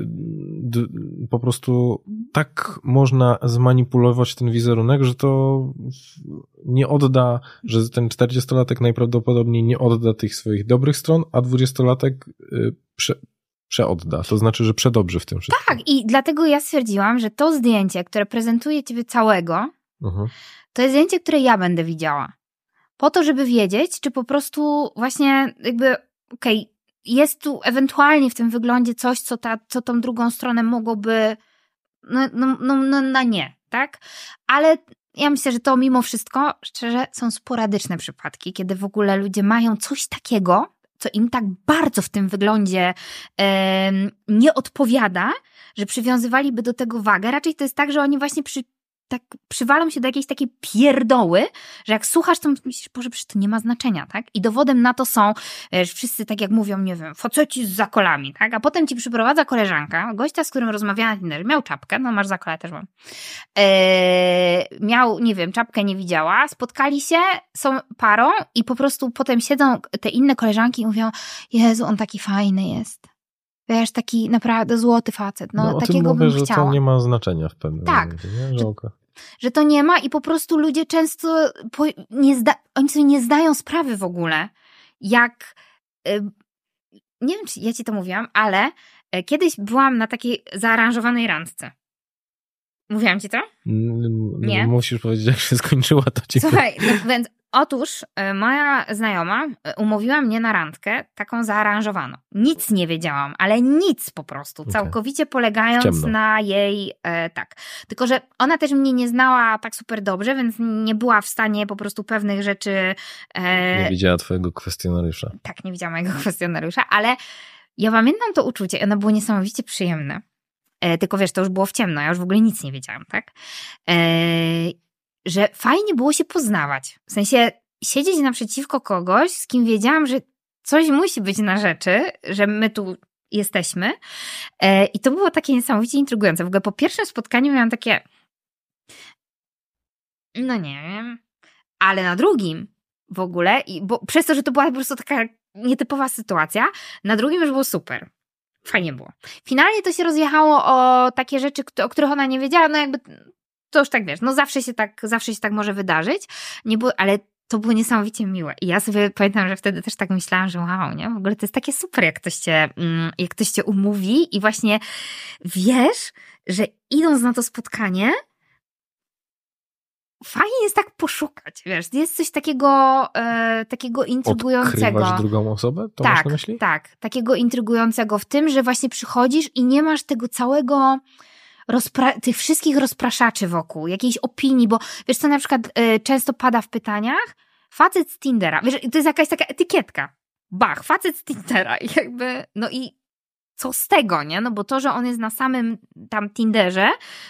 d, po prostu tak można zmanipulować ten wizerunek, że to nie odda, że ten 40-latek najprawdopodobniej nie odda tych swoich dobrych stron, a 20-latek y, prze, przeodda. To znaczy, że przedobrzy w tym wszystkim. Tak, i dlatego ja stwierdziłam, że to zdjęcie, które prezentuje ciebie całego, uh-huh. to jest zdjęcie, które ja będę widziała. Po to, żeby wiedzieć, czy po prostu właśnie jakby, okej, okay, jest tu ewentualnie w tym wyglądzie coś, co, ta, co tą drugą stronę mogłoby, no, no, no, no na nie, tak? Ale ja myślę, że to mimo wszystko, szczerze, są sporadyczne przypadki, kiedy w ogóle ludzie mają coś takiego, co im tak bardzo w tym wyglądzie nie odpowiada, że przywiązywaliby do tego wagę. Raczej to jest tak, że oni właśnie przy, tak przywalą się do jakiejś takiej pierdoły, że jak słuchasz, to myślisz, Boże, przecież to nie ma znaczenia, tak? I dowodem na to są wiesz, wszyscy, tak jak mówią, nie wiem, faceci z zakolami, tak? A potem ci przyprowadza koleżanka, gościa, z którym rozmawiała miał czapkę, no masz zakola, też mam. Eee, miał, nie wiem, czapkę nie widziała, spotkali się, są parą i po prostu potem siedzą te inne koleżanki i mówią, Jezu, on taki fajny jest. Wiesz, taki naprawdę złoty facet. No, no takiego mówię, bym że chciała. to nie ma znaczenia w pewnym tak. momencie, nie? Że, że to nie ma i po prostu ludzie często po, nie zda, oni sobie nie zdają sprawy w ogóle, jak nie wiem, czy ja ci to mówiłam, ale E, kiedyś byłam na takiej zaaranżowanej randce. Mówiłam ci to? Nie. Musisz powiedzieć, jak się skończyła, to ci Słuchaj, no, więc Otóż e, moja znajoma e, umówiła mnie na randkę taką zaaranżowaną. Nic nie wiedziałam, ale nic po prostu, okay. całkowicie polegając na jej e, tak. Tylko, że ona też mnie nie znała tak super dobrze, więc nie była w stanie po prostu pewnych rzeczy. E, nie widziała twojego kwestionariusza. Tak, nie widziała mojego kwestionariusza, ale ja pamiętam to uczucie, ono było niesamowicie przyjemne. E, tylko wiesz, to już było w ciemno, ja już w ogóle nic nie wiedziałam, tak? Że fajnie było się poznawać. W sensie siedzieć naprzeciwko kogoś, z kim wiedziałam, że coś musi być na rzeczy, że my tu jesteśmy. E, I to było takie niesamowicie intrygujące. W ogóle po pierwszym spotkaniu miałam takie. No nie wiem. Ale na drugim w ogóle, i bo przez to, że to była po prostu taka nietypowa sytuacja, na drugim już było super. Fajnie było. Finalnie to się rozjechało o takie rzeczy, o których ona nie wiedziała, no jakby to już tak wiesz, no zawsze się tak, zawsze się tak może wydarzyć, nie było, ale to było niesamowicie miłe. I ja sobie pamiętam, że wtedy też tak myślałam, że wow, nie? W ogóle to jest takie super, jak ktoś cię, mm, jak ktoś cię umówi i właśnie wiesz, że idąc na to spotkanie, fajnie jest tak poszukać, wiesz, jest coś takiego, e, takiego intrygującego. Odkrywasz drugą osobę? To tak, masz na myśli? tak. Takiego intrygującego w tym, że właśnie przychodzisz i nie masz tego całego tych wszystkich rozpraszaczy wokół, jakiejś opinii, bo wiesz co na przykład y, często pada w pytaniach? Facet z Tindera. Wiesz, to jest jakaś taka etykietka. Bach, facet z Tindera. I jakby, no i co z tego, nie? No bo to, że on jest na samym tam Tinderze,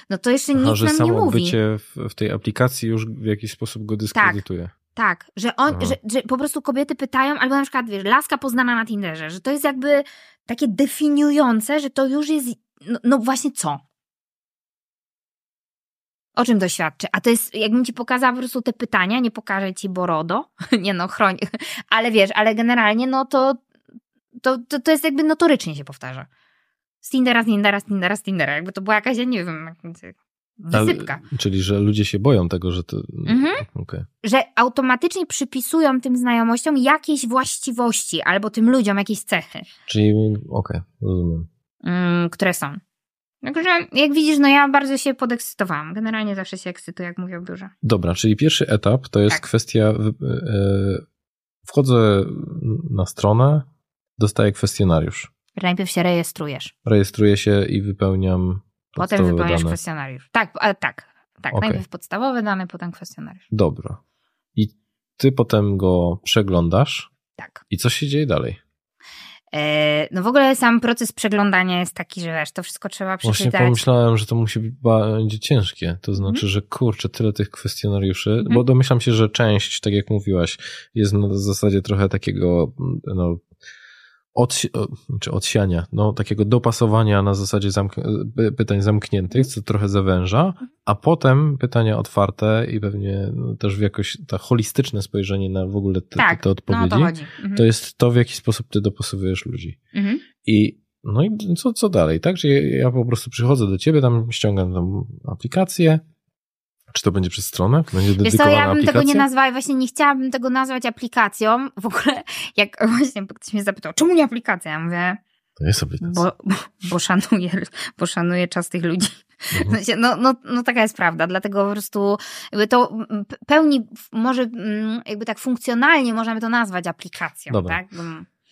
no to jeszcze nic że nam samo nie mówi. bycie w, w, tej aplikacji już w jakiś sposób go dyskredytuje. Tak. Tak, że, on, że, że po prostu kobiety pytają, albo na przykład, wiesz, laska poznana na Tinderze, że to jest jakby takie definiujące, że to już jest, no, no właśnie co? O czym to świadczy? A to jest, jakbym ci pokazała po prostu te pytania, nie pokażę ci Borodo, nie no, chroń, ale wiesz, ale generalnie no to, to, to, to jest jakby notorycznie się powtarza. Z Tindera, z Tindera, z Tindera, z Tindera. Jakby to była jakaś, ja nie wiem, wysypka. Czyli, że ludzie się boją tego, że to... Mhm. Okay. Że automatycznie przypisują tym znajomościom jakieś właściwości albo tym ludziom jakieś cechy. Czyli, okej, okay, rozumiem. Mm, które są. Także jak widzisz, no ja bardzo się podekscytowałam. Generalnie zawsze się ekscytuję, jak mówię o biurze. Dobra, czyli pierwszy etap to jest tak. kwestia. E, wchodzę na stronę, dostaję kwestionariusz. Najpierw się rejestrujesz. Rejestruję się i wypełniam. Potem wypełniasz dane. kwestionariusz. Tak, ale tak. Tak, okay. najpierw podstawowe dane, potem kwestionariusz. Dobra. I ty potem go przeglądasz. Tak. I co się dzieje dalej? E, no w ogóle sam proces przeglądania jest taki, że wiesz, to wszystko trzeba przeczytać. Właśnie pomyślałem, że to musi być będzie ciężkie. To znaczy, mm. że kurczę, tyle tych kwestionariuszy, mm. bo domyślam się, że część, tak jak mówiłaś, jest na zasadzie trochę takiego, no, od, czy odsiania, no, takiego dopasowania na zasadzie zamk pytań zamkniętych, co trochę zawęża, a potem pytania otwarte i pewnie no, też w jakoś ta holistyczne spojrzenie na w ogóle te, tak, te, te odpowiedzi, no, to, mhm. to, jest to, w jaki sposób ty dopasowujesz ludzi. Mhm. I no i co, co dalej, tak? Że ja, ja po prostu przychodzę do ciebie, tam ściągam tą aplikację, czy to będzie przez stronę? Będzie Wiesz co, ja bym aplikacja? tego nie nazwała, właśnie nie chciałabym tego nazwać aplikacją. W ogóle, jak właśnie ktoś mnie zapytał, czemu nie aplikacja? Ja mówię, to jest aplikacja. Bo, bo, bo, szanuję, bo szanuję czas tych ludzi. Mhm. No, no, no taka jest prawda, dlatego po prostu jakby to pełni, może jakby tak funkcjonalnie możemy to nazwać aplikacją, Dobra. tak?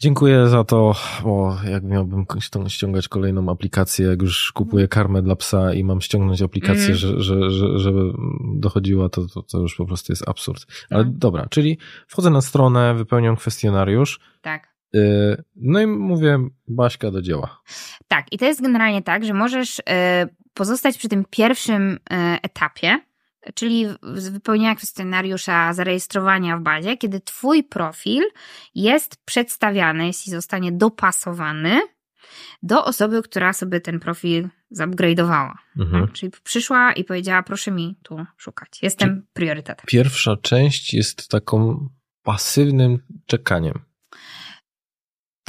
Dziękuję za to, bo jak miałbym ściągać kolejną aplikację, jak już kupuję karmę dla psa i mam ściągnąć aplikację, mm. że, że, że, żeby dochodziła, to, to, to już po prostu jest absurd. Ale no. dobra, czyli wchodzę na stronę, wypełniam kwestionariusz. Tak. Y, no i mówię, Baśka do dzieła. Tak, i to jest generalnie tak, że możesz y, pozostać przy tym pierwszym y, etapie, czyli wypełnienia kwestionariusza, zarejestrowania w bazie, kiedy Twój profil jest przedstawiany, jeśli zostanie dopasowany do osoby, która sobie ten profil zupgrade'owała. Mhm. Tak? Czyli przyszła i powiedziała, proszę mi tu szukać. Jestem priorytetem. Pierwsza część jest taką pasywnym czekaniem.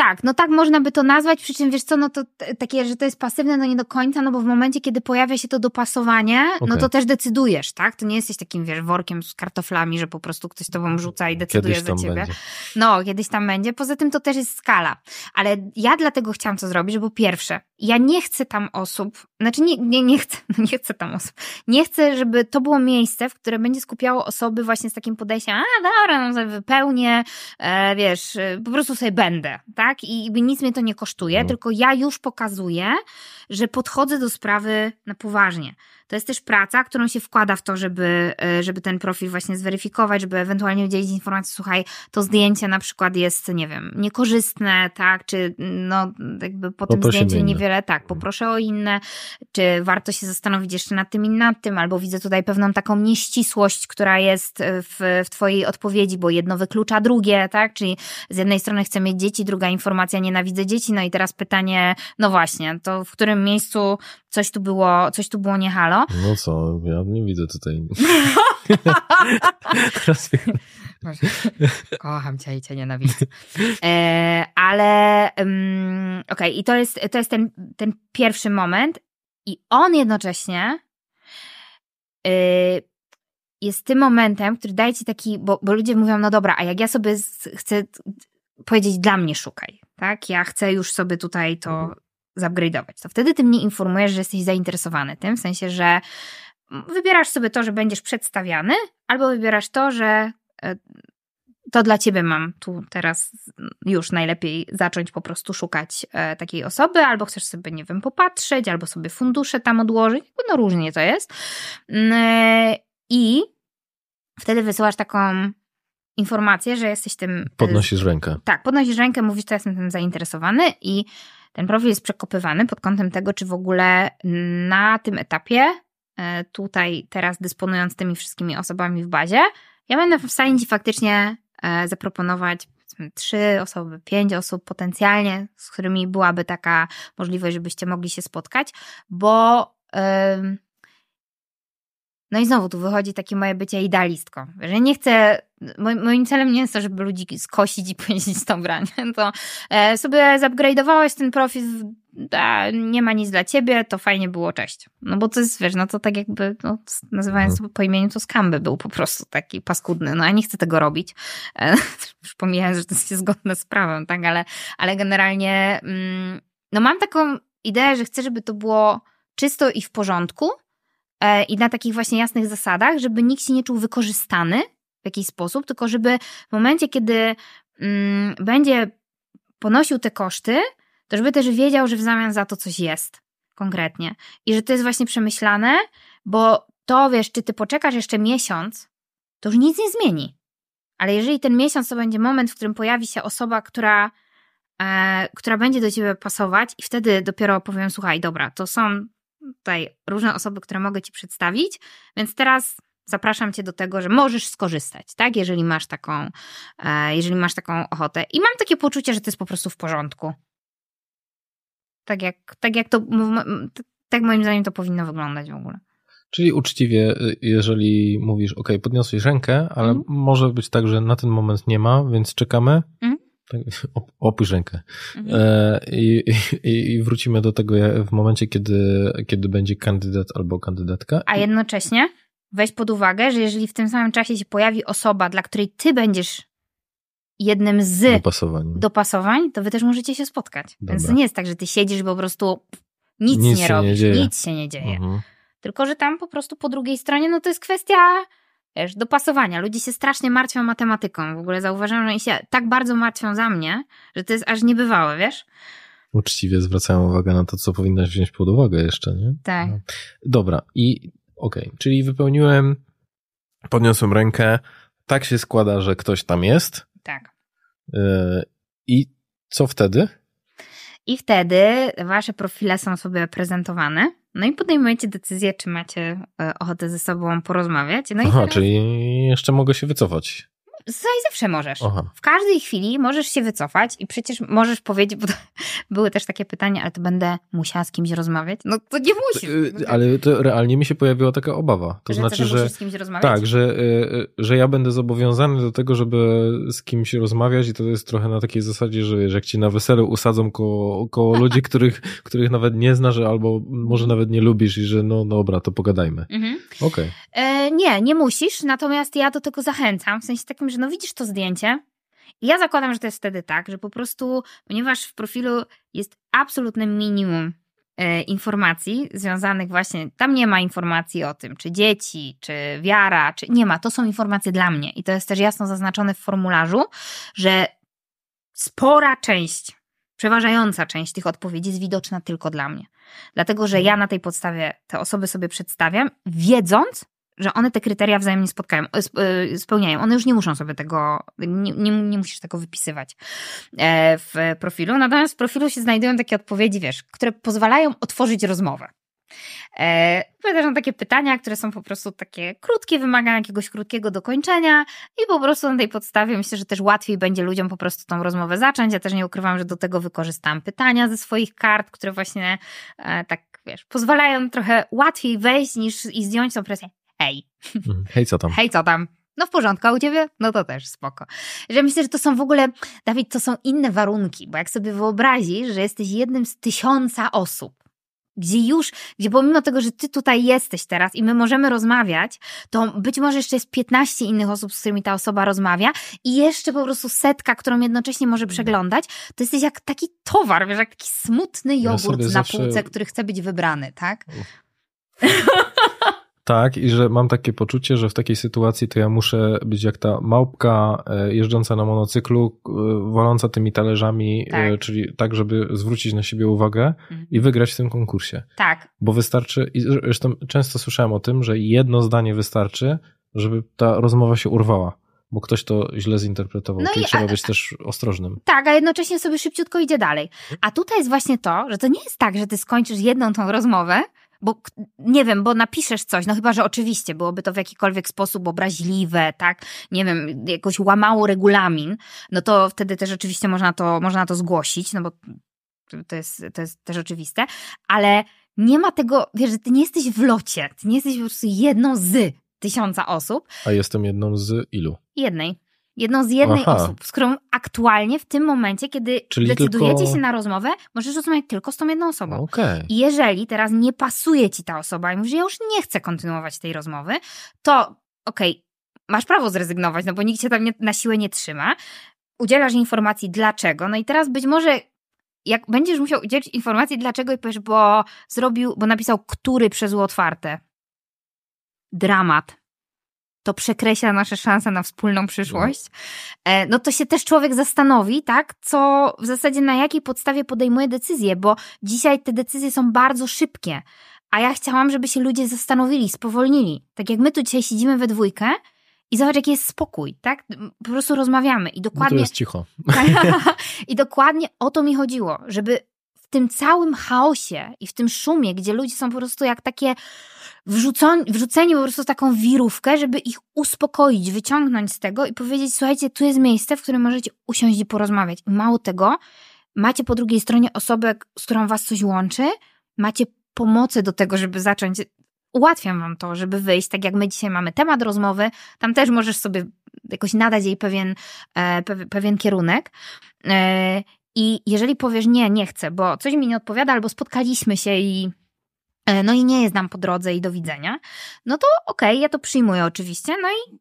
Tak, no tak można by to nazwać, przy czym wiesz co, no to takie, że to jest pasywne, no nie do końca, no bo w momencie, kiedy pojawia się to dopasowanie, okay. no to też decydujesz, tak? To nie jesteś takim, wiesz, workiem z kartoflami, że po prostu ktoś tobą rzuca i decyduje kiedyś za ciebie. Będzie. No, kiedyś tam będzie. Poza tym to też jest skala. Ale ja dlatego chciałam to zrobić, po pierwsze, ja nie chcę tam osób, znaczy nie, nie, nie chcę, nie chcę tam osób. Nie chcę, żeby to było miejsce, w które będzie skupiało osoby właśnie z takim podejściem, a dobra, no sobie wypełnię, e, wiesz, e, po prostu sobie będę, tak? I nic mnie to nie kosztuje, no. tylko ja już pokazuję, że podchodzę do sprawy na poważnie. To jest też praca, którą się wkłada w to, żeby, e, żeby ten profil właśnie zweryfikować, żeby ewentualnie udzielić informacji, słuchaj, to zdjęcie na przykład jest, nie wiem, niekorzystne, tak, czy no jakby po tym zdjęciu niewiele, tak, poproszę o inne, czy warto się zastanowić jeszcze nad tym i nad tym, albo widzę tutaj pewną taką nieścisłość, która jest w, w twojej odpowiedzi, bo jedno wyklucza drugie, tak, czyli z jednej strony chcę mieć dzieci, druga informacja nienawidzę dzieci, no i teraz pytanie, no właśnie, to w którym miejscu coś tu było, coś tu było nie halo. No co, ja nie widzę tutaj. Kocham cię i cię nienawidzę. E, ale um, okej, okay, i to jest, to jest ten, ten pierwszy moment i on jednocześnie y, jest tym momentem, który daje ci taki, bo, bo ludzie mówią, no dobra, a jak ja sobie z, chcę powiedzieć dla mnie szukaj, tak? Ja chcę już sobie tutaj to zupgrade'ować, to wtedy ty mnie informujesz, że jesteś zainteresowany tym, w sensie, że wybierasz sobie to, że będziesz przedstawiany, albo wybierasz to, że e, to dla ciebie mam tu teraz już najlepiej zacząć po prostu szukać e, takiej osoby, albo chcesz sobie, nie wiem, popatrzeć, albo sobie fundusze tam odłożyć, no różnie to jest. Mm, e, I wtedy wysyłasz taką informację, że jesteś tym... Podnosisz rękę. Tak, podnosisz rękę, mówisz, że jestem tym zainteresowany i ten profil jest przekopywany pod kątem tego, czy w ogóle na tym etapie, e, tutaj teraz dysponując tymi wszystkimi osobami w bazie, ja będę w stanie Ci faktycznie e, zaproponować trzy osoby, pięć osób potencjalnie, z którymi byłaby taka możliwość, żebyście mogli się spotkać, bo no i znowu tu wychodzi takie moje bycie idealistką, że nie chcę, moim celem nie jest to, żeby ludzi skosić i powiedzieć dobra, nie? to e, sobie zupgrade'owałeś ten profil, da, nie ma nic dla ciebie, to fajnie było, cześć. No bo to jest, wiesz, no to tak jakby, no, nazywając mhm. po imieniu, to skamby był po prostu taki paskudny, no ja nie chcę tego robić, e, już pomijając, że to jest zgodne z prawem, tak, ale, ale generalnie, mm, no mam taką ideę, że chcę, żeby to było czysto i w porządku, E, i na takich właśnie jasnych zasadach, żeby nikt się nie czuł wykorzystany w jakiś sposób, tylko żeby w momencie, kiedy mm, będzie ponosił te koszty, to żeby też wiedział, że w zamian za to coś jest konkretnie. I że to jest właśnie przemyślane, bo to wiesz, czy ty poczekasz jeszcze miesiąc, to już nic nie zmieni. Ale jeżeli ten miesiąc to będzie moment, w którym pojawi się osoba, która, e, która będzie do ciebie pasować, i wtedy dopiero powiem: Słuchaj, dobra, to są tutaj różne osoby, które mogę Ci przedstawić, więc teraz zapraszam Cię do tego, że możesz skorzystać, tak? Jeżeli masz taką, e, jeżeli masz taką ochotę. I mam takie poczucie, że to jest po prostu w porządku. Tak jak, tak jak to, tak moim zdaniem to powinno wyglądać w ogóle. Czyli uczciwie, y, jeżeli mówisz, ok, podniosłeś rękę, ale mm. może być tak, że na ten moment nie ma, więc czekamy. Mm. Tak, opuść rękę. Mhm. E, i, i, I, wrócimy do tego w momencie, kiedy, kiedy będzie kandydat albo kandydatka. A jednocześnie weź pod uwagę, że jeżeli w tym samym czasie się pojawi osoba, dla której ty będziesz jednym z dopasowań, dopasowań to wy też możecie się spotkać. Dobra. Więc to nie jest tak, że ty siedzisz po prostu nic, nic nie robisz, nie nic się nie dzieje. Mhm. Tylko, że tam po prostu po drugiej stronie, no to jest kwestia wiesz, dopasowania. Ludzie się strasznie martwią matematyką. W ogóle zauważam, że oni się tak bardzo martwią za mnie, że to jest aż niebywałe, wiesz? Uczciwie zwracają uwagę na to, co powinnaś wziąć pod uwagę jeszcze, nie? Tak. No. Dobra, i okay. czyli wypełniłem, podniosłem rękę, tak się składa, że ktoś tam jest. Tak. Yy, I co wtedy? I wtedy wasze profile są sobie prezentowane. No i podejmujecie decyzję, czy macie e, ochotę ze sobą porozmawiać. No Aha, teraz... czyli jeszcze mogę się wycofać. Słuchaj, zawsze możesz. Aha. W każdej chwili możesz się wycofać i przecież możesz powiedzieć, bo były też takie pytania, ale to będę musiała z kimś rozmawiać? No to nie musisz. Y, ale to realnie mi się pojawiła taka obawa. To że znaczy, że... z kimś rozmawiać? Tak, że, y, że ja będę zobowiązany do tego, żeby z kimś rozmawiać i to jest trochę na takiej zasadzie, że wiesz, jak ci na weselu usadzą koło, koło ludzi, których, których nawet nie znasz albo może nawet nie lubisz i że no dobra, to pogadajmy. Mhm. Okej. Okay. E, nie, nie musisz, natomiast ja do tego zachęcam, w sensie takim, że no widzisz to zdjęcie. I ja zakładam, że to jest wtedy tak, że po prostu, ponieważ w profilu jest absolutne minimum e, informacji związanych właśnie, tam nie ma informacji o tym, czy dzieci, czy wiara, czy nie ma, to są informacje dla mnie i to jest też jasno zaznaczone w formularzu, że spora część, przeważająca część tych odpowiedzi jest widoczna tylko dla mnie. Dlatego, że ja na tej podstawie te osoby sobie przedstawiam, wiedząc, że one te kryteria wzajemnie spotkają, e, spełniają. One już nie muszą sobie tego, nie, nie, nie, musisz tego wypisywać e, w profilu. Natomiast w profilu się znajdują takie odpowiedzi, wiesz, które pozwalają otworzyć rozmowę. E, na takie pytania, które są po prostu takie krótkie, wymagają jakiegoś krótkiego dokończenia i po prostu na tej podstawie myślę, że też łatwiej będzie ludziom po prostu tą rozmowę zacząć. Ja też nie ukrywam, że do tego wykorzystałam pytania ze swoich kart, które właśnie e, tak, wiesz, pozwalają trochę łatwiej wejść niż i zdjąć tą presję. Hej. Mhm. Hej, co tam? Hej, co tam? No w porządku, a u ciebie? No to też spoko. Że myślę, że to są w ogóle, Dawid, to są inne warunki, bo jak sobie wyobrazisz, że jesteś jednym z tysiąca osób, gdzie już, gdzie pomimo tego, że ty tutaj jesteś teraz i my możemy rozmawiać, to być może jeszcze jest 15 innych osób, z którymi ta osoba rozmawia i jeszcze po prostu setka, którą jednocześnie może mm. przeglądać, to jesteś jak taki towar, wiesz, jak taki smutny jogurt ja na zawsze... półce, który chce być wybrany, tak? Tak, i że mam takie poczucie, że w takiej sytuacji to ja muszę być jak ta małpka e, jeżdżąca na monocyklu, e, waląca tymi talerzami, e, tak. czyli tak, żeby zwrócić na siebie uwagę mhm. i wygrać w tym konkursie. Tak. Bo wystarczy, i zresztą często słyszałem o tym, że jedno zdanie wystarczy, żeby ta rozmowa się urwała bo ktoś to źle zinterpretował, no czyli i, trzeba być też ostrożnym. Tak, a jednocześnie sobie szybciutko idzie dalej. A tutaj jest właśnie to, że to nie jest tak, że ty skończysz jedną tą rozmowę bo nie wiem, bo napiszesz coś, no chyba, że oczywiście byłoby to w jakikolwiek sposób obraźliwe, tak, nie wiem, jakoś łamało regulamin, no to wtedy też oczywiście można to, można to zgłosić, no bo to jest, to jest też oczywiste, ale nie ma tego, wiesz, że ty nie jesteś w locie, ty nie jesteś po prostu jedną z tysiąca osób. A jestem jedną z ilu? Jednej jedną z jednej Aha. osób, z którą aktualnie w tym momencie, kiedy Czyli decydujecie tylko... się na rozmowę, możesz rozmawiać tylko z tą jedną osobą. Okay. I jeżeli teraz nie pasuje ci ta osoba i mówisz, że ja już nie chcę kontynuować tej rozmowy, to okej, okay, masz prawo zrezygnować, no bo nikt cię tam nie, na siłę nie trzyma. Udzielasz informacji dlaczego, no i teraz być może jak będziesz musiał udzielić informacji dlaczego i powiesz, bo zrobił, bo napisał który przez otwarte. Dramat to przekreśla nasze szanse na wspólną przyszłość, e, no to się też człowiek zastanowi, tak, co w zasadzie na jakiej podstawie podejmuje decyzje, bo dzisiaj te decyzje są bardzo szybkie, a ja chciałam, żeby się ludzie zastanowili, spowolnili. Tak jak my tu dzisiaj siedzimy we dwójkę i zobacz, jaki jest spokój, tak? Po prostu rozmawiamy i dokładnie... No to jest cicho. I dokładnie o to mi chodziło, żeby tym całym chaosie i w tym szumie, gdzie ludzie są po prostu jak takie wrzuconi, wrzuceni po prostu taką wirówkę, żeby ich uspokoić, wyciągnąć z tego i powiedzieć, słuchajcie, tu jest miejsce, w którym możecie usiąść i porozmawiać. I mało tego, macie po drugiej stronie osobę, z którą was coś łączy, macie pomocy do tego, żeby zacząć ułatwiam wam to, żeby wyjść, tak jak my dzisiaj mamy temat rozmowy, tam też możesz sobie jakoś nadać jej pewien, e, pewien kierunek. E, I jeżeli powiesz nie, nie chcę, bo coś mi nie odpowiada, albo spotkaliśmy się i E, no i nie jest nam po drodze i do widzenia, no to okej, okay, ja to przyjmuję oczywiście, no i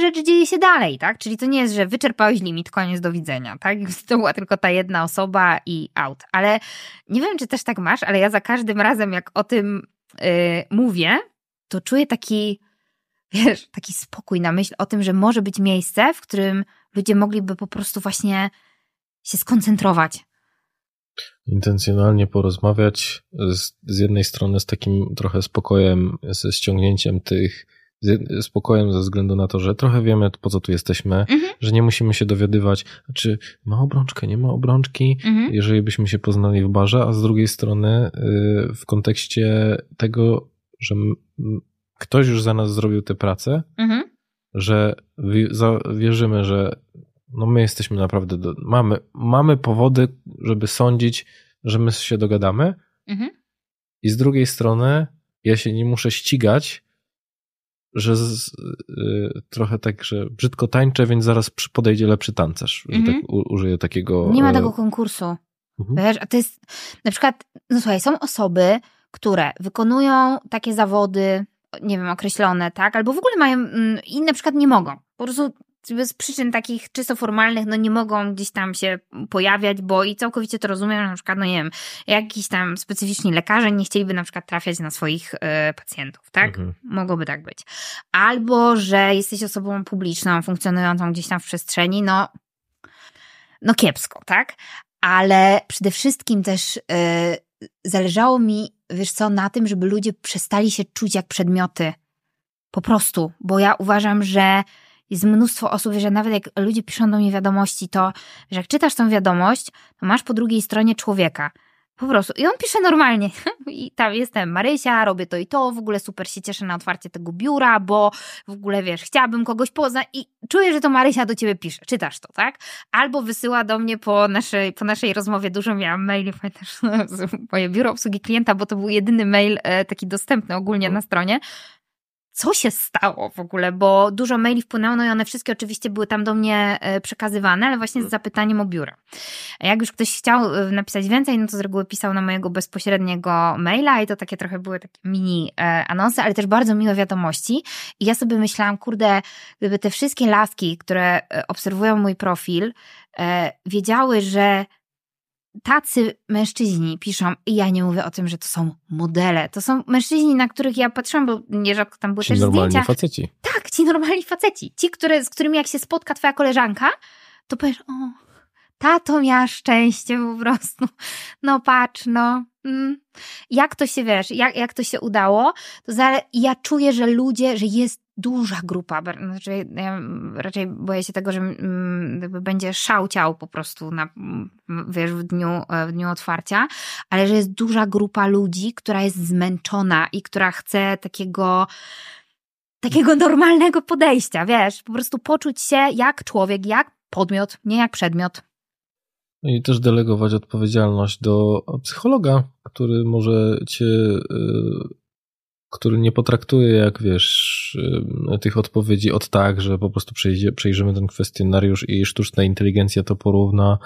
rzecz dzieje się dalej, tak? Czyli to nie jest, że wyczerpałeś limit, koniec do widzenia, tak? To była tylko ta jedna osoba i out. Ale nie wiem, czy też tak masz, ale ja za każdym razem, jak o tym yy, mówię, to czuję taki, wiesz, taki spokój na myśl o tym, że może być miejsce, w którym ludzie mogliby po prostu właśnie się skoncentrować intencjonalnie porozmawiać z, z jednej strony z takim trochę spokojem, ze ściągnięciem tych, spokojem ze względu na to, że trochę wiemy, po co tu jesteśmy, mhm. że nie musimy się dowiadywać, czy ma obrączkę, nie ma obrączki, mhm. jeżeli byśmy się poznali w barze, a z drugiej strony y, w kontekście tego, że ktoś już za nas zrobił tę pracę, mhm. że wierzymy, że no my jesteśmy naprawdę, do, mamy, mamy powody, żeby sądzić, że my się dogadamy. Mhm. I z drugiej strony, ja się nie muszę ścigać, że z, y, trochę tak, że brzydko tańczę, więc zaraz podejdzie lepszy tancerz. Mhm. Że tak, u, użyję takiego. Nie ma e, tego konkursu. Mhm. Wiesz, a to jest na przykład, no słuchaj, są osoby, które wykonują takie zawody, nie wiem, określone, tak, albo w ogóle mają mm, i na przykład nie mogą. Po prostu z przyczyn takich czysto formalnych, no nie mogą gdzieś tam się pojawiać, bo i całkowicie to rozumiem, na przykład, no nie wiem, jakiś tam specyficzni lekarze nie chcieliby na przykład trafiać na swoich y, pacjentów, tak? Mhm. Mogłoby tak być. Albo, że jesteś osobą publiczną, funkcjonującą gdzieś tam w przestrzeni, no, no kiepsko, tak? Ale przede wszystkim też y, zależało mi, wiesz co, na tym, żeby ludzie przestali się czuć jak przedmioty. Po prostu, bo ja uważam, że jest mnóstwo osób, że nawet jak ludzie piszą do mnie wiadomości, to że jak czytasz tą wiadomość, to masz po drugiej stronie człowieka. Po prostu. I on pisze normalnie. I tam jestem Marysia, robię to i to, w ogóle super się cieszę na otwarcie tego biura, bo w ogóle wiesz, chciałabym kogoś poznać i czuję, że to Marysia do ciebie pisze. Czytasz to, tak? Albo wysyła do mnie po naszej, po naszej rozmowie, dużo miałam maili, pamiętasz, moje biuro obsługi klienta, bo to był jedyny mail e, taki dostępny ogólnie na stronie co się stało w ogóle, bo dużo maili wpłynęło, no i one wszystkie oczywiście były tam do mnie e, przekazywane, ale właśnie z mm. zapytaniem o biuro. Jak już ktoś chciał e, napisać więcej, no to z reguły pisał na mojego bezpośredniego maila i to takie trochę były takie mini e, anonsy, ale też bardzo miłe wiadomości. I ja sobie myślałam, kurde, gdyby te wszystkie laski, które obserwują mój profil, wiedziały, że tacy mężczyźni piszą, i ja nie mówię o tym, że to są modele. To są mężczyźni, na których ja patrzyłam, bo nierzadko tam były ci też normalni zdjęcia. faceci. Tak, ci normalni faceci. Ci, które, z którymi jak się spotka twoja koleżanka, to powiesz, o, tato miała szczęście po prostu. No patrz, no. Mm. Jak to się, wiesz, jak, jak to się udało, to ja czuję, że ludzie, że jest duża grupa, znaczy ja raczej boję się tego, że mm, będzie szał ciał po prostu na, wiesz, w dniu, w dniu otwarcia, ale że jest duża grupa ludzi, która jest zmęczona i która chce takiego takiego normalnego podejścia, wiesz, po prostu poczuć się jak człowiek, jak podmiot, nie jak przedmiot. I też delegować odpowiedzialność do psychologa, który może cię y, który nie potraktuje, jak wiesz, y, tych odpowiedzi od tak, że po prostu przejdzie, przejrzymy ten kwestionariusz i sztuczna inteligencja to porówna,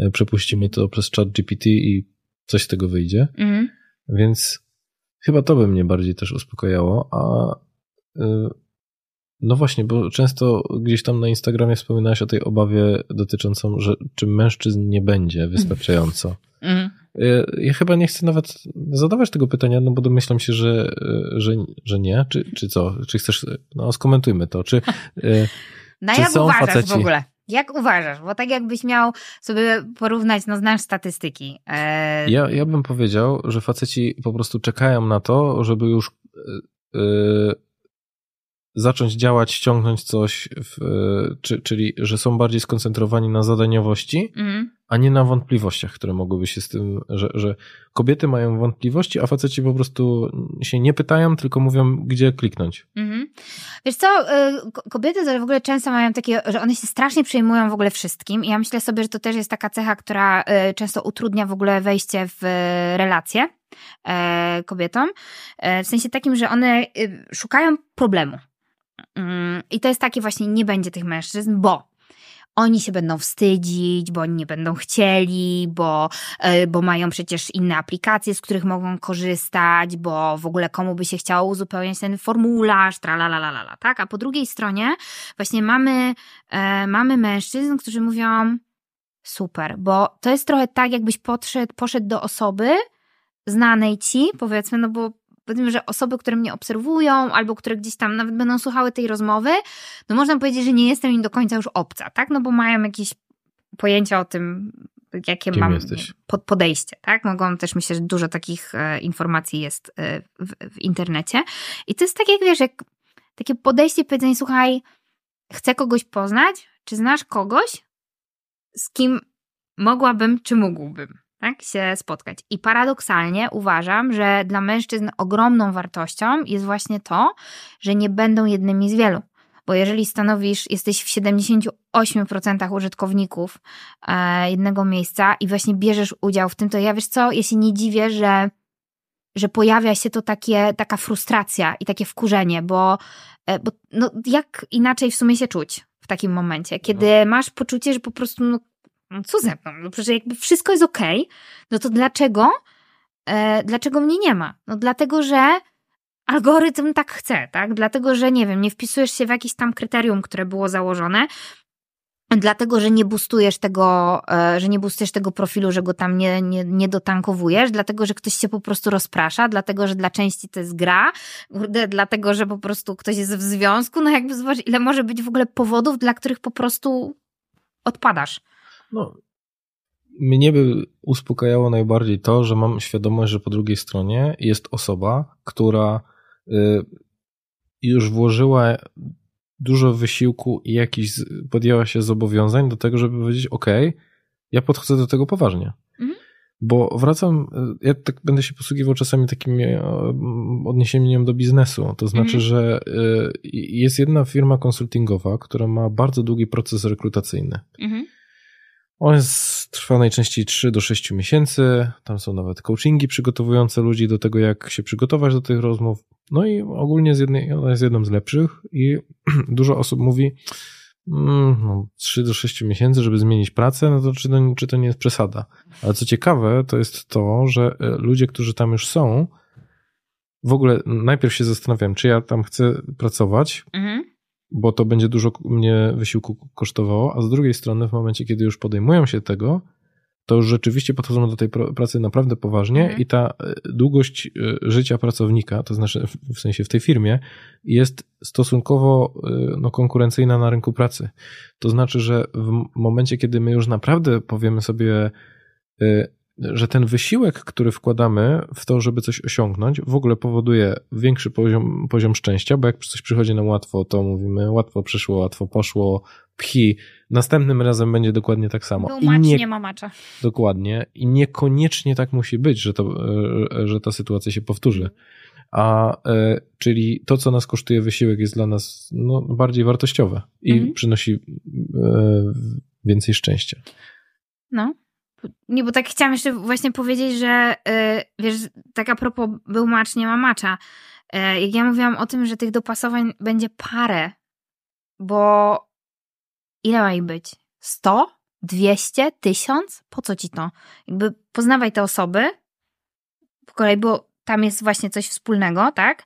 y, przepuścimy to przez chat GPT i coś z tego wyjdzie. Mhm. Więc chyba to by mnie bardziej też uspokajało, a y, no właśnie, bo często gdzieś tam na Instagramie wspominałeś o tej obawie dotyczącą, że czy mężczyzn nie będzie wystarczająco. Mhm. Ja, ja chyba nie chcę nawet zadawać tego pytania, no bo domyślam się, że, że, że nie. Czy, czy co? Czy chcesz, no skomentujmy to. Czy, no czy jak są uważasz faceci... w ogóle? Jak uważasz? Bo tak jakbyś miał sobie porównać, no znasz statystyki. E... Ja, ja bym powiedział, że faceci po prostu czekają na to, żeby już e, zacząć działać, ściągnąć coś, w, czy, czyli że są bardziej skoncentrowani na zadaniowości, mm. A nie na wątpliwościach, które mogłyby się z tym, że, że kobiety mają wątpliwości, a faceci po prostu się nie pytają, tylko mówią, gdzie kliknąć. Mm. Wiesz co, y, kobiety w ogóle często mają takie, że one się strasznie przejmują w ogóle wszystkim i ja myślę sobie, że to też jest taka cecha, która y, często utrudnia w ogóle wejście w relacje e, kobietom, e, w sensie takim, że one y, szukają problemu. Mm, I to jest takie właśnie, nie będzie tych mężczyzn, bo oni się będą wstydzić, bo oni nie będą chcieli, bo, e, bo mają przecież inne aplikacje, z których mogą korzystać, bo w ogóle komu by się chciało uzupełniać ten formularz, tralalalala, tak? A po drugiej stronie właśnie mamy, e, mamy mężczyzn, którzy mówią super, bo to jest trochę tak, jakbyś podszedł, poszedł do osoby znanej ci, powiedzmy, no bo powiedzmy, że osoby, które mnie obserwują albo które gdzieś tam nawet będą słuchały tej rozmowy, no można powiedzieć, że nie jestem im do końca już obca, tak? No bo mają jakieś pojęcia o tym, jakie Kim mam jesteś? podejście, tak? Mogą też myślę, że dużo takich e, informacji jest e, w, w, internecie. I to jest tak jak wiesz, jak takie podejście, powiedzenie, słuchaj, chcę kogoś poznać, czy znasz kogoś, z kim mogłabym, czy mógłbym tak, się spotkać. I paradoksalnie uważam, że dla mężczyzn ogromną wartością jest właśnie to, że nie będą jednymi z wielu. Bo jeżeli stanowisz, jesteś w 78% użytkowników e, jednego miejsca i właśnie bierzesz udział w tym, to ja wiesz co, ja się nie dziwię, że, że pojawia się to takie, taka frustracja i takie wkurzenie, bo, e, bo no, jak inaczej w sumie się czuć w takim momencie, kiedy no. masz poczucie, że po prostu no, no co ze mną? No przecież jakby wszystko jest okej, okay, no to dlaczego, e, dlaczego mnie nie ma? No dlatego, że algorytm tak chce, tak? Dlatego, że nie wiem, nie wpisujesz się w jakieś tam kryterium, które było założone, dlatego, że nie boostujesz tego, e, że nie boostujesz tego profilu, że go tam nie, nie, nie dotankowujesz, dlatego, że ktoś się po prostu rozprasza, dlatego, że dla części to jest gra, dlatego, że po prostu ktoś jest w związku, no jakby zobacz, ile może być w ogóle powodów, dla których po prostu odpadasz. No, mnie by uspokajało najbardziej to, że mam świadomość, że po drugiej stronie jest osoba, która y, już włożyła dużo wysiłku i jakiś podjęła się zobowiązań do tego, żeby powiedzieć: OK, ja podchodzę do tego poważnie. Mhm. Bo wracam, y, ja tak będę się posługiwał czasami takim y, odniesieniem do biznesu. To znaczy, mhm. że jest jedna firma konsultingowa, która ma bardzo długi proces rekrutacyjny. Mhm on jest, trwa najczęściej 3 do 6 miesięcy. Tam są nawet coachingi przygotowujące ludzi do tego, jak się przygotować do tych rozmów. No i ogólnie jest, jednej, ona jest jedną z lepszych i dużo osób mówi, mm, no, 3 do 6 miesięcy, żeby zmienić pracę, no to czy, to czy to nie jest przesada? Ale co ciekawe, to jest to, że e, ludzie, którzy tam już są, w ogóle najpierw się zastanawiam, czy ja tam chcę pracować, mhm bo to będzie dużo mnie wysiłku kosztowało, a z drugiej strony w momencie, kiedy już podejmują się tego, to już rzeczywiście podchodzą do tej pracy naprawdę poważnie mhm. i ta e, długość e, życia pracownika, to znaczy w sensie w tej firmie, jest stosunkowo e, no, konkurencyjna na rynku pracy. To znaczy, że w momencie, kiedy my już naprawdę powiemy sobie, że ten wysiłek, który wkładamy w to, żeby coś osiągnąć, w ogóle powoduje większy poziom, poziom szczęścia, bo jak coś przychodzi nam łatwo, to mówimy łatwo przyszło, łatwo poszło, pchi. Następnym razem będzie dokładnie tak samo. Był I nie, nie ma macza. Dokładnie. I niekoniecznie tak musi być, że, to, że ta sytuacja się powtórzy. A e, czyli to, co nas kosztuje wysiłek, jest dla nas no, bardziej wartościowe i mhm. przynosi e, więcej szczęścia. No. Nie, bo tak chciałam jeszcze właśnie powiedzieć, że yy, wiesz, tak a propos był macz, nie ma macza. Yy, jak ja mówiłam o tym, że tych dopasowań będzie parę, bo ile ma ich być? 100? 200? 1000? Po co ci to? Jakby poznawaj te osoby, po kolei, bo tam jest właśnie coś wspólnego, tak?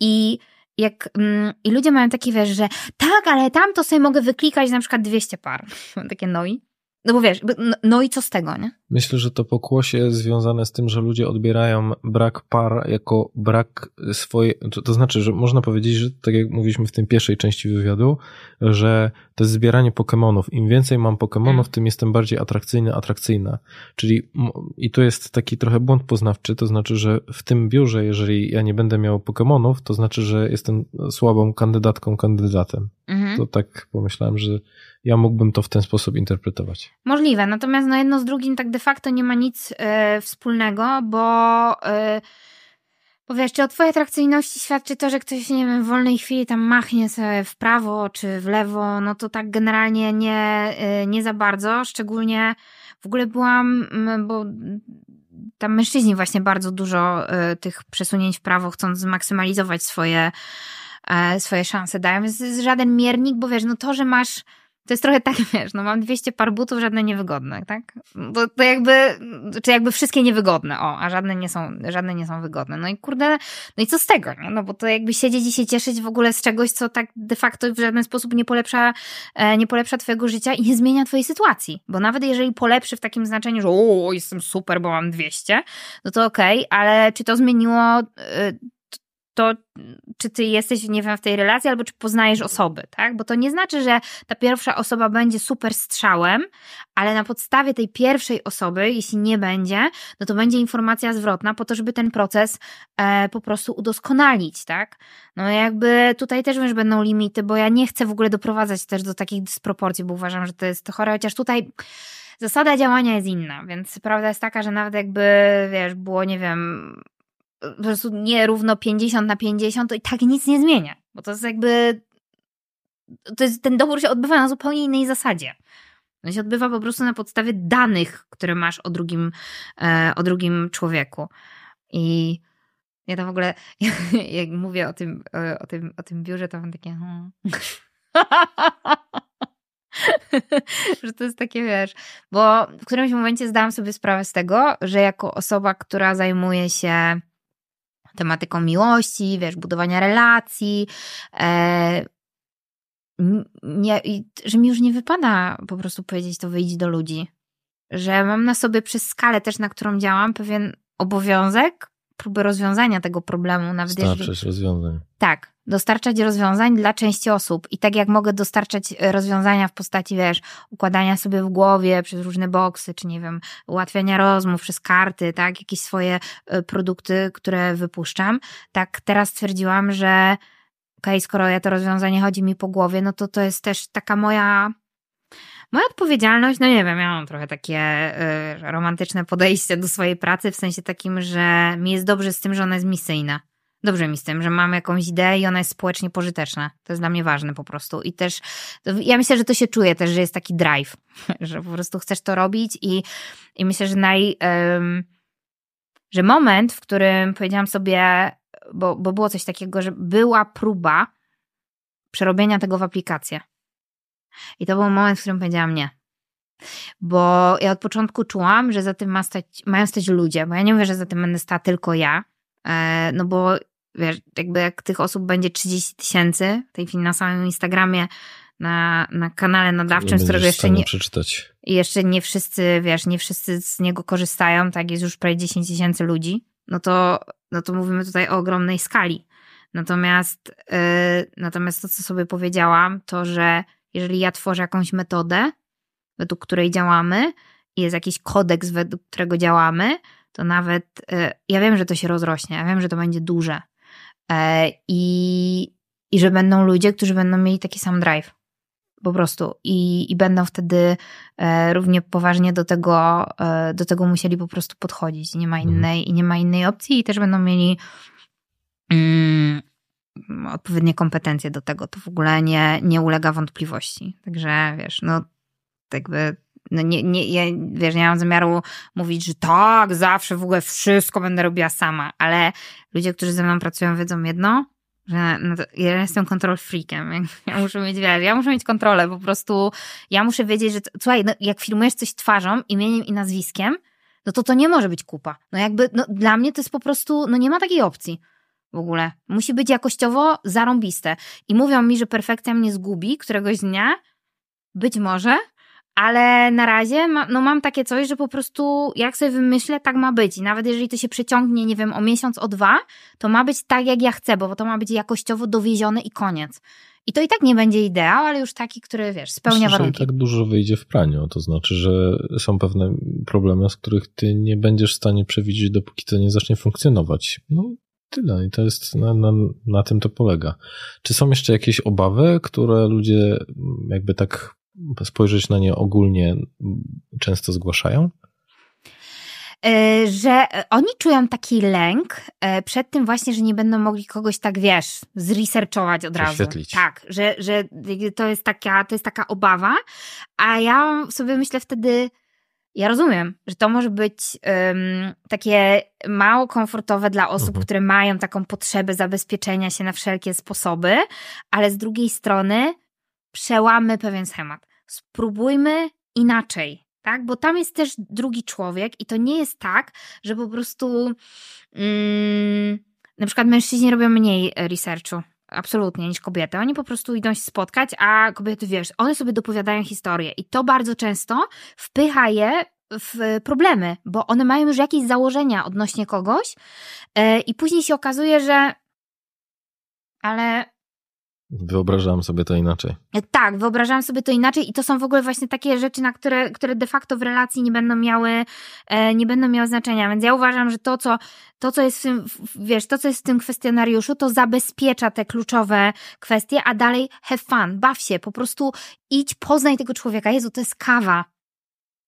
I jak mm, i ludzie mają takie, wiesz, że tak, ale tam to sobie mogę wyklikać na przykład 200 par. Mam takie noi. No bo wiesz, no, no, i co z tego, nie? Myślę, że to pokłosie związane z tym, że ludzie odbierają brak par jako brak swojej, to, to znaczy, że można powiedzieć, że tak jak mówiliśmy w tym pierwszej części wywiadu, że to jest zbieranie Pokémonów. Im więcej mam Pokémonów, mm. tym jestem bardziej atrakcyjny, atrakcyjna. Czyli i to jest taki trochę błąd poznawczy, to znaczy, że w tym biurze, jeżeli ja nie będę miał Pokémonów, to znaczy, że jestem słabą kandydatką, kandydatem. Mm. To tak pomyślałem, że ja mógłbym to w ten sposób interpretować. Możliwe, natomiast no jedno z drugim tak de facto nie ma nic e, wspólnego, bo e, bo czy o twojej atrakcyjności świadczy to, że ktoś, nie wiem, w wolnej chwili tam machnie sobie w prawo czy w lewo, no to tak generalnie nie, e, nie za bardzo, szczególnie w ogóle byłam, bo tam mężczyźni właśnie bardzo dużo tych przesunięć w prawo chcąc zmaksymalizować swoje, swoje szanse dają, więc jest żaden miernik, bo wiesz, no to, że masz to jest trochę tak, wiesz, no mam 200 par butów, żadne niewygodne, tak? Bo to jakby, czy jakby wszystkie niewygodne, o, a żadne nie są, żadne nie są wygodne. No i kurde, no i co z tego, nie? No bo to jakby siedzieć i się cieszyć w ogóle z czegoś, co tak de facto w żaden sposób nie polepsza, e, nie polepsza twojego życia i nie zmienia twojej sytuacji. Bo nawet jeżeli polepszy w takim znaczeniu, że o, jestem super, bo mam 200, no to okej, okay, ale czy to zmieniło e, to, czy ty jesteś, nie wiem, w tej relacji, albo czy poznajesz osoby, tak? Bo to nie znaczy, że ta pierwsza osoba będzie super strzałem, ale na podstawie tej pierwszej osoby, jeśli nie będzie, no to będzie informacja zwrotna po to, żeby ten proces e, po prostu udoskonalić, tak? No jakby tutaj też już będą limity, bo ja nie chcę w ogóle doprowadzać też do takich dysproporcji, bo uważam, że to jest to chore, chociaż tutaj zasada działania jest inna, więc prawda jest taka, że nawet jakby, wiesz, było, nie wiem, po prostu nierówno 50 na 50, to i tak nic nie zmienia. Bo to jest jakby. To jest, ten dobór się odbywa na zupełnie innej zasadzie. On się odbywa po prostu na podstawie danych, które masz o drugim, e, o drugim człowieku. I ja to w ogóle, jak mówię o tym, o tym, o tym biurze, to mam takie. Hmm. że to jest takie, wiesz, bo w którymś momencie zdałam sobie sprawę z tego, że jako osoba, która zajmuje się tematyką miłości, wiesz, budowania relacji. E, nie, że mi już nie wypada po prostu powiedzieć to wyjść do ludzi. Że mam na sobie przez skalę też, na którą działam, pewien obowiązek próby rozwiązania tego problemu. Nawet Dostarczać jeżeli... rozwiązań. Tak, dostarczać rozwiązań dla części osób. I tak jak mogę dostarczać e, rozwiązania w postaci, wiesz, układania sobie w głowie przez różne boksy, czy nie wiem, ułatwiania rozmów przez karty, tak, jakieś swoje e, produkty, które wypuszczam, tak teraz stwierdziłam, że okej, okay, skoro ja to rozwiązanie chodzi mi po głowie, no to to jest też taka moja Moja odpowiedzialność, no nie wiem, ja mam trochę takie y, romantyczne podejście do swojej pracy, w sensie takim, że mi jest dobrze z tym, że ona jest misyjna. Dobrze mi z tym, że mam jakąś ideę i ona jest społecznie pożyteczna. To jest dla mnie ważne po prostu. I też, ja myślę, że to się czuje też, że jest taki drive, że po prostu chcesz to robić i, i myślę, że naj... że moment, w którym powiedziałam sobie, bo, bo było coś takiego, że była próba przerobienia tego w aplikację. I to był moment, w którym powiedziałam nie. Bo ja od początku czułam, że za tym ma stać, mają stać ludzie, bo ja nie mówię, że za tym będę stała tylko ja, no bo wiesz, jakby jak tych osób będzie 30 tysięcy w tej chwili na samym Instagramie, na, na kanale nadawczym, z którego jeszcze nie, przeczytać. jeszcze nie wszyscy, wiesz, nie wszyscy z niego korzystają, tak jest już prawie 10 tysięcy ludzi, no to, no to mówimy tutaj o ogromnej skali. Natomiast, yy, natomiast to, co sobie powiedziałam, to, że jeżeli ja tworzę jakąś metodę, według której działamy, i jest jakiś kodeks, według którego działamy, to nawet y, ja wiem, że to się rozrośnie, ja wiem, że to będzie duże. E, I, i że będą ludzie, którzy będą mieli taki sam drive. Po prostu. I, i będą wtedy e, równie poważnie do tego, e, do tego musieli po prostu podchodzić. Nie ma mhm. innej, mhm. nie ma innej opcji, i też będą mieli mm, odpowiednie kompetencje do tego. To w ogóle nie, nie ulega wątpliwości. Także wiesz, no jakby no nie, nie, ja, wiesz, nie mam zamiaru mówić, że tak, zawsze w ogóle wszystko będę robiła sama, ale ludzie, którzy ze mną pracują, wiedzą jedno, że no ja jestem kontrol freakiem. Ja muszę mieć, wiesz, ja muszę mieć kontrolę, po prostu ja muszę wiedzieć, że słuchaj, no, jak filmujesz coś twarzą, imieniem i nazwiskiem, no to to nie może być kupa. No jakby, no dla mnie to jest po prostu, no nie ma takiej opcji w ogóle. Musi być jakościowo zarąbiste. I mówią mi, że perfekcja mnie zgubi któregoś dnia, być może, ale na razie ma, no mam takie coś, że po prostu jak sobie wymyślę, tak ma być. I nawet jeżeli to się przeciągnie, nie wiem, o miesiąc, o dwa, to ma być tak, jak ja chcę, bo to ma być jakościowo dowiezione i koniec. I to i tak nie będzie ideał, ale już taki, który, wiesz, spełnia Myślę, warunki. Że i tak dużo wyjdzie w praniu, to znaczy, że są pewne problemy, z których ty nie będziesz w stanie przewidzieć, dopóki to nie zacznie funkcjonować. No, tyle i to jest, na, na, na tym to polega. Czy są jeszcze jakieś obawy, które ludzie jakby tak spojrzeć na nie ogólnie często zgłaszają? E, że oni czują taki lęk e, przed tym właśnie, że nie będą mogli kogoś tak, wiesz, zresearchować od razu. Tak, że, że to jest taka, to jest taka obawa, a ja sobie myślę wtedy, ja rozumiem, że to może być um, takie mało komfortowe dla osób, mhm. które mają taką potrzebę zabezpieczenia się na wszelkie sposoby, ale z drugiej strony przełamy pewien schemat. Spróbujmy inaczej, tak? Bo tam jest też drugi człowiek i to nie jest tak, że po prostu um, na przykład mężczyźni robią mniej researchu absolutnie, niż kobiety. Oni po prostu idą się spotkać, a kobiety, wiesz, one sobie dopowiadają historię i to bardzo często wpycha je w problemy, bo one mają już jakieś założenia odnośnie kogoś yy, i później się okazuje, że ale Wyobrażałam sobie to inaczej. Tak, wyobrażałam sobie to inaczej i to są w ogóle właśnie takie rzeczy, na które, które de facto w relacji nie będą miały, e, nie będą miały znaczenia. Więc ja uważam, że to co, to, co jest w tym, wiesz, to, co jest w tym kwestionariuszu, to zabezpiecza te kluczowe kwestie, a dalej have fun, baw się, po prostu idź, poznaj tego człowieka. Jezu, to jest kawa.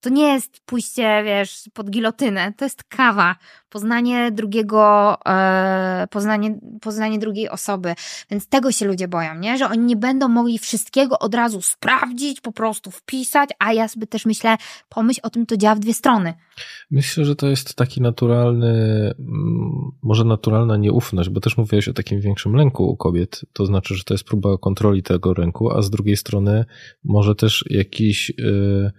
To nie jest pójście, wiesz, pod gilotynę, to jest kawa, poznanie drugiego, e, poznanie, poznanie drugiej osoby. Więc tego się ludzie boją, nie? Że oni nie będą mogli wszystkiego od razu sprawdzić, po prostu wpisać, a ja sobie też myślę, pomyśl o tym, to działa w dwie strony. Myślę, że to jest taki naturalny, mm, może naturalna nieufność, bo też mówiłeś o takim większym lęku u kobiet. To znaczy, że to jest próba kontroli tego ręku, a z drugiej strony może też jakiś. Yy,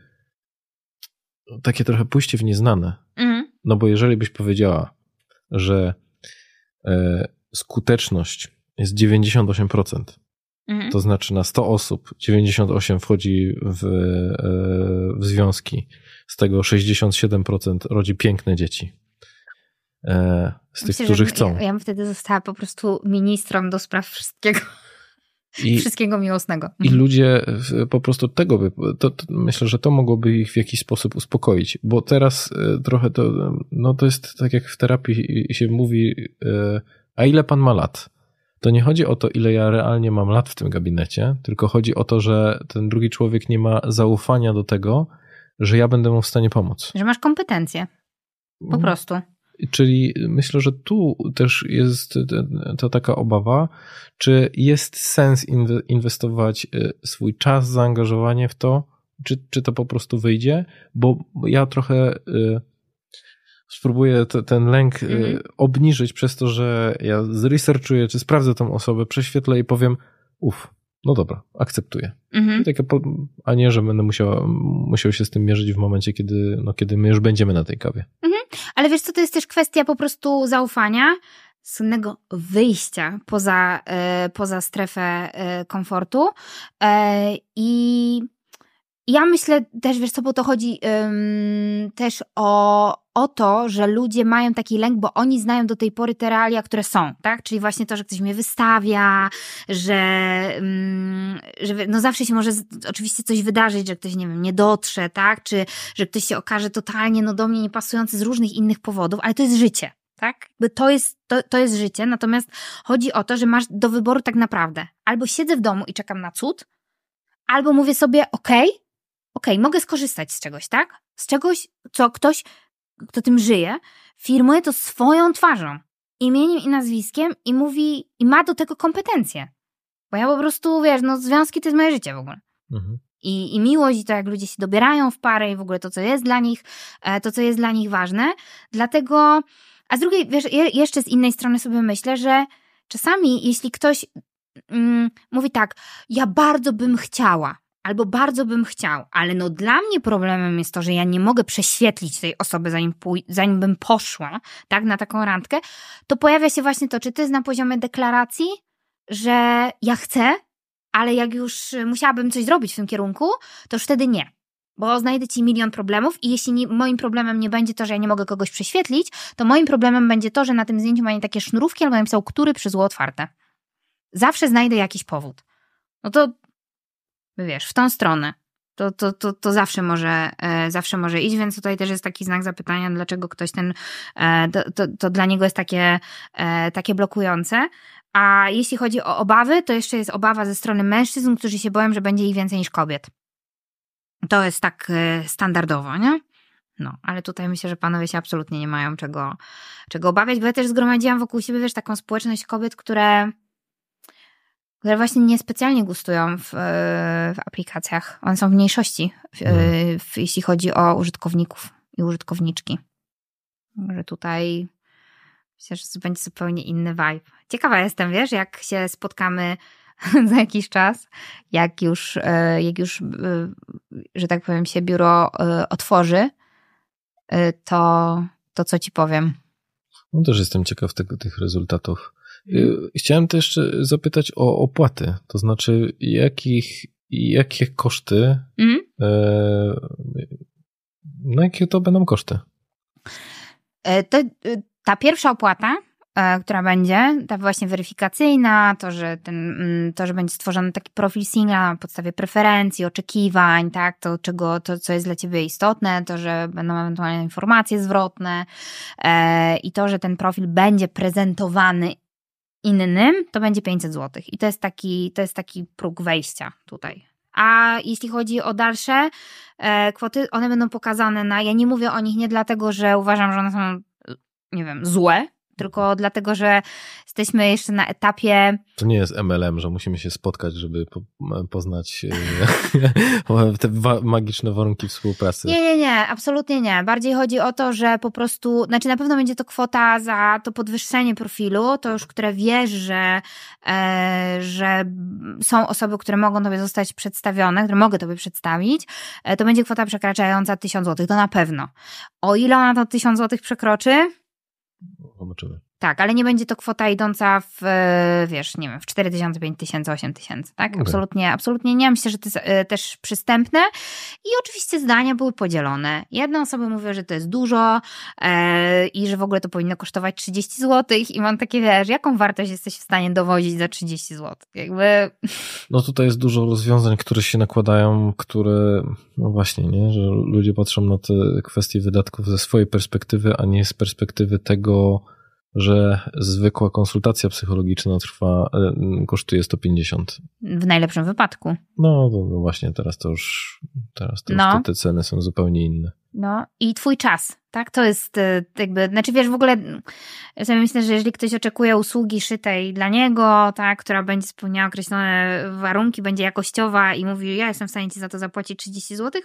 takie trochę pójście w nieznane. Mhm. No bo jeżeli byś powiedziała, że e, skuteczność jest 98%. Mhm. To znaczy na 100 osób 98 wchodzi w, e, w związki, z tego 67% rodzi piękne dzieci. E, z tych, Myślę, którzy chcą. Ja, ja bym wtedy została po prostu ministrem do spraw wszystkiego. I, wszystkiego miłosnego. I mhm. ludzie po prostu tego by, to, to, myślę, że to mogłoby ich w jakiś sposób uspokoić, bo teraz e, trochę to, no to jest tak jak w terapii się mówi, a ile pan ma lat? to nie chodzi o to, ile ja realnie mam lat w tym gabinecie, tylko chodzi o to, że ten drugi człowiek nie ma zaufania do tego, że ja będę mu w stanie pomóc. Że masz kompetencje. Po mm. prostu. Czyli myślę, że tu też jest to taka obawa, czy jest sens inwestować y, swój czas, zaangażowanie w to, czy, czy to po prostu wyjdzie, bo ja trochę y, spróbuję te, ten lęk mm. obniżyć przez to, że ja zresearchuję, czy sprawdzę tą osobę, prześwietlę i powiem, uff, no dobra, akceptuję. Po, a nie, że będę musiał, musiał się z tym mierzyć w momencie, kiedy, no, kiedy my już będziemy na tej kawie. -hmm. Ale wiesz co, to jest też kwestia po prostu zaufania, słynnego wyjścia poza, e, poza strefę e, komfortu e, i ja myślę też, wiesz co, bo to chodzi ym, też o, o to, że ludzie mają taki lęk, bo oni znają do tej pory te realia, które są, tak? Czyli właśnie to, że ktoś mnie wystawia, że, ym, że no zawsze się może oczywiście coś wydarzyć, że ktoś, nie wiem, nie dotrze, tak? Czy że ktoś się okaże totalnie no do mnie niepasujący z różnych innych powodów, ale to jest życie. Tak? To jest, to, to jest życie, natomiast chodzi o to, że masz do wyboru tak naprawdę. Albo siedzę w domu i czekam na cud, albo mówię sobie, okej, okay, okej, okay, mogę skorzystać z czegoś, tak? Z czegoś, co ktoś, kto tym żyje, firmuje to swoją twarzą, imieniem i nazwiskiem i mówi, i ma do tego kompetencje. Bo ja po prostu, wiesz, no związki to jest moje życie w ogóle. Mhm. I, I miłość, i to jak ludzie się dobierają w parę i w ogóle to, co jest dla nich, e, to, co jest dla nich ważne. Dlatego, a z drugiej, wiesz, jeszcze z innej strony sobie myślę, że czasami, jeśli ktoś mm, mówi tak, ja bardzo bym chciała, albo bardzo bym chciał, ale no dla mnie problemem jest to, że ja nie mogę prześwietlić tej osoby, zanim, pój- zanim bym poszła, tak, na taką randkę, to pojawia się właśnie to, czy to jest na poziomie deklaracji, że ja chcę, ale jak już musiałabym coś zrobić w tym kierunku, to już wtedy nie. Bo znajdę ci milion problemów i jeśli nie, moim problemem nie będzie to, że ja nie mogę kogoś prześwietlić, to moim problemem będzie to, że na tym zdjęciu mają takie sznurówki albo napisał, który przy zło otwarte. Zawsze znajdę jakiś powód. No to wiesz, w tą stronę. To, to, to, to zawsze, może, e, zawsze może iść, więc tutaj też jest taki znak zapytania, dlaczego ktoś ten, e, to, to, to dla niego jest takie, e, takie blokujące. A jeśli chodzi o obawy, to jeszcze jest obawa ze strony mężczyzn, którzy się boją, że będzie ich więcej niż kobiet. To jest tak standardowo, nie? No, ale tutaj myślę, że panowie się absolutnie nie mają czego, czego obawiać, bo ja też zgromadziłam wokół siebie, wiesz, taką społeczność kobiet, które które właśnie niespecjalnie gustują w, w aplikacjach. One są w mniejszości, w, mhm. w, jeśli chodzi o użytkowników i użytkowniczki. Że tutaj myślę, że będzie zupełnie inny vibe. Ciekawa jestem, wiesz, jak się spotkamy za jakiś czas, jak już, e, jak już, e, że tak powiem, się biuro e, otworzy, to, to co ci powiem. No też jestem ciekaw tego, tych rezultatów. Y, chciałem też zapytać o opłaty, to znaczy jakich, jakie koszty, mm. no jakie to będą koszty? E, to, ta pierwsza opłata, e, która będzie, ta właśnie weryfikacyjna, to że, ten, mm, to, że będzie stworzony taki profil singla na podstawie preferencji, oczekiwań, tak, to, czego, to co jest dla Ciebie istotne, to, że będą ewentualnie informacje zwrotne e, i to, że ten profil będzie prezentowany innym, to będzie 500 zł. I to jest taki, to jest taki próg wejścia tutaj. A jeśli chodzi o dalsze e, kwoty, one będą pokazane na. Ja nie mówię o nich nie dlatego, że uważam, że one są, nie wiem, złe, tylko dlatego, że jesteśmy jeszcze na etapie. To nie jest MLM, że musimy się spotkać, żeby po, poznać e, te magiczne warunki współpracy. Nie, nie, nie, absolutnie nie. Bardziej chodzi o to, że po prostu, znaczy na pewno będzie to kwota za to podwyższenie profilu, to już, które wiesz, że, e, że są osoby, które mogą tobie zostać przedstawione, które mogę tobie przedstawić, e, to będzie kwota przekraczająca 1000 zł, to na pewno. O ile ona to 1000 zł przekroczy, Zobaczymy. Tak, ale nie będzie to kwota idąca w, wiesz, nie wiem, w 4 tysiące, 5 tysięcy, 8 tysięcy, tak? Okay. Absolutnie, absolutnie nie. Myślę, że to jest e, też przystępne. I oczywiście zdania były podzielone. Jedne osoby mówią, że to jest dużo e, i że w ogóle to powinno kosztować 30 zł i mam takie, wiesz, jaką wartość jesteś w stanie dowozić za 30 zł? Jakby... No tutaj jest dużo rozwiązań, które się nakładają, które, no właśnie, nie, że ludzie patrzą na te kwestie wydatków ze swojej perspektywy, a nie z perspektywy tego, że zwykła konsultacja psychologiczna trwa, e, kosztuje 150. W najlepszym wypadku. No, no, właśnie, teraz to już, teraz to no. już te, te, ceny są zupełnie inne. No i twój czas, tak? To jest e, jakby, znaczy wiesz, w ogóle ja sobie myślę, że jeżeli ktoś oczekuje usługi szytej dla niego, tak, która będzie spełniała określone warunki, będzie jakościowa i mówi, ja jestem w stanie ci za to zapłacić 30 zł,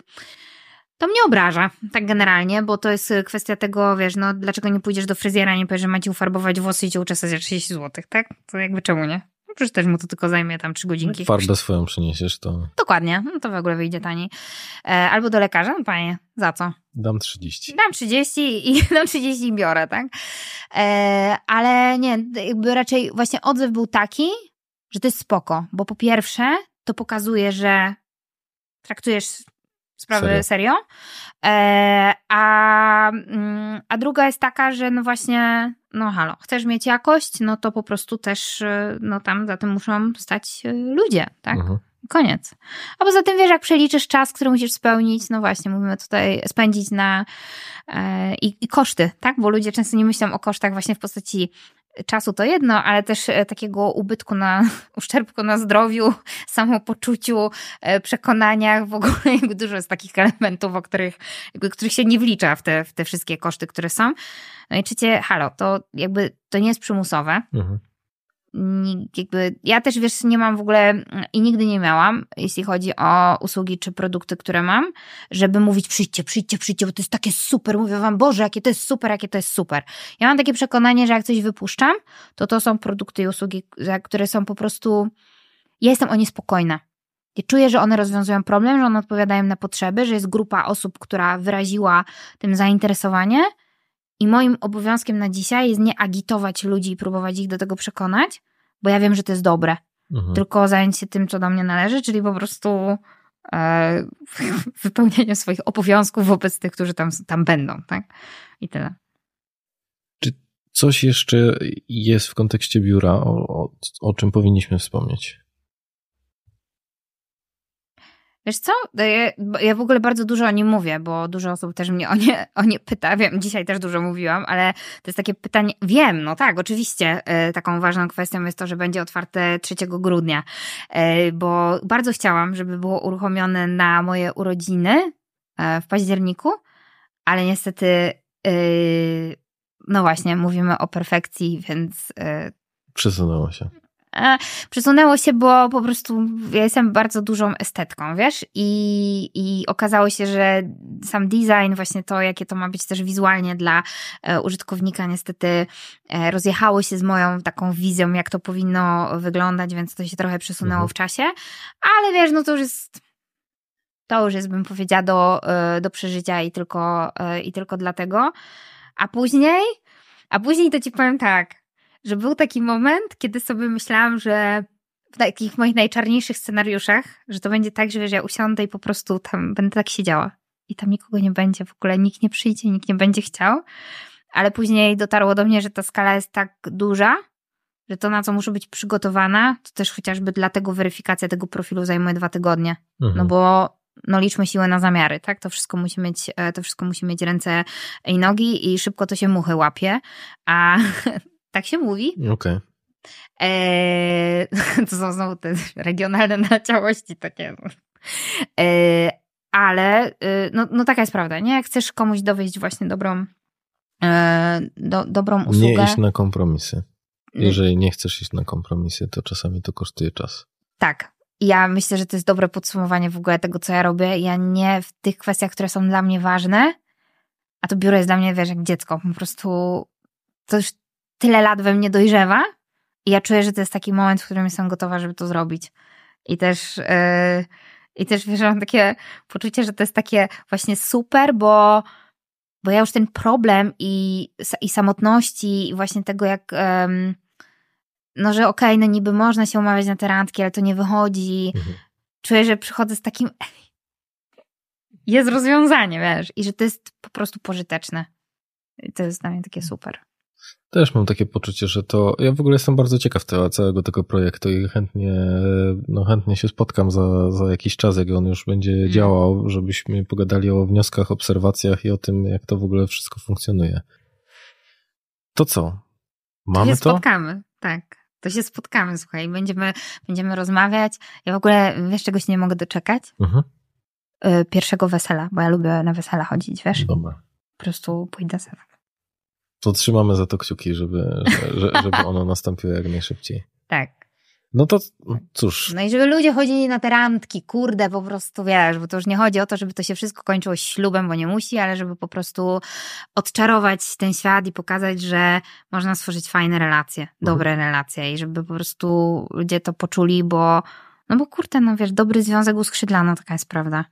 to mnie obraża, tak generalnie, bo to jest kwestia tego, wiesz, no dlaczego nie pójdziesz do fryzjera, nie powiesz, że macie ufarbować włosy i cię uczesać za 30 zł, tak? To jakby czemu nie? No przecież też mu to tylko zajmie tam 3 godzinki. Farbę swoją przyniesiesz, to... Dokładnie, no to w ogóle wyjdzie taniej. E, albo do lekarza, no panie, za co? Dam 30. Dam 30 i dam 30 i biorę, tak? E, ale nie, jakby raczej właśnie odzew był taki, że to jest spoko, bo po pierwsze to pokazuje, że traktujesz sprawy serio. serio. E, a, mm, a druga jest taka, że no właśnie, no halo, chcesz mieć jakość, no to po prostu też, e, no tam za tym muszą stać e, ludzie, tak? Mhm. Koniec. A poza tym wiesz, jak przeliczysz czas, który musisz spełnić, no właśnie, mówimy tutaj spędzić na e, i, i, koszty, tak? Bo ludzie często nie myślą o kosztach właśnie w postaci czasu to jedno, ale też e, takiego ubytku na, uszczerbku na zdrowiu, samopoczuciu, e, przekonaniach, w ogóle jakby dużo jest takich elementów, o których, jakby, których się nie wlicza w te, w te wszystkie koszty, które są. No i czycie, halo, to jakby to nie jest przymusowe. Mhm jakby ja też wiesz, nie mam w ogóle i nigdy nie miałam, jeśli chodzi o usługi czy produkty, które mam, żeby mówić przyjdźcie, przyjdźcie, przyjdźcie, bo to jest takie super. Mówię wam, Boże, jakie to jest super, jakie to jest super. Ja mam takie przekonanie, że jak coś wypuszczam, to to są produkty i usługi, które są po prostu, ja jestem o nie spokojna. Ja czuję, że one rozwiązują problem, że one odpowiadają na potrzeby, że jest grupa osób, która wyraziła tym zainteresowanie, i moim obowiązkiem na dzisiaj jest nie agitować ludzi i próbować ich do tego przekonać, bo ja wiem, że to jest dobre. Mhm. Tylko zająć się tym, co do mnie należy, czyli po prostu e, swoich obowiązków wobec tych, którzy tam, tam będą, tak? I tyle. Czy coś jeszcze jest w kontekście biura, o, o, o czym powinniśmy wspomnieć? Wiesz co, ja, ja, w ogóle bardzo dużo o nim mówię, bo dużo osób też mnie o nie, o nie pyta, wiem, dzisiaj też dużo mówiłam, ale to jest takie pytanie, wiem, no tak, oczywiście e, taką ważną kwestią jest to, że będzie otwarte 3 grudnia, e, bo bardzo chciałam, żeby było uruchomione na moje urodziny e, w październiku, ale niestety no właśnie, mówimy o perfekcji, więc... Przesunęło się. Przesunęło się, bo po prostu ja jestem bardzo dużą estetką, wiesz? I, I okazało się, że sam design, właśnie to, jakie to ma być też wizualnie dla e, użytkownika, niestety e, rozjechało się z moją taką wizją, jak to powinno wyglądać, więc to się trochę przesunęło mhm. w czasie. Ale wiesz, no to już jest to już jest, bym powiedziała, do, e, do przeżycia i tylko, i tylko dlatego. A później, a później to ci powiem tak, że był taki moment, kiedy sobie myślałam, że w takich moich najczarniejszych scenariuszach, że to będzie tak, że wiesz, ja usiądę i po prostu tam będę tak siedziała. I tam nikogo nie będzie, w ogóle nikt nie przyjdzie, nikt nie będzie chciał. Ale później dotarło do mnie, że ta skala jest tak duża, że to, na co muszę być przygotowana, to też chociażby dlatego weryfikacja tego profilu zajmuje dwa tygodnie. Mhm. No bo no liczmy siłę na zamiary, tak? To wszystko musi mieć, e, to wszystko musi mieć ręce i nogi i szybko to się muchy łapie, a Tak się mówi. Okej. Okay. Eee, to są znowu te regionalne naleciałości takie. Eee, ale y, no, no taka jest prawda, nie? Jak chcesz komuś dowieść właśnie dobrą, e, do, dobrą usługę. Nie iść na kompromisy. Jeżeli nie chcesz iść na kompromisy, to czasami to kosztuje czas. Tak. Ja myślę, że to jest dobre podsumowanie w ogóle tego, co ja robię. Ja nie w tych kwestiach, które są dla mnie ważne, a to biuro jest dla mnie, wiesz, jak dziecko. Po prostu to już tyle lat we mnie dojrzewa i ja czuję, że to jest taki moment, w którym jestem gotowa, żeby to zrobić. I też, yy, i też wiesz, mam takie poczucie, że to jest takie właśnie super, bo, bo ja już ten problem i, i samotności i właśnie tego jak, um, no że okej, okay, no niby można się umawiać na te randki, ale to nie wychodzi. Mhm. Czuję, że przychodzę z takim jest rozwiązanie, wiesz, i że to jest po prostu pożyteczne. I to jest dla mnie takie super. Też mam takie poczucie, że to. Ja w ogóle jestem bardzo ciekaw tego, całego tego projektu i chętnie, no chętnie się spotkam za, za jakiś czas, jak on już będzie mm. działał, żebyśmy pogadali o wnioskach, obserwacjach i o tym, jak to w ogóle wszystko funkcjonuje. To co? Mamy to? Się to? spotkamy, tak. To się spotkamy, słuchaj, będziemy, będziemy rozmawiać. Ja w ogóle wiesz, czego się nie mogę doczekać? Mhm. Y, pierwszego wesela, bo ja lubię na wesela chodzić, wiesz? Dobra. Po prostu pójdę sobie. To trzymamy za to kciuki, żeby, żeby ono nastąpiło jak najszybciej. Tak. No to cóż. No i żeby ludzie chodzili na te randki, kurde, po prostu wiesz, bo to już nie chodzi o to, żeby to się wszystko kończyło ślubem, bo nie musi, ale żeby po prostu odczarować ten świat i pokazać, że można stworzyć fajne relacje, mhm. dobre mhm. relacje i żeby po prostu ludzie to poczuli, bo no bo kurde, no wiesz, dobry związek uskrzydlano, taka jest prawda.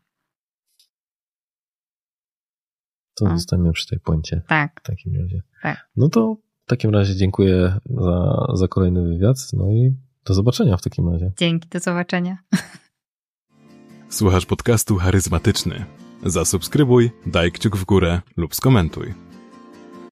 To no. zostaniemy przy tej poincie. Tak. W takim razie. Tak. No to w takim razie dziękuję za, za kolejny wywiad. No i do zobaczenia w takim razie. Dzięki, do zobaczenia. Słuchasz podcastu charyzmatyczny. Zasubskrybuj, daj kciuk w górę lub skomentuj.